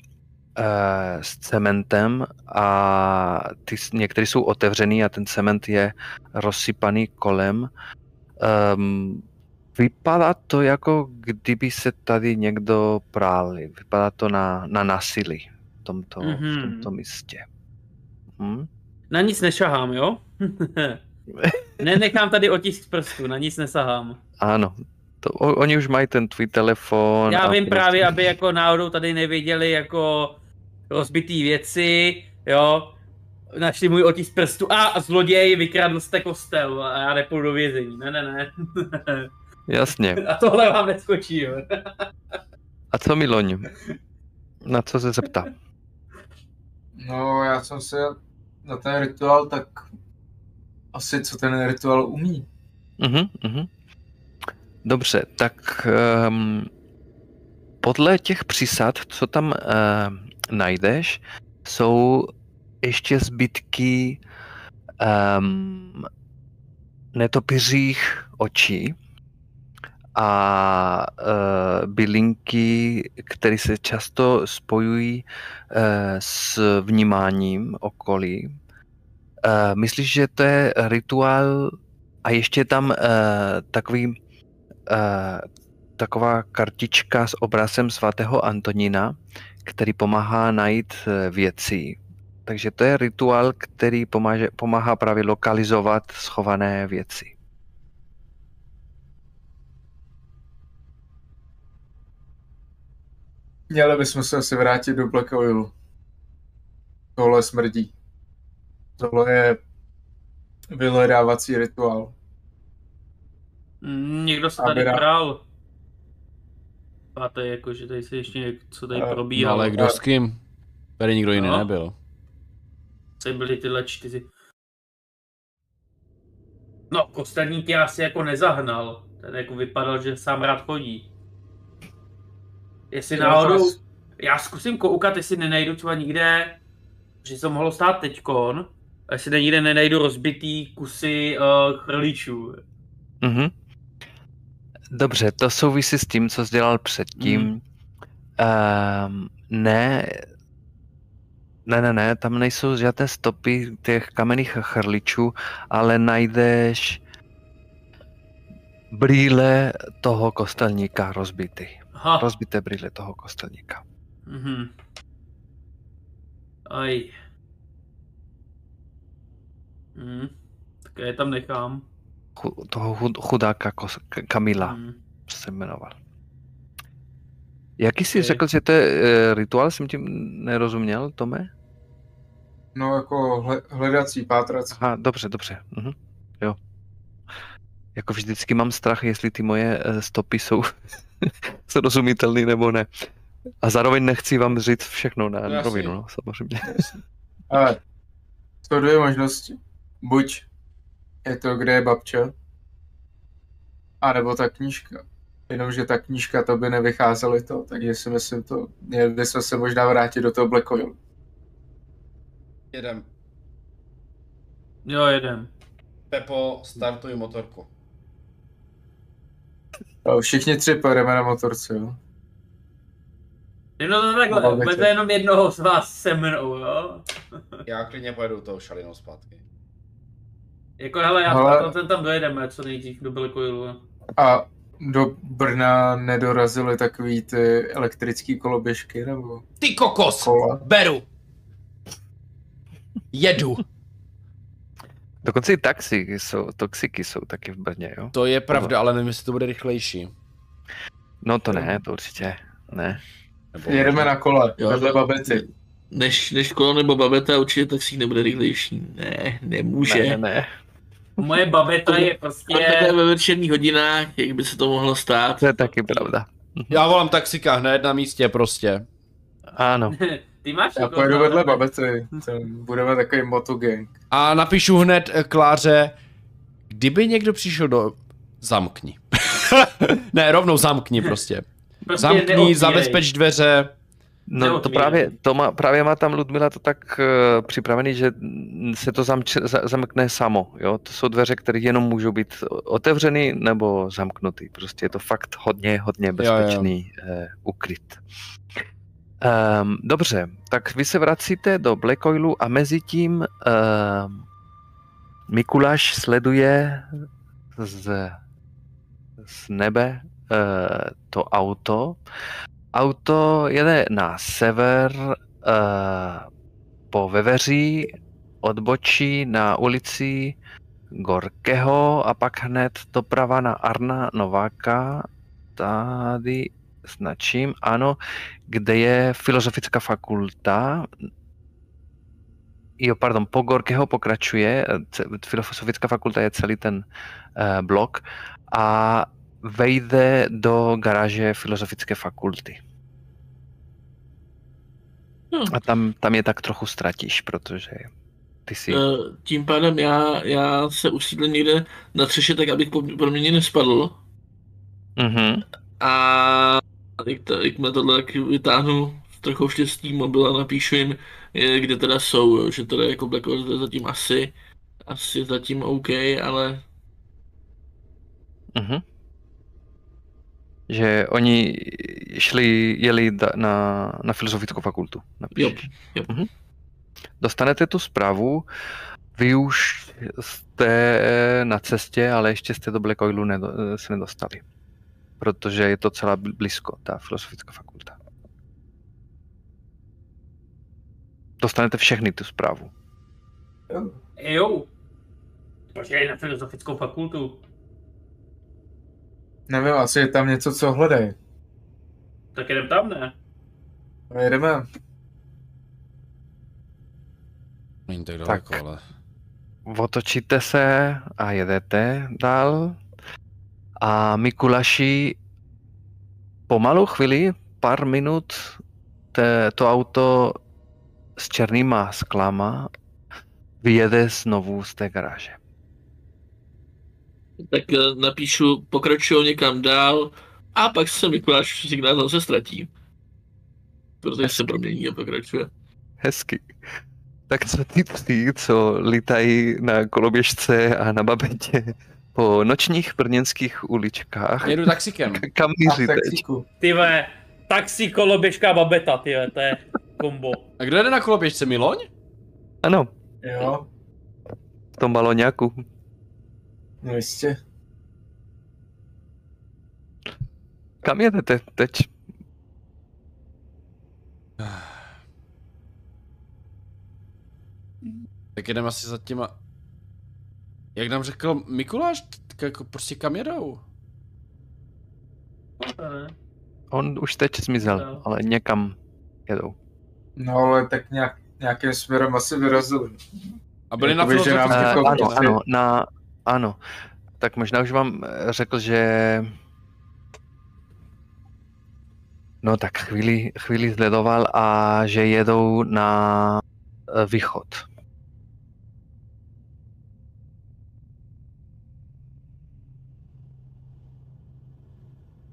s cementem a ty, některé jsou otevřený a ten cement je rozsypaný kolem. Um, vypadá to jako kdyby se tady někdo práli. Vypadá to na, na násilí v tomto, v Mhm. tomto místě. Hm? Na nic nešahám, jo? *laughs* Nenechám tady otisk prstů, na nic nesahám. Ano. To, o, oni už mají ten tvůj telefon. Já a vím prostě- právě, aby jako náhodou tady neviděli jako rozbitý věci, jo. Našli můj otisk prstu a zloděj vykradl jste kostel a já nepůjdu do vězení. Ne, ne, ne. *laughs* Jasně. A tohle vám neskočí, jo. A co Miloň? Na co se zeptá? No, já jsem se na ten rituál tak asi co ten rituál umí. Mhm, mhm. Dobře, tak um, podle těch přísad, co tam uh, najdeš, jsou ještě zbytky um, netopířích očí a uh, bylinky, které se často spojují uh, s vnímáním okolí. Uh, myslíš, že to je rituál a ještě je tam uh, takový, uh, taková kartička s obrazem svatého Antonína, který pomáhá najít eh, věci. Takže to je rituál, který pomáže, pomáhá právě lokalizovat schované věci. Měli bychom se asi vrátit do Black Oilu. Tohle smrdí. Tohle je vyhledávací rituál. Mm, Někdo se tady prál. A to je jako, že tady se ještě co tady Eh, No, probíhalo. ale kdo s kým? Tady nikdo jiný No. nebyl. Co byly tyhle čtyři. No, kostelník je asi jako nezahnal. Ten jako vypadal, že sám rád chodí. Jestli Jo, náhodou, já zkusím koukat, jestli nenajdu třeba nikde, že to mohlo stát teďkon, a jestli někde nenajdu rozbitý kusy uh, chrličů. Mhm. Dobře, to souvisí s tím, co jsi dělal předtím. Mhm. Um, ne, ne, ne, ne, tam nejsou žádné stopy těch kamenných chrličů, ale najdeš brýle toho kostelníka rozbitý. Aha, Rozbité brýle toho kostelníka. mhm. Aj. Mhm. Tak já je tam nechám. Chu- Toho chud- chudáka Kamila Mhm. se jmenoval. Jaký jsi Ok. řekl, že to je e, rituál? Jsem tím nerozuměl, Tome? No jako hle, hledací, pátrací. Aha, dobře, dobře. Mhm. Jo. Jako vždycky mám strach, jestli ty moje eh, stopy jsou *laughs* srozumitelné nebo ne. A zároveň nechci vám říct všechno na jasně. rovinu, no, samozřejmě. Ale jsou dvě možnosti. Buď je to, kde je babča, anebo ta knížka. Jenomže ta knížka, to by nevycházely to, takže si myslím to, měli bychom se možná vrátit do toho Black Oil. Jedem. Jo, jeden. Pepo, startuj motorku. A všichni tři pojedeme na motorce, jo? No to takhle, No, jenom jednoho z vás se mnou, jo? Já klidně pojedu tou šalinou zpátky. Jako hele, já Ale- Ale... ten tam dojedeme, co nejdřív do Belkoilu. A do Brna nedorazily takový ty elektrický koloběžky, nebo Ty kokos! kola? Beru! Jedu! Dokonce i taxi jsou, toxiky jsou taky v Brně, jo? To je pravda, ale nevím, jestli to bude rychlejší. No to ne, to určitě ne. Nebo Jedeme na kole, Jo, vedle to- babety. než, než kolo nebo babeta, určitě taxík nebude rychlejší. Ne, nemůže. Ne, ne, ne. Moje babeta je A prostě... takhle ve večerních hodinách, jak by se to mohlo stát. To je taky pravda. Já volám taxika hned na místě prostě. Ano. *laughs* Ty máš Já jako pojedu vedle babety. Budeme takový motogang. A napíšu hned eh, Kláře, kdyby někdo přišel do... Zamkni. *laughs* ne, rovnou zamkni prostě. Prostě Zamkni, neotvírej. zabezpeč dveře. No to právě, to má, právě má tam Ludmila to tak uh, připravený, že se to zamče, za, zamkne samo. Jo? To jsou dveře, které jenom můžou být otevřeny nebo zamknuty. Prostě je to fakt hodně, hodně jo. bezpečný uh, ukryt. Um, dobře, tak vy se vracíte do Black Oilu a mezi tím um, Mikuláš sleduje z, z nebe uh, to auto. Auto jede na sever uh, po Veveří, odbočí na ulici Gorkého a pak hned doprava na Arna Nováka. Tady značím, ano, kde je filozofická fakulta. Jo, pardon, po Gorkého pokračuje, filozofická fakulta je celý ten uh, blok a vejde do garáže filozofické fakulty. No. A tam, tam je tak trochu ztratíš, protože ty si... Eh, Tím pádem já, já se usídlím někde na třeše, tak abych po- pro mě nespadl. Mhm. A jak, to, jak mě tohle tak vytáhnu s trochou štěstí mobil a napíšu jim, eh, kde teda jsou, že teda jako Black Ops zatím asi, asi zatím OK, ale Mhm. Že oni šli, jeli da- na, na filozofickou fakultu. Napíš. jo, jo. Mhm. Dostanete tu zprávu, vy už jste na cestě, ale ještě jste do Black Oilu nedo, se nedostali. Protože je to celá bl- blízko, ta filozofická fakulta. Dostanete všechny tu zprávu. Jo. Počkej na filozofickou fakultu. Nevím, asi je tam něco, co hledají. Tak jdem tam, ne? No, jedeme. Není tak Tak. daleko, ale... Otočíte se a jedete dál. A Mikulaši pomalu chvíli, pár minut, te, to auto s černýma sklama vyjede znovu z té garáže. Tak eh, napíšu, pokračuju někam dál a pak se Mikuláš signál zase ztratí. Protože se promění a pokračuje. Hezky. Tak co ty tři, co lítají na koloběžce a na babetě po nočních brněnských uličkách, Jedu taxikem. kam míří teď? Ty taxi, koloběžka, babeta, ty vole, to je kombo. A kdo jde na koloběžce, Miloň? Ano, Jo, v tom baloňáku. No jistě. Kam jedete teď? Tak jedeme asi za těma... Jak nám řekl Mikuláš, tak jako prostě kam jedou? On už teď zmizel, No. ale někam jedou. No ale tak nějak, nějakým směrem asi vyrazili. A byli na že nám filozofické jako Uh, ano, fakultě. prostě- ano, na, ano. Tak možná už vám eh, řekl, že no tak chvíli, chvíli sledoval a že jedou na eh, východ.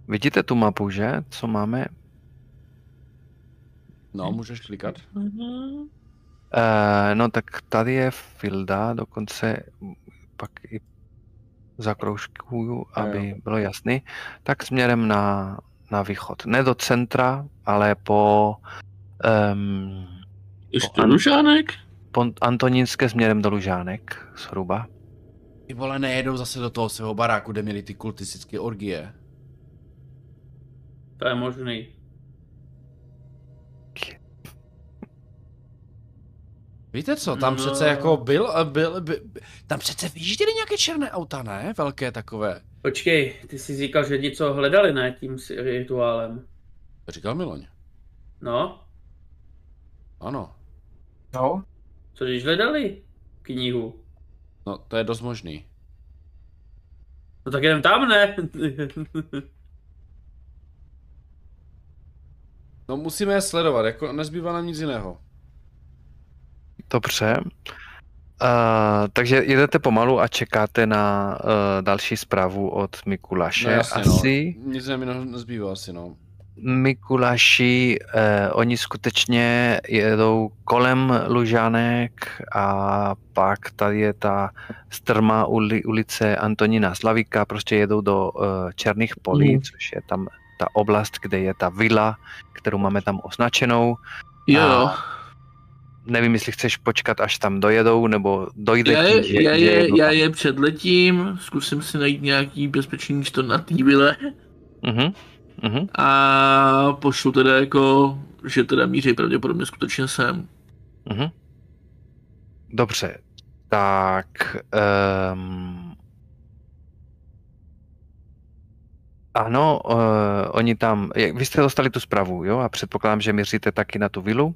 Vidíte tu mapu, že? Co máme? No, můžeš klikat. Uh, no tak tady je Filda, dokonce pak i zakroužkuju, aby bylo jasný. Tak směrem na, na východ. Ne do centra, ale po, um, Ještě ano. Lužánek? po Antonínské směrem do Lužánek, zhruba. Ty vole, nejedou zase do toho svého baráku, kde měli ty kultistické orgie. To je možný. Víte co, tam No. přece jako byl, byl, byl, tam přece vyjížděly nějaké černé auta, ne? Velké takové. Počkej, ty jsi říkal, že něco hledali, ne, tím s- rituálem. To říkal Miloň. No, Ano. No, Co když hledali knihu? No, to je dost možný. No tak jdem tam, ne? *laughs* No musíme je sledovat, jako nezbývá nám nic jiného. Dobře. Uh, takže jedete pomalu a čekáte na uh, další zprávu od Mikuláše. No jasně, Asi no. Nic jiného nezbývá asi, no. Mikuláši, eh, oni skutečně jedou kolem Lužánek a pak tady je ta strmá uli, ulice Antonína Slavíka, prostě jedou do eh, Černých polí, Mhm. což je tam ta oblast, kde je ta vila, kterou máme tam označenou. Jo, A jo. Nevím, jestli chceš počkat, až tam dojedou, nebo dojde Já že, je, já, že je, jedou já je předletím, zkusím si najít nějaký bezpečný místo na té vile Mhm, mhm. a pošlu teda jako, že teda míří pravděpodobně skutečně sem. Mhm. Dobře, tak um, ano, uh, oni tam, je- vy jste dostali tu zprávu, jo, a předpokládám, že míříte taky na tu vilu,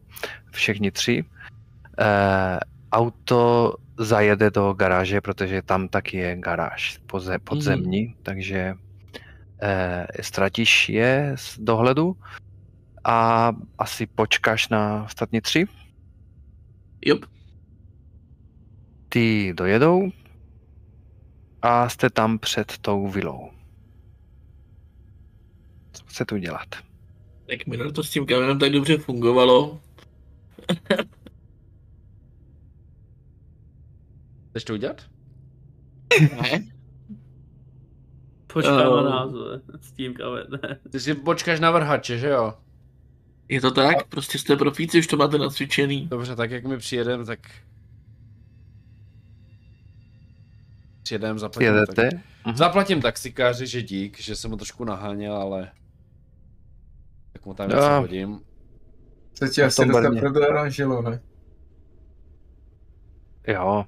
všichni tři. Uh, auto zajede do garáže, protože tam taky je garáž podze, podzemní, takže uh, ztratíš je z dohledu a asi počkáš na ostatní tři. Jop. ty dojedou a jste tam před tou vilou. Co chcete udělat? Tak minule to s tím kamenem tak dobře fungovalo. *laughs* Chceš to udělat? Ne? Počkám Oh. na nás, vole, s tím kamet, ne. Ty si počkáš na vrhače, že jo? Je to tak? Prostě jste profíci, už to máte nacvičený. Dobře, tak jak my přijedeme, tak... Přijedeme, zaplatím. Jedete? Tak... Mhm. Zaplatím taxikáři, že dík, že jsem ho trošku naháněl, ale... Tak mu tam něco hodím. se ti asi Brně. prodaranžilo, ne? Jo,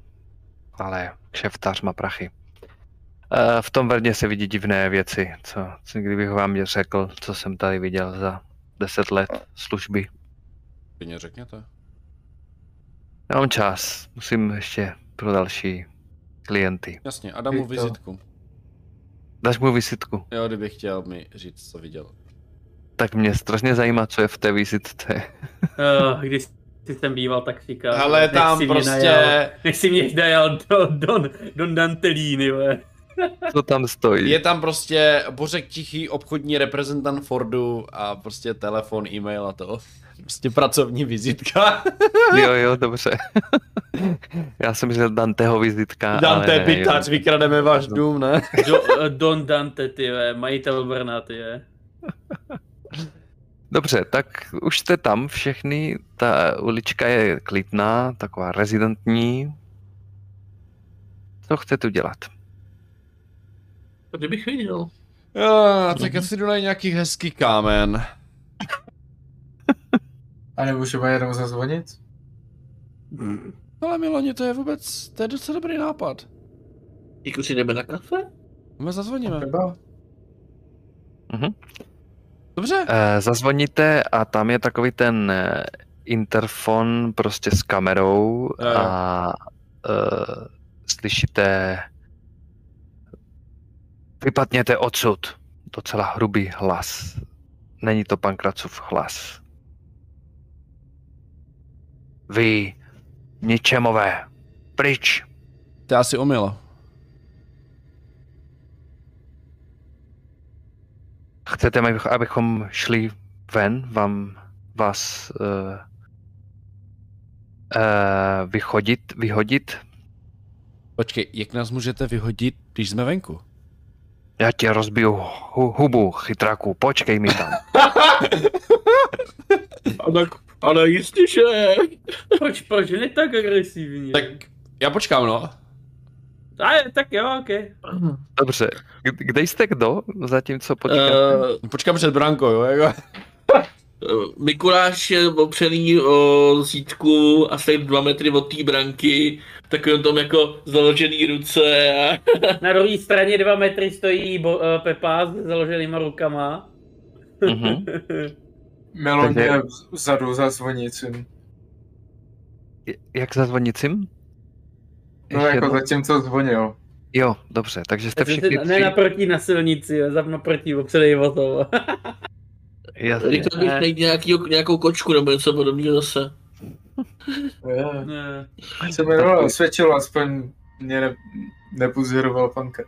ale kšeftář má prachy. Eh, V tom Verně se vidí divné věci, co, co kdybych vám řekl, co jsem tady viděl za deset let služby. Klidně řekněte. Nemám čas, musím ještě pro další klienty. Jasně, a dám mu vizitku. Dáš mu vizitku? Jo, kdyby chtěl mi říct, co viděl. Tak mě strašně zajímá, co je v té vizitce. Uh, když jsi jsem býval taxíka. Ale nech tam si prostě... najal- Nech si mě najal Don, Don, Don Dantelini, ve. Co tam stojí? Je tam prostě Bořek Tichý, obchodní reprezentant Fordu a prostě telefon, e-mail a to. Prostě pracovní vizitka. *laughs* Jo, jo, dobře. Já jsem myslel Danteho vizitka, Dante ale jo. vykrademe váš dům, ne? Do, eh, Don Dante, ty majitel Brna, ty. Dobře, tak už jste tam všechny, ta ulička je klidná, taková rezidentní. Co chcete udělat? Kdybych viděl. Jo, tak já si jdu najít nějaký hezký kámen. *laughs* A nemůžeme jenom zazvonit? Ale Miloni, to je vůbec, to je docela dobrý nápad. Jako si jdeme na kafe? My zazvoníme. Třeba? Dobře. Eh, zazvoníte a tam je takový ten eh, interfon prostě s kamerou Jo, jo. a eh, slyšíte vypadněte odsud. Docela hrubý hlas. Není to pan Kracův hlas. Vy, ničemové, pryč. To asi omyl. Chcete, abych- abychom šli ven, vám, vás uh, uh, vychodit, vyhodit? Počkej, jak nás můžete vyhodit, když jsme venku? Já tě rozbiju hu, hubu, chytráku, počkej mi tam. *laughs* Ale, ale jistě, že... Proč, proč ne tak agresivně? Tak já počkám, no. A je, tak jo, ok. Dobře, kde jste kdo? Zatímco počkáte. Uh, Počkám před brankou, jo, jako. Mikuláš je opřený o zítku asi dva metry od té branky, takovým tom jako založený ruce a *laughs* Na druhé straně dva metry stojí bo, uh, Pepa s založenýma rukama. Mhm. *laughs* Melon je vzadu za zvonicím. J- Jak za zvonicím? No Ještě jako zatím, co zvonil. Jo, dobře, takže jste všichni tři. ne naproti na silnici, jo, zap naproti, opředej o to. *laughs* Jasně. Rychle bych najít nějaký, nějakou kočku nebo něco podobného zase. *laughs* Je. Ne. Se jmenoval, osvědčil, aspoň mě ne, nepozoroval panka.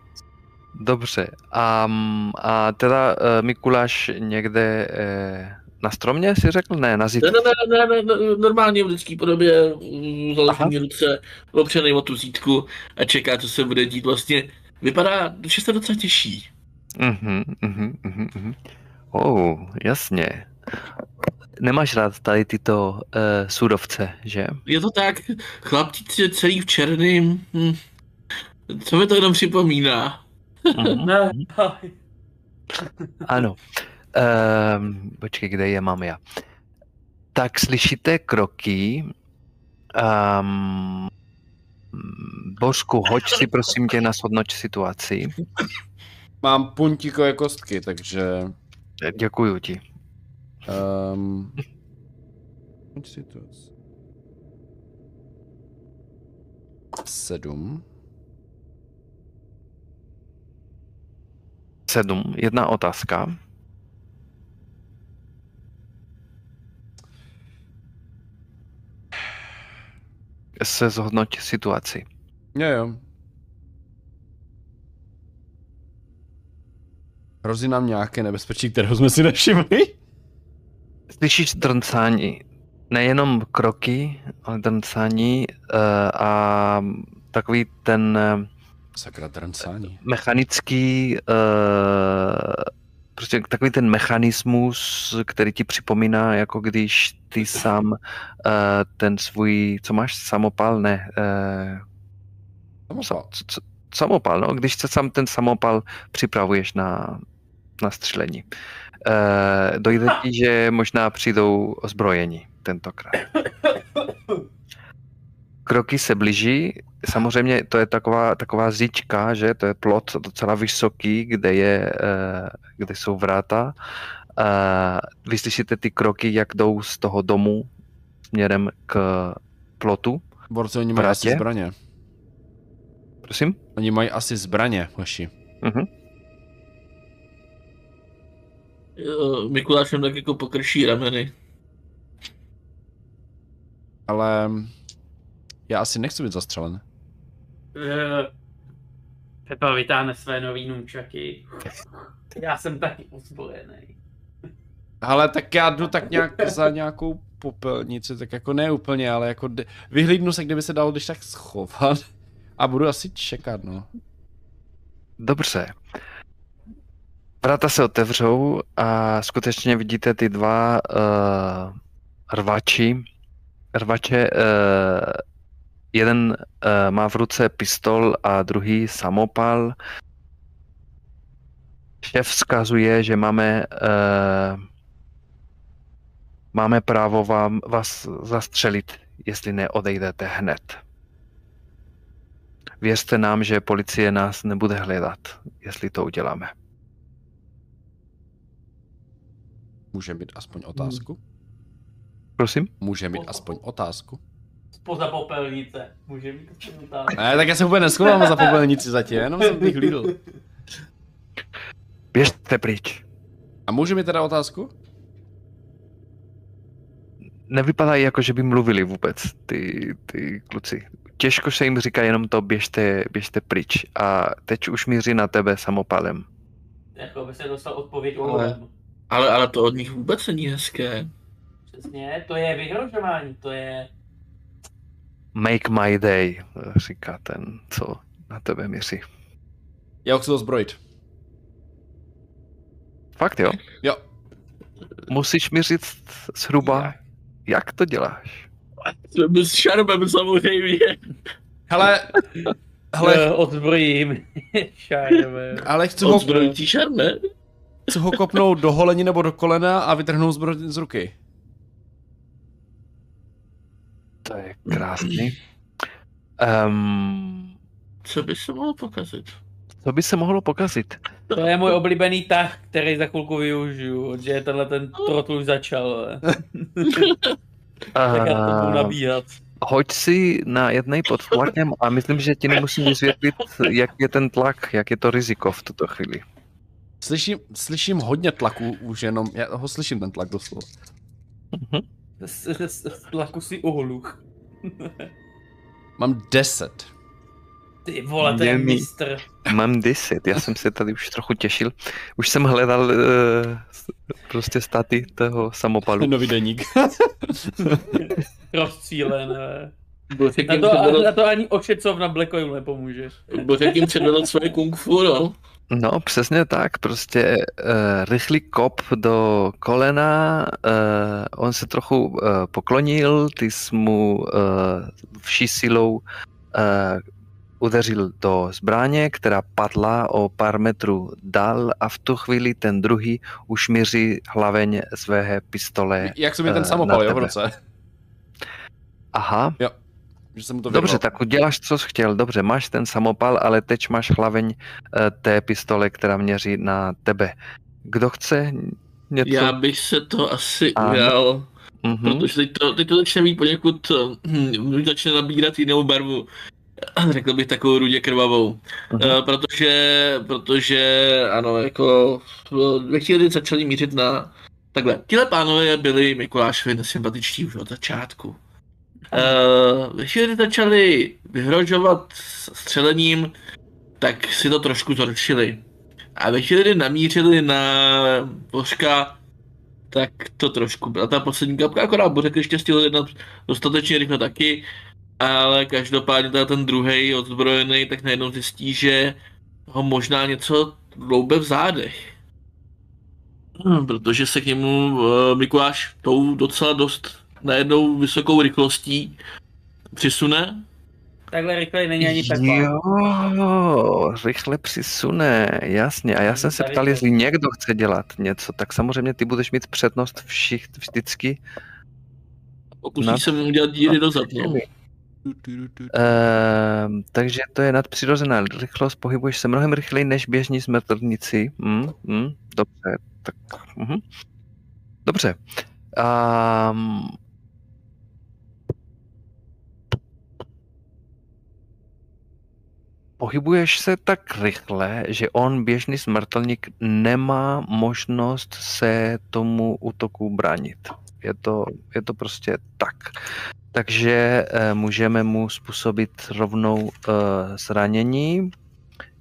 Dobře. A, a teda uh, Mikuláš někde uh, na stromě si řekl? Ne, na Ne, zítře. ne, ne, ne, ne, normálně v lidské podobě, založený ruce, opřený o tu zítku a čeká, co se bude dít. Vlastně vypadá, že se docela těší. Mhm, mhm, mhm, mhm. Oh, jasně. Nemáš rád tady tyto uh, surovce, že? Je to tak, chlapci celý v černým, hm. co mi to jenom připomíná? Mhm. *laughs* Ne. Ano. Um, počkej, kde je mám já? Tak slyšíte kroky. Um, Božku, hoď si prosím tě na shodnoť situaci. Mám puntíkové kostky, takže... Děkuju ti. Um, situace. Sedm. Sedm. Jedna otázka. Se zhodnoť situaci. Jo, jo. Hrozí nám nějaké nebezpečí, kterého jsme si nevšimli? Slyšíš drncání. Nejenom kroky, ale drncání uh, a takový ten eh, Sakra drncání. mechanický, uh, prostě takový ten mechanismus, který ti připomíná, jako když ty sám uh, ten svůj, co máš, samopal, ne, uh, Samopal. co, co, samopal, no, když se sám ten samopal připravuješ na, na střelení. Uh, dojde ti, že možná přijdou ozbrojení tentokrát. *coughs* Kroky se blíží, samozřejmě to je taková, taková říčka, že to je plot docela vysoký, kde, je, eh, kde jsou vráta. Eh, Vy slyšíte ty kroky, jak jdou z toho domu směrem k plotu. Borci, oni mají asi zbraně. Prosím? Oni mají asi zbraně, hoši. Mhm. Jo, Mikulášem tak jako pokrší rameny. Ale já asi nechci být zastřelen. Eh, Pepa vytáhne své nový nunčaky. Já jsem taky ozbrojený. Ale tak já jdu tak nějak za nějakou popelnici, tak jako ne úplně, ale jako de- vyhlídnu se, kdyby se dalo když tak schovat. A budu asi čekat, no. Dobře. Vrata se otevřou a skutečně vidíte ty dva uh, rvači. Rvače, uh, jeden uh, má v ruce pistol a druhý samopal. Šéf vzkazuje, že máme, uh, máme právo vám, vás zastřelit, jestli neodejdete hned. Věřte nám, že policie nás nebude hledat, jestli to uděláme. Může mít aspoň otázku? Prosím? Může mít aspoň otázku? Spoza popelnice. Může mít aspoň otázku. Ne, tak já se vůbec neschovám za popelnici zatím, jenom jsem vyhlídl. Běžte pryč. A může mít teda otázku? Nevypadají jako, že by mluvili vůbec ty, ty kluci. Těžko se jim říká jenom to, běžte, běžte pryč. A teď už míří na tebe samopalem. Jako by se dostal odpověď Ale-. Ale, ale to od nich vůbec není hezké. Přesně, to je vyhrožování, to je... Make my day, říká ten, co na tebe míří. Já ho chci ozbrojit. Fakt jo? Jo. Musíš mířit zhruba. Jak to děláš? S šarmem samozřejmě. Hele, hele, Hele, odzbrojím. *laughs* Šajeme. ale chci ho, Odzbrojící šarme? chci ho kopnout do holení nebo do kolena a vytrhnout zbroj z ruky. To je krásný. Um, Co by se mohlo pokazit? co by se mohlo pokazit? To je můj oblíbený tah, který za chvilku využiju, že tenhle ten trotl už začal. ale. *laughs* Tak já to budu nabíhat. hoď si na jednej pod tlakem a myslím, že ti nemusím vysvětlit, jak je ten tlak, jak je to riziko v tuto chvíli. Slyším, slyším hodně tlaku už jenom, já ho slyším ten tlak doslova. Mhm. Tlaku si ohluch. *laughs* Mám 10. Ty vole, to je Je mi- mistr. Mám 10, já jsem se tady už trochu těšil. Už jsem hledal uh, prostě staty toho samopalu. *laughs* Nový deník. *laughs* Rozcílené. Bořek Na jim to, na to ani ošecov na Black Oil nepomůže. Bořek jim předvedl svoje kung fu, no. No, přesně tak, prostě uh, rychlý kop do kolena, uh, on se trochu uh, poklonil, ty jsi mu uh, vší silou uh, udeřil do zbraně, která padla o pár metrů dál a v tu chvíli ten druhý už míří hlaveň své pistole. Jak se mi ten samopal, jo, v ruce. Aha, Že jsem mu to dobře, vyrval. tak uděláš, co jsi chtěl. Dobře, máš ten samopal, ale teď máš hlaveň eh, té pistole, která měří na tebe. Kdo chce něco? Já bych se to asi Ano. ujal, Mhm. protože teď to, teď to začne být poněkud, hm, začne nabírat jinou barvu. Řekl bych takovou rudě krvavou. Eh, protože, protože, ano, jako eh, ve chvíli, začali mířit na... Takhle, tihle pánové byli Mikulášovi nesympatičtí už od začátku. Ve chvíli, kdy začali vyhrožovat střelením, tak si to trošku zhoršili. A ve chvíli, kdy namířili na Božka, tak to trošku byla ta poslední kapka, akorát Božek ještě stihl jednat dostatečně rychle taky, ale každopádně teda ten druhý odzbrojený tak najednou zjistí, že ho možná něco dloube v zádech. Hmm, protože se k němu uh, Mikuláš tou docela dost najednou vysokou rychlostí přisune. Takhle rychle není ani Pepa. Jo, rychle přisune, jasně. A já jsem se ptal, jestli někdo chce dělat něco, tak samozřejmě ty budeš mít přednost všich vždycky. Pokusí Nad- se mu udělat díry dozad, no. Ehm, takže to je nadpřirozená rychlost, pohybuješ se mnohem rychleji než běžní smrtelníci. Mm, mm, dobře, tak. Mhm. Dobře. Um, pohybuješ se tak rychle, že on, běžný smrtelník, nemá možnost se tomu útoku bránit. Je to, je to prostě tak. Takže eh, můžeme mu způsobit rovnou eh, zranění.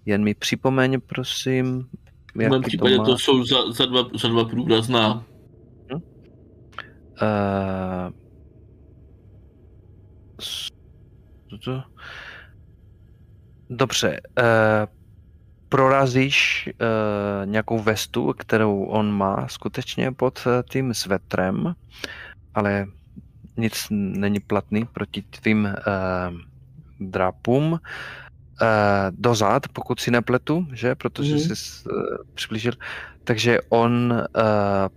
Jen mi připomeň, prosím, V mém případě má. to jsou za, za, dva, za dva průrazná. Eh, s- to- Dobře. eh, Prorazíš eh, nějakou vestu, kterou on má skutečně pod eh, tím svetrem, ale nic není platný proti tvým eh, drápům. Eh, dozad, pokud si nepletu, že? Protože Mhm. jsi eh, přiblížil. Takže on eh,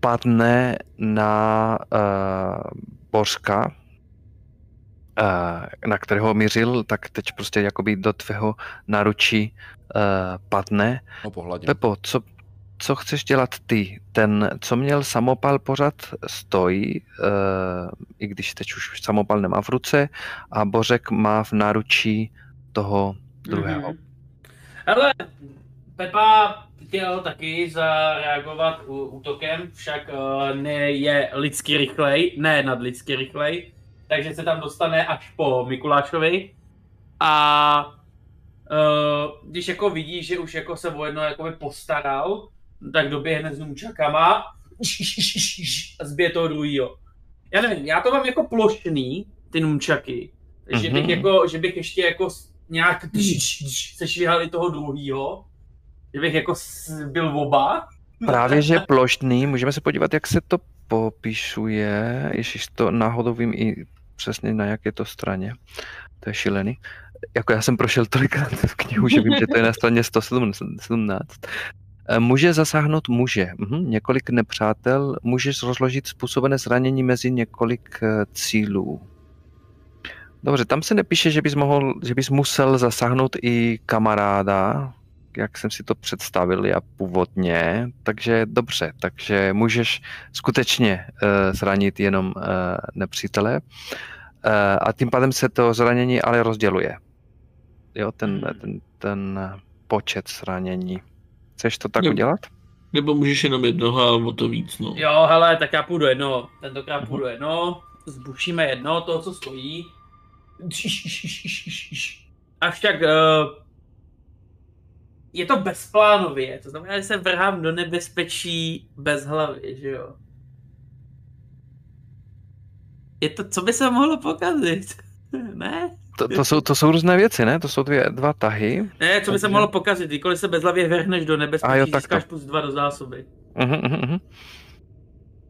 padne na uh, Bořka, na kterého mířil, tak teď prostě jakoby do tvého naručí uh, padne. No pohladně. Pepo, co, co chceš dělat ty? Ten, co měl samopal, pořád stojí, uh, i když teď už samopal nemá v ruce, a Bořek má v náručí toho druhého. Mhm. Ale Pepa chtěl taky zareagovat útokem, však uh, ne je lidsky rychlej, ne nadlidsky rychlej, takže se tam dostane až po Mikulášovi. A uh, když jako vidí, že už jako se o jedno jakoby postaral, tak doběhne s nůčakama a zbije toho druhýho. Já nevím, já to mám jako plošný, ty nůčaky. Takže bych Mhm. jako, že bych ještě jako nějak sešvihali toho druhýho, že bych jako byl oba. Právě, že plošný, můžeme se podívat, jak se to popisuje, ježiš, to náhodou vím i přesně na jaké to straně, to je šílený. Jako já jsem prošel tolikrát v knihu, že vím, že to je na straně 117. Eh, Může zasáhnout muže, mhm, několik nepřátel, můžeš rozložit způsobené zranění mezi několik eh, cílů. Dobře, tam se nepíše, že bys, mohl, že bys musel zasáhnout i kamaráda, jak jsem si to představil já původně, takže dobře, takže můžeš skutečně uh, zranit jenom uh, nepřítele. eh, a tím pádem se to zranění ale rozděluje. Jo, ten, Hmm. ten, ten počet zranění. Chceš to tak Jo. udělat? Nebo můžeš jenom jednoho a o to víc, no. Jo, hele, tak já půjdu jedno. Tentokrát půjdu jedno. Zbušíme jedno, toho, co stojí. Až tak... Uh, je to bezplánově, to znamená, že se vrhám do nebezpečí bez hlavy, že jo? Je to, co by se mohlo pokazit? *laughs* ne? To, to, jsou, to jsou různé věci, ne? To jsou dvě, dva tahy. Ne, co by se mohlo pokazit? Kdykoliv se bezhlavě vrhneš do nebezpečí, A jo, takto. získáš plus dva do zásoby. Uhum.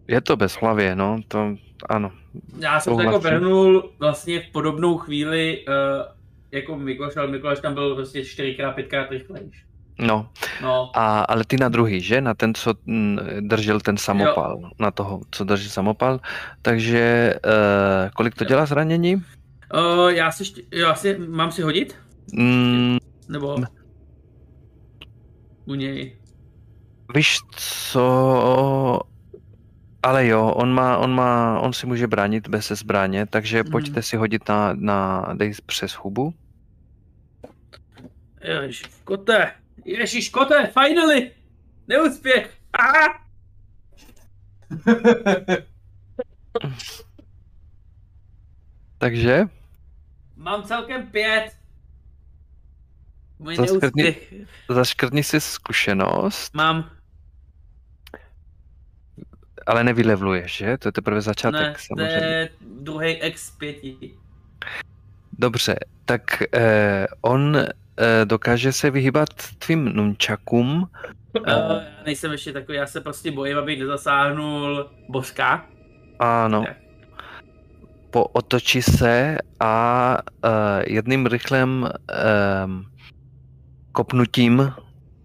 Je to bez hlavě, no, to ano. Já jsem to jako vrhnul vlastně v podobnou chvíli uh, jako Mikuláš, ale Mikuláš tam byl prostě čtyřikrát, pětkrát rychlejš. No, No, a, ale ty na druhý, že? Na ten, co mm, držel ten samopal. Na toho, co drží samopal. Takže uh, kolik to Jo. dělá zranění? uh, já si já si, mám si hodit? Mm, Nebo Ne. u něj? víš co? Ale jo, on má, on má, on si může bránit bez zbraně, takže Mhm. pojďte si hodit na, na dej přes hubu. Ježiš, kote, ježiš, kote, finally! Neúspěch! Aha! *laughs* Takže Mám celkem pět. Můj To skrtni- neúspěch. zaškrtni si zkušenost, Mám, ale nevylevluješ, že? To je teprve začátek ne, to samozřejmě. je druhý X pěti. Dobře, tak eh, on dokáže se vyhýbat tvým nunčakům. Uh, já nejsem ještě takový, já se prostě bojím, abych nezasáhnul božka. Ano. Tak. Po otočí se a uh, jedným rychlým um, kopnutím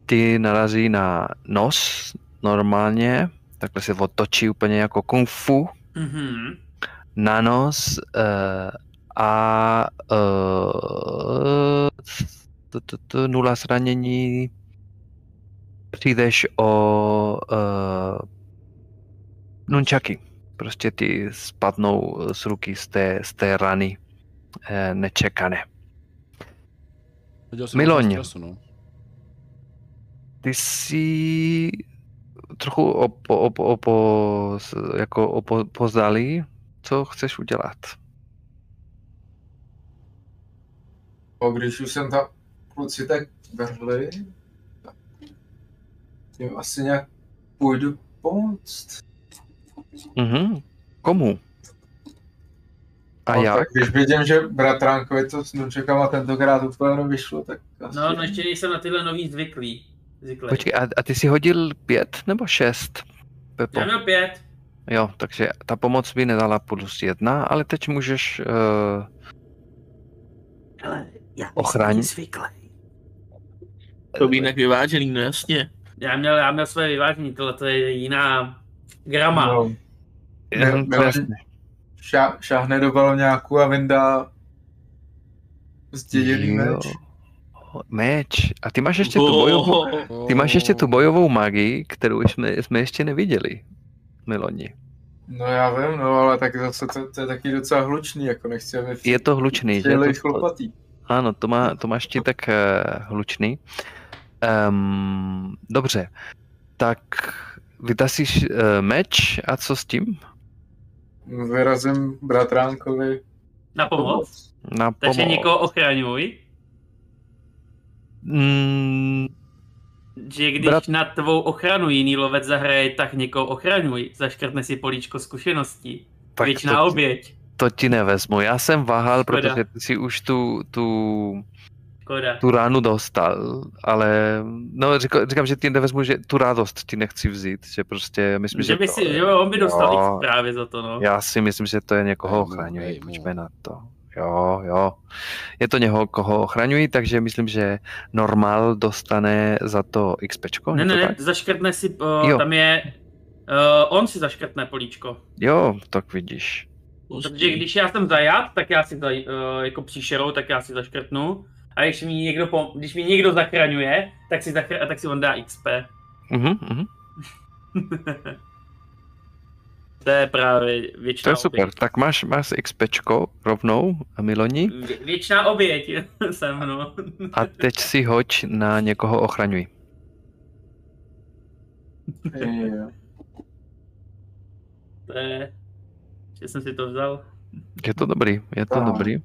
ty narazí na nos normálně, takhle se otočí úplně jako kung fu Mhm. na nos uh, a uh, t- t- t- nula zranění přijdeš o uh, nunčaky. Prostě ty spadnou z ruky z té, z té rany eh, nečekané. Miloň. stresu, no. Ty jsi trochu opo, opo, opo, jako opo, pozdali, co chceš udělat. Když už jsem tam kluci tak vrhli, jim asi nějak půjdu pomoct. Mhm. Komu? A No, jak? Tak když vidím, že bratránkovi to s nunčekama tentokrát úplně nevyšlo, tak asi... No, no ještě nejsem na tyhle nový zvyklý. Zvyklý. Počkej, a, a ty jsi hodil pět nebo šest? Pepo. Já měl pět. Jo, takže ta pomoc by nedala plus jedna, ale teď můžeš uh, Hele, já Ochraň. zvyklý. To by jinak vyvážený, no jasně. Já měl, já měl své vyvážení, tohle to je jiná grama. No, Miloň- jasně. šá, šáhne do baloňáku a vyndá zděděný meč. Meč. A ty máš ještě tu bojovou, ty máš ještě tu bojovou magii, kterou jsme, jsme ještě neviděli. Miloni. No já vím, no ale tak zase to, to je taky docela hlučný, jako nechci, aby Je to hlučný, že? To, chlopatý. ano, to, má, to máš ti tak uh, hlučný. Um, dobře, tak vytasíš uh, meč a co s tím? Vyrazím bratránkovi. Na pomoc. Na Takže pomoc. někoho ochraňuj. Mm, Že když Brat- na tvou ochranu jiný lovec zahraje, tak někoho ochraňuj. Zaškrtne si políčko zkušeností. tak Věčná to, oběť. to ti nevezmu. Já jsem váhal, Škoda. protože ty si už tu, tu, Škoda. tu ránu dostal, ale no, říkám, říkám, že ti nevezmu, že tu radost ti nechci vzít, že prostě myslím, že, Že by to, si, že on by dostal Jo. X právě za to, no. já si myslím, že to je někoho ochraňují, pojďme na to. Jo, jo. Je to někoho, koho ochraňují, takže myslím, že normál dostane za to XPčko. Ne, ne, ne, tak? zaškrtne si, Jo. uh, tam je, uh, on si zaškrtne políčko. Jo, tak vidíš. Protože když já jsem zajat, tak já si zaj, uh, jako příšerou, tak já si zaškrtnu. A když mi někdo, pom- když mi někdo zachraňuje, tak si, zachr- tak si on dá XP. Mhm, mhm. *laughs* To je právě To věčná je super. oběť. Tak máš, máš XPčko rovnou, Miloni, Vě- Věčná oběť *laughs* jsem, no. a teď si hoď na někoho ochraňuj. To je... Že jsem si to vzal. Je to dobrý, je to dobrý.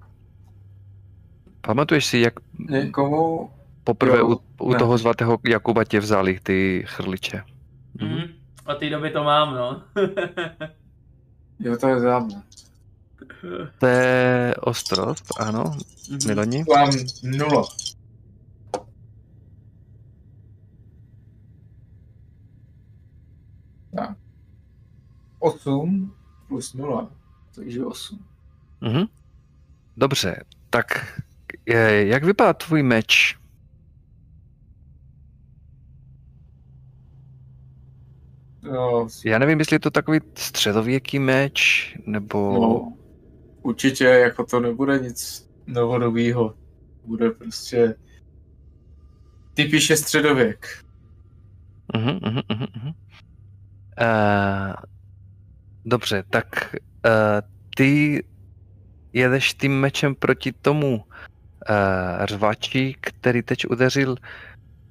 Pamatuješ si, jak Někomu, poprvé Jo, u, u ne. toho svatého Jakuba tě vzali ty chrliče? Mhm. Mm. Od té doby to mám, no. *laughs* jo to je dávno. To je ostrost, ano, Miloni. Mám nula. Tak. 8 plus 0, takže 8. Mhm. Dobře, tak jak vypadá tvůj meč? No, Já nevím, jestli je to takový středověký meč, nebo... no, určitě jako to nebude nic novodobího. Bude prostě typiše středověk. Mhm, mhm, mhm. Eh, dobře, tak eh, ty jedeš tím mečem proti tomu eh, řvači, který teď udeřil,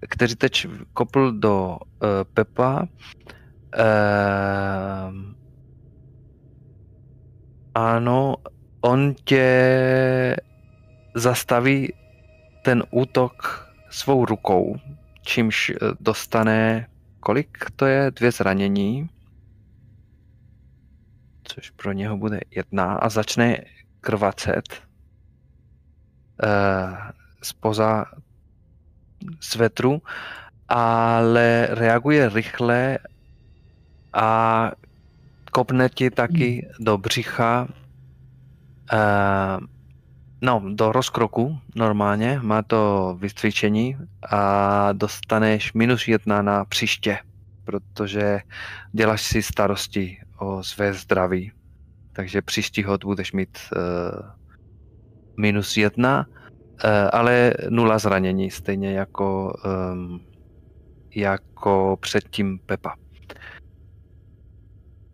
který teď kopl do eh, Pepa. Eh, ano, on tě zastaví ten útok svou rukou, čímž dostane, kolik to je, dvě zranění, což pro něho bude jedna. A začne krvacet. uh, spoza svetru, ale reaguje rychle a kopne ti taky do břicha, uh, no, do rozkroku normálně, má to vycvičení a dostaneš minus jedna na příště, protože děláš si starosti o své zdraví. Takže příští hod budeš mít uh, minus jedna, uh, ale nula zranění, stejně jako, um, jako předtím Pepa.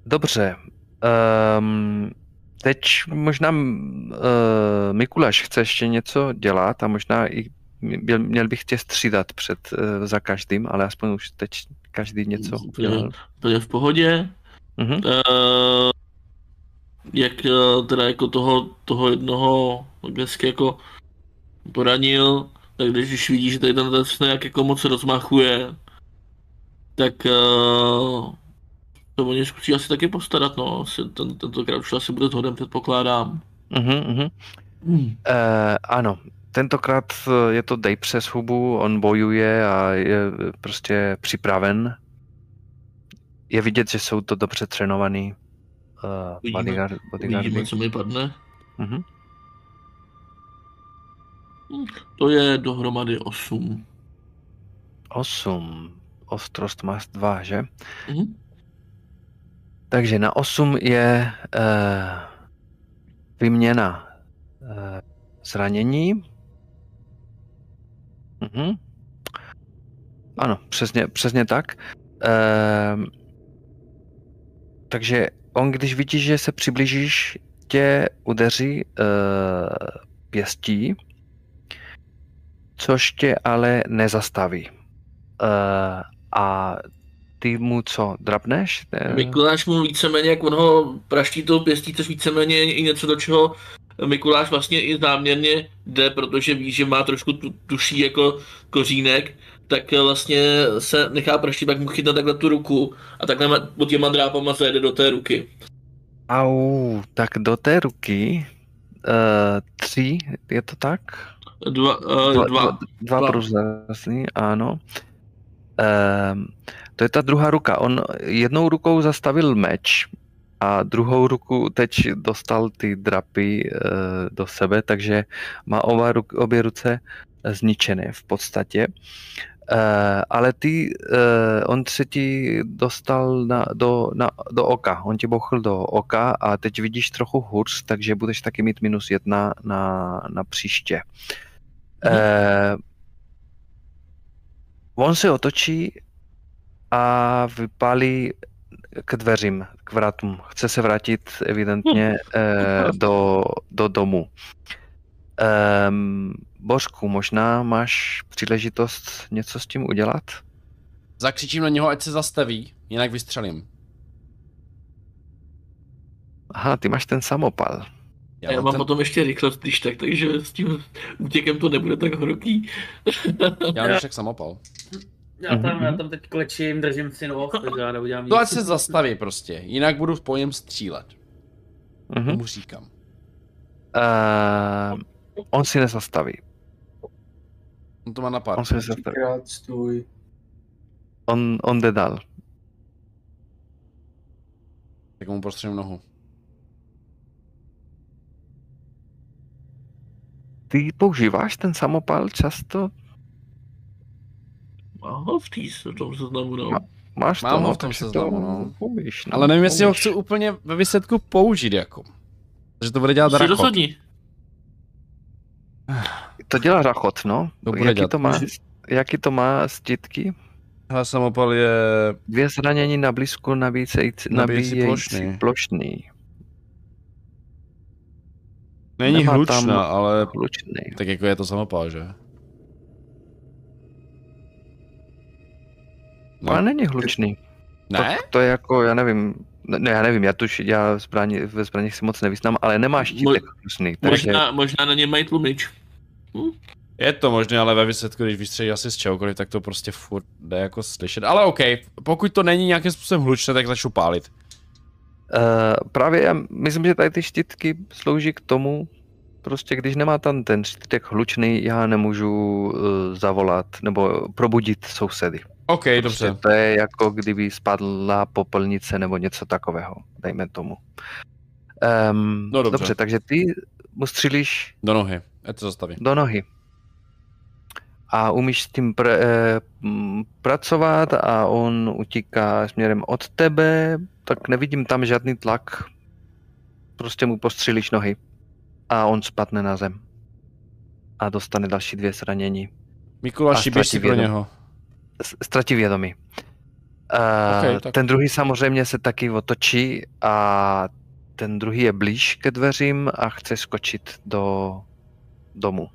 Dobře. Um, teď možná uh, Mikuláš chce ještě něco dělat a možná i měl, měl bych tě střídat před uh, za každým, ale aspoň už teď každý něco udělal. úplně v pohodě. Mhm. Uh, jak eh, teda jako toho, toho jednoho dneska jako poranil, tak když už vidí, že tady ten nějak jako moc rozmachuje, tak uh, to o ně zkusí asi taky postarat, no. Asi ten, tentokrát už asi bude zhodem, předpokládám. Mhm, mhm. Uh, ano, tentokrát eh, je to dej přes hubu, on bojuje a je prostě připraven. Je vidět, že jsou to dobře trénovaný uh, Vidíme- bodyguard, bodyguardy. Uvidíme, co mi padne. Mhm. To je dohromady 8. Osm. Ostrost máš dva, že? Mhm. Takže na 8 je uh, vyměna uh, zranění. Mhm. Ano, přesně, přesně tak. Uh, takže on, když vidí, že se přiblížíš, tě udeří uh, pěstí, což tě ale nezastaví. Uh, a ty mu co, drapneš? Mikuláš mu víceméně, jak on ho praští tou pěstí, což víceméně i něco, do čeho Mikuláš vlastně i záměrně jde, protože ví, že má trošku tu, tuší jako kořínek, tak vlastně se nechá praštit, pak mu chytne takhle tu ruku a takhle pod těma drápama zajede do té ruky. Au, tak do té ruky uh, tři, je to tak? Dva, uh, dva. dva, dva Dva. průzrazný, ano. Um, to je ta druhá ruka. On jednou rukou zastavil meč a druhou ruku teď dostal ty drapy uh, do sebe, takže má oba ruk, obě ruce zničené v podstatě. Uh, ale ty, uh, on se ti dostal na, do, na, do oka, on ti bouchl do oka a teď vidíš trochu hůř, takže budeš taky mít minus jedna na, na příště. Uh, on se otočí a vypálí k dveřím, k vratům. Chce se vrátit evidentně eh, do, do domu. Um, Božku, možná máš příležitost něco s tím udělat? Zakřičím na něho, ať se zastaví, jinak vystřelím. Aha, ty máš ten samopal. Já, já mám ten... potom ještě rychlost, když tak, takže s tím útěkem to nebude tak horký. já mám ještě samopal. Já tam, mm-hmm. já tam teď klečím, držím si noh, takže já neudělám nic. To ať se zastaví prostě, jinak budu po něm střílet. Mm-hmm. Tomu říkám. Uh, on si nezastaví. On to má na pár. On si nezastaví. On, on jde dál. Tak mu prostřím nohu. Ty používáš ten samopal často? Mám ho v, tý, v tom seznamu, no. Má, máš Mám to, ho no, v tom seznamu, no. Umíš, no. Ale nevím, jestli ho chci úplně ve výsledku použít, jako. Takže to bude dělat Si Rachot. rozhodni. *sighs* To dělá Rachot, no. To bude jaký, dělat. to má, jaký to má stítky? Hele, samopal je... Dvě zranění na blízku nabíjející, Nabíjející plošný. plošný. Není Nemá hlučná, tam- ale Hlučný. tak jako je to samopal, že? No. Ale není hlučný. Ne? To, to je jako, já nevím, ne, já nevím, já tuž, já zbraně, ve zbraních si moc nevyznám, ale nemá štítek hlučný, takže Možná, možná na ně mají tlumič. Je to možné, ale ve výsledku, když vystřelí asi z čehokoliv, tak to prostě furt jde jako slyšet. Ale OK, pokud to není nějakým způsobem hlučné, tak začnu pálit. Uh, právě já myslím, že tady ty štítky slouží k tomu, prostě když nemá tam ten štítek hlučný, já nemůžu uh, zavolat nebo probudit sousedy. OK, Prostě dobře. to je jako kdyby spadla popelnice nebo něco takového, dejme tomu. Um, No dobře. dobře, takže ty mu střílíš Do nohy. Ať to zastaví. do nohy. A umíš s tím pr- eh, m, pracovat a on utíká směrem od tebe, tak nevidím tam žádný tlak. Prostě mu postřílíš nohy a on spadne na zem. A dostane další dvě zranění. Mikuláši, běž si pro něho. Ztratí vědomí. Uh, Ok, tak- Ten druhý samozřejmě se taky otočí a ten druhý je blíž ke dveřím a chce skočit do domu.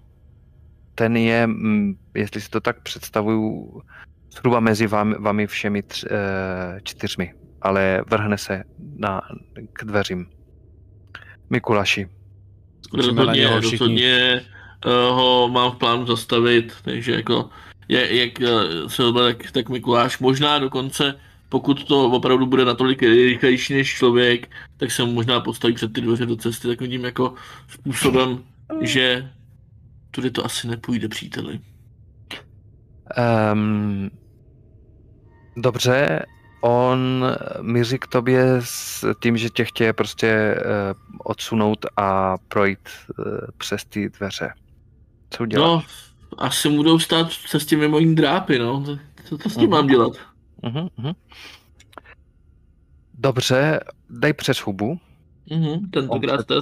Ten je, mm, jestli si to tak představuju, zhruba mezi vámi, vámi všemi tř, eh, čtyřmi, ale vrhne se na, k dveřím. Na Rozhodně, rozhodně uh, ho mám v plánu zastavit, takže jako, je, jak uh, se tak, tak Mikuláš možná dokonce, pokud to opravdu bude natolik rychlejší než člověk, tak se mu možná postaví před ty dveře do cesty takovým jako způsobem, že tudy to asi nepůjde, příteli. Um, dobře, on míří k tobě s tím, že tě chtěje prostě uh, odsunout a projít uh, přes ty dveře. Co uděláš? No, asi mu budou stát v cestě mimo jiný drápy, no. Co to s tím mám dělat? Uh-huh, uh-huh. Dobře, dej přes hubu. Mhm, tentokrát to je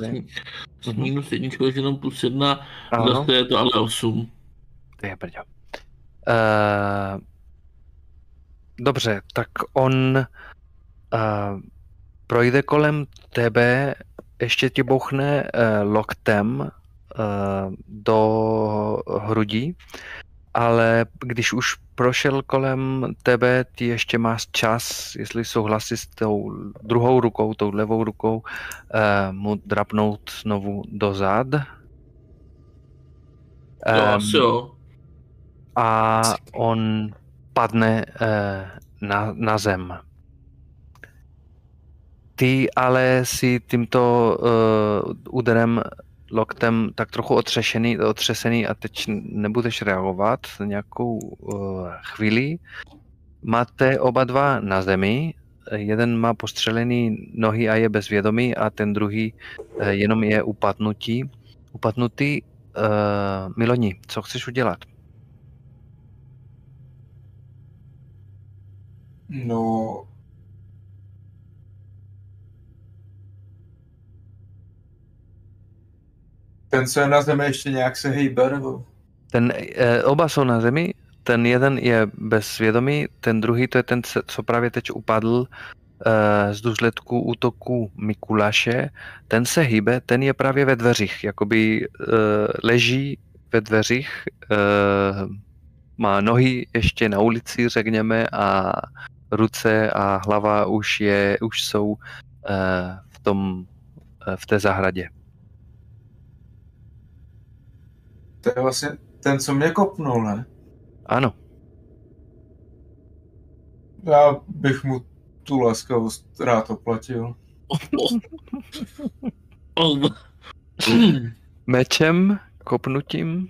s, s minus jedničkou, takže jenom plus jedna, Ano, zase je to ale osm. to je brďo. Uh, dobře, tak on uh, projde kolem tebe, ještě ti bouchne uh, loktem uh, do hrudí, ale když už prošel kolem tebe, ty ještě máš čas, jestli souhlasí s tou druhou rukou, tou levou rukou, uh, mu drapnout znovu do zad. Asi jo. a on padne eh, na, na zem. Ty ale si tímto uh, úderem loktem tak trochu otřešený, otřesený a teď nebudeš reagovat nějakou uh, chvíli. Máte oba dva na zemi, jeden má postřelený nohy a je bezvědomý a ten druhý eh, jenom je upadnutí. Upadnutý. Uh, Miloni, co chceš udělat? No... Ten, co je na zemi, ještě nějak se hejbe, nebo? Ten, eh, oba jsou na zemi, ten jeden je bez svědomí, ten druhý to je ten, co právě teď upadl eh, z důsledku útoku Mikuláše, ten se hýbe, ten je právě ve dveřích, jakoby eh, leží ve dveřích, eh, má nohy ještě na ulici, řekněme, a ruce a hlava už, je, už jsou eh, v, tom, eh, v té zahradě. To je vlastně ten, co mě kopnul, ne? Ano, Já bych mu tu laskavost rád oplatil. *laughs* Mečem, kopnutím,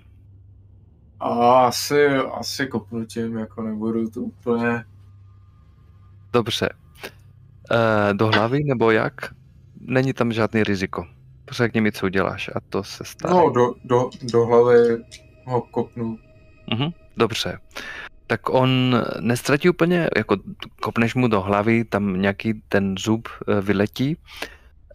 A asi, asi kopnutím, jako nebudu to úplně... dobře. Eh, do hlavy nebo jak? Není tam žádný riziko. Řekni mi, co uděláš a to se stane. No, do, do, do hlavy ho kopnu. Mhm, dobře. Tak on nestratí úplně, jako kopneš mu do hlavy, tam nějaký ten zub eh, vyletí.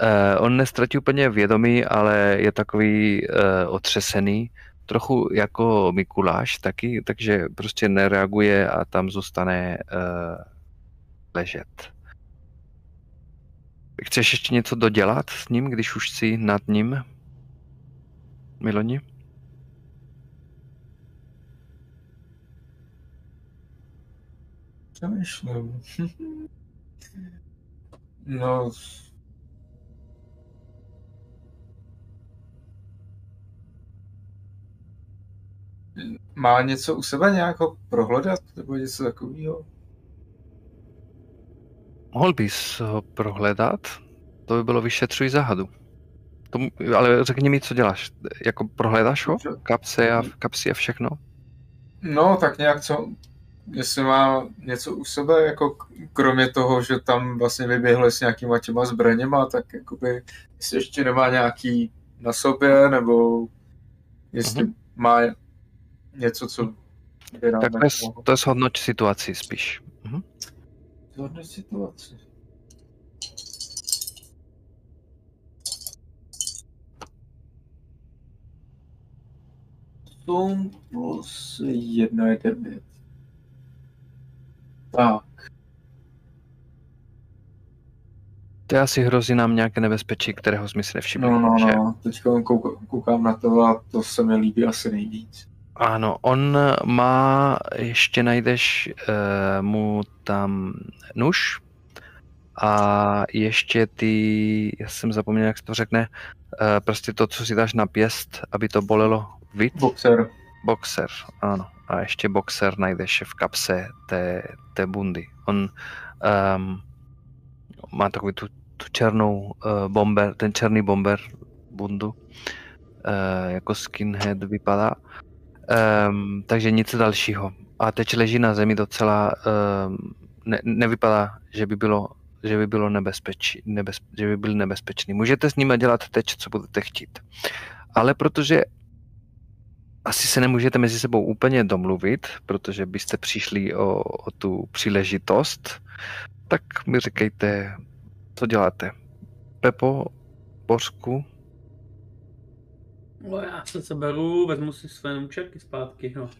Eh, on nestratí úplně vědomí, ale je takový eh, otřesený, trochu jako Mikuláš taky, takže prostě nereaguje a tam zůstane eh, ležet. Chceš ještě něco dodělat s ním, když už jsi nad ním? Miloni? Přemýšlím. *laughs* no... Má něco u sebe nějako prohledat, nebo něco takového? Mohl bys ho prohledat? To by bylo vyšetřuj záhadu. Tomu, ale řekni mi, co děláš. Jako prohledáš ho? Kapsy a, kapsy a všechno? No, tak nějak co, jestli má něco u sebe, jako kromě toho, že tam vlastně vyběhli s nějakýma těma zbraněma, tak jakoby, jestli ještě nemá nějaký na sobě, nebo jestli Mhm. má něco, co Tak to je, to je shodnoť situaci spíš. Mhm. Zhodnoť situaci. Plus jedna je devět. Tak, To asi hrozí nám nějaké nebezpečí, kterého jsme si nevšimli. no, no, že? no, teďka kouk- koukám na to a to se mi líbí asi nejvíc. Ano, on má, ještě najdeš uh, mu tam nůž a ještě ty, já jsem zapomněl, jak se to řekne, uh, prostě to, co si dáš na pěst, aby to bolelo víc. Boxer. Boxer, ano. A ještě boxer najdeš v kapse té, té bundy. On um, má takový tu, tu černou uh, bomber, ten černý bomber bundu. Uh, jako skinhead vypadá. Um, takže nic dalšího. A teď leží na zemi docela, um, ne, nevypadá, že by bylo že by bylo nebezpečí, nebez, že by byl nebezpečný. Můžete s nimi dělat teď, co budete chtít. Ale protože asi se nemůžete mezi sebou úplně domluvit, protože byste přišli o, o tu příležitost, tak mi říkejte, co děláte. Pepo, Bořku, No já se seberu, vezmu si své nůčerky zpátky, no.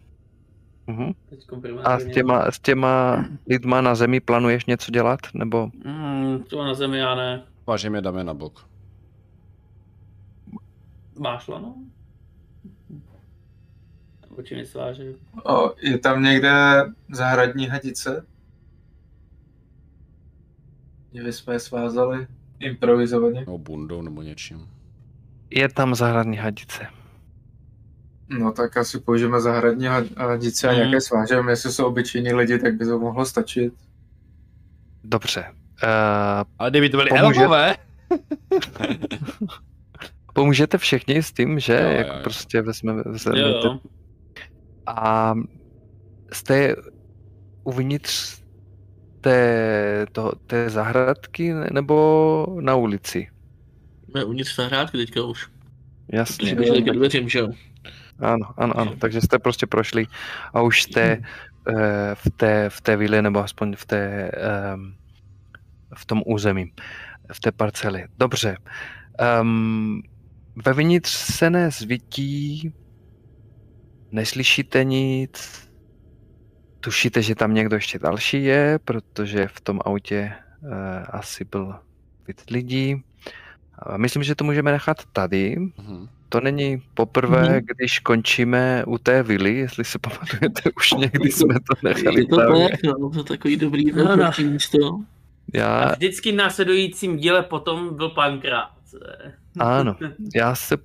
uh-huh. Teď a s těma, s těma lidma na zemi plánuješ něco dělat? Nebo Mm, to na zemi já ne. Vážím je dáme na bok. Máš lano? Oči mi sváže. O, je tam někde zahradní hadice? Kdyby jsme je svázali improvizovaně. Nebo bundou, nebo něčím. Je tam zahradní hadice? No tak asi použijeme zahradní had- hadice a Mhm. nějaké svážeme. Jestli jsou obyčejní lidi, tak by to mohlo stačit. Dobře. Uh, Ale kdyby to byly Pomůže- elfové, *laughs* pomůžete všichni s tím, že? Jo, jo, jako jo. prostě vezmeme, vezmeme Jo, jo. A jste uvnitř té, to, té zahradky nebo na ulici? Jsme uvnitř zahrádky teďka už. Jasně. Protože ke dveřím, že jo? Ano, ano, ano. Takže jste prostě prošli a už jste eh, v té, v té vile, nebo aspoň v té, ehm, v tom území, v té parceli. Dobře. Um, vevnitř se nezvítí, neslyšíte nic, tušíte, že tam někdo ještě další je, protože v tom autě eh, asi byl víc lidí. A myslím, že to můžeme nechat tady. Mhm. To není poprvé, Mhm. když končíme u té vily, jestli si pamatujete, *laughs* už někdy jsme to nechali Je to tak. tak, no, to je takový dobrý No, no. místo. A Já, vždycky v následujícím díle potom byl pankrát. ano, *laughs* já se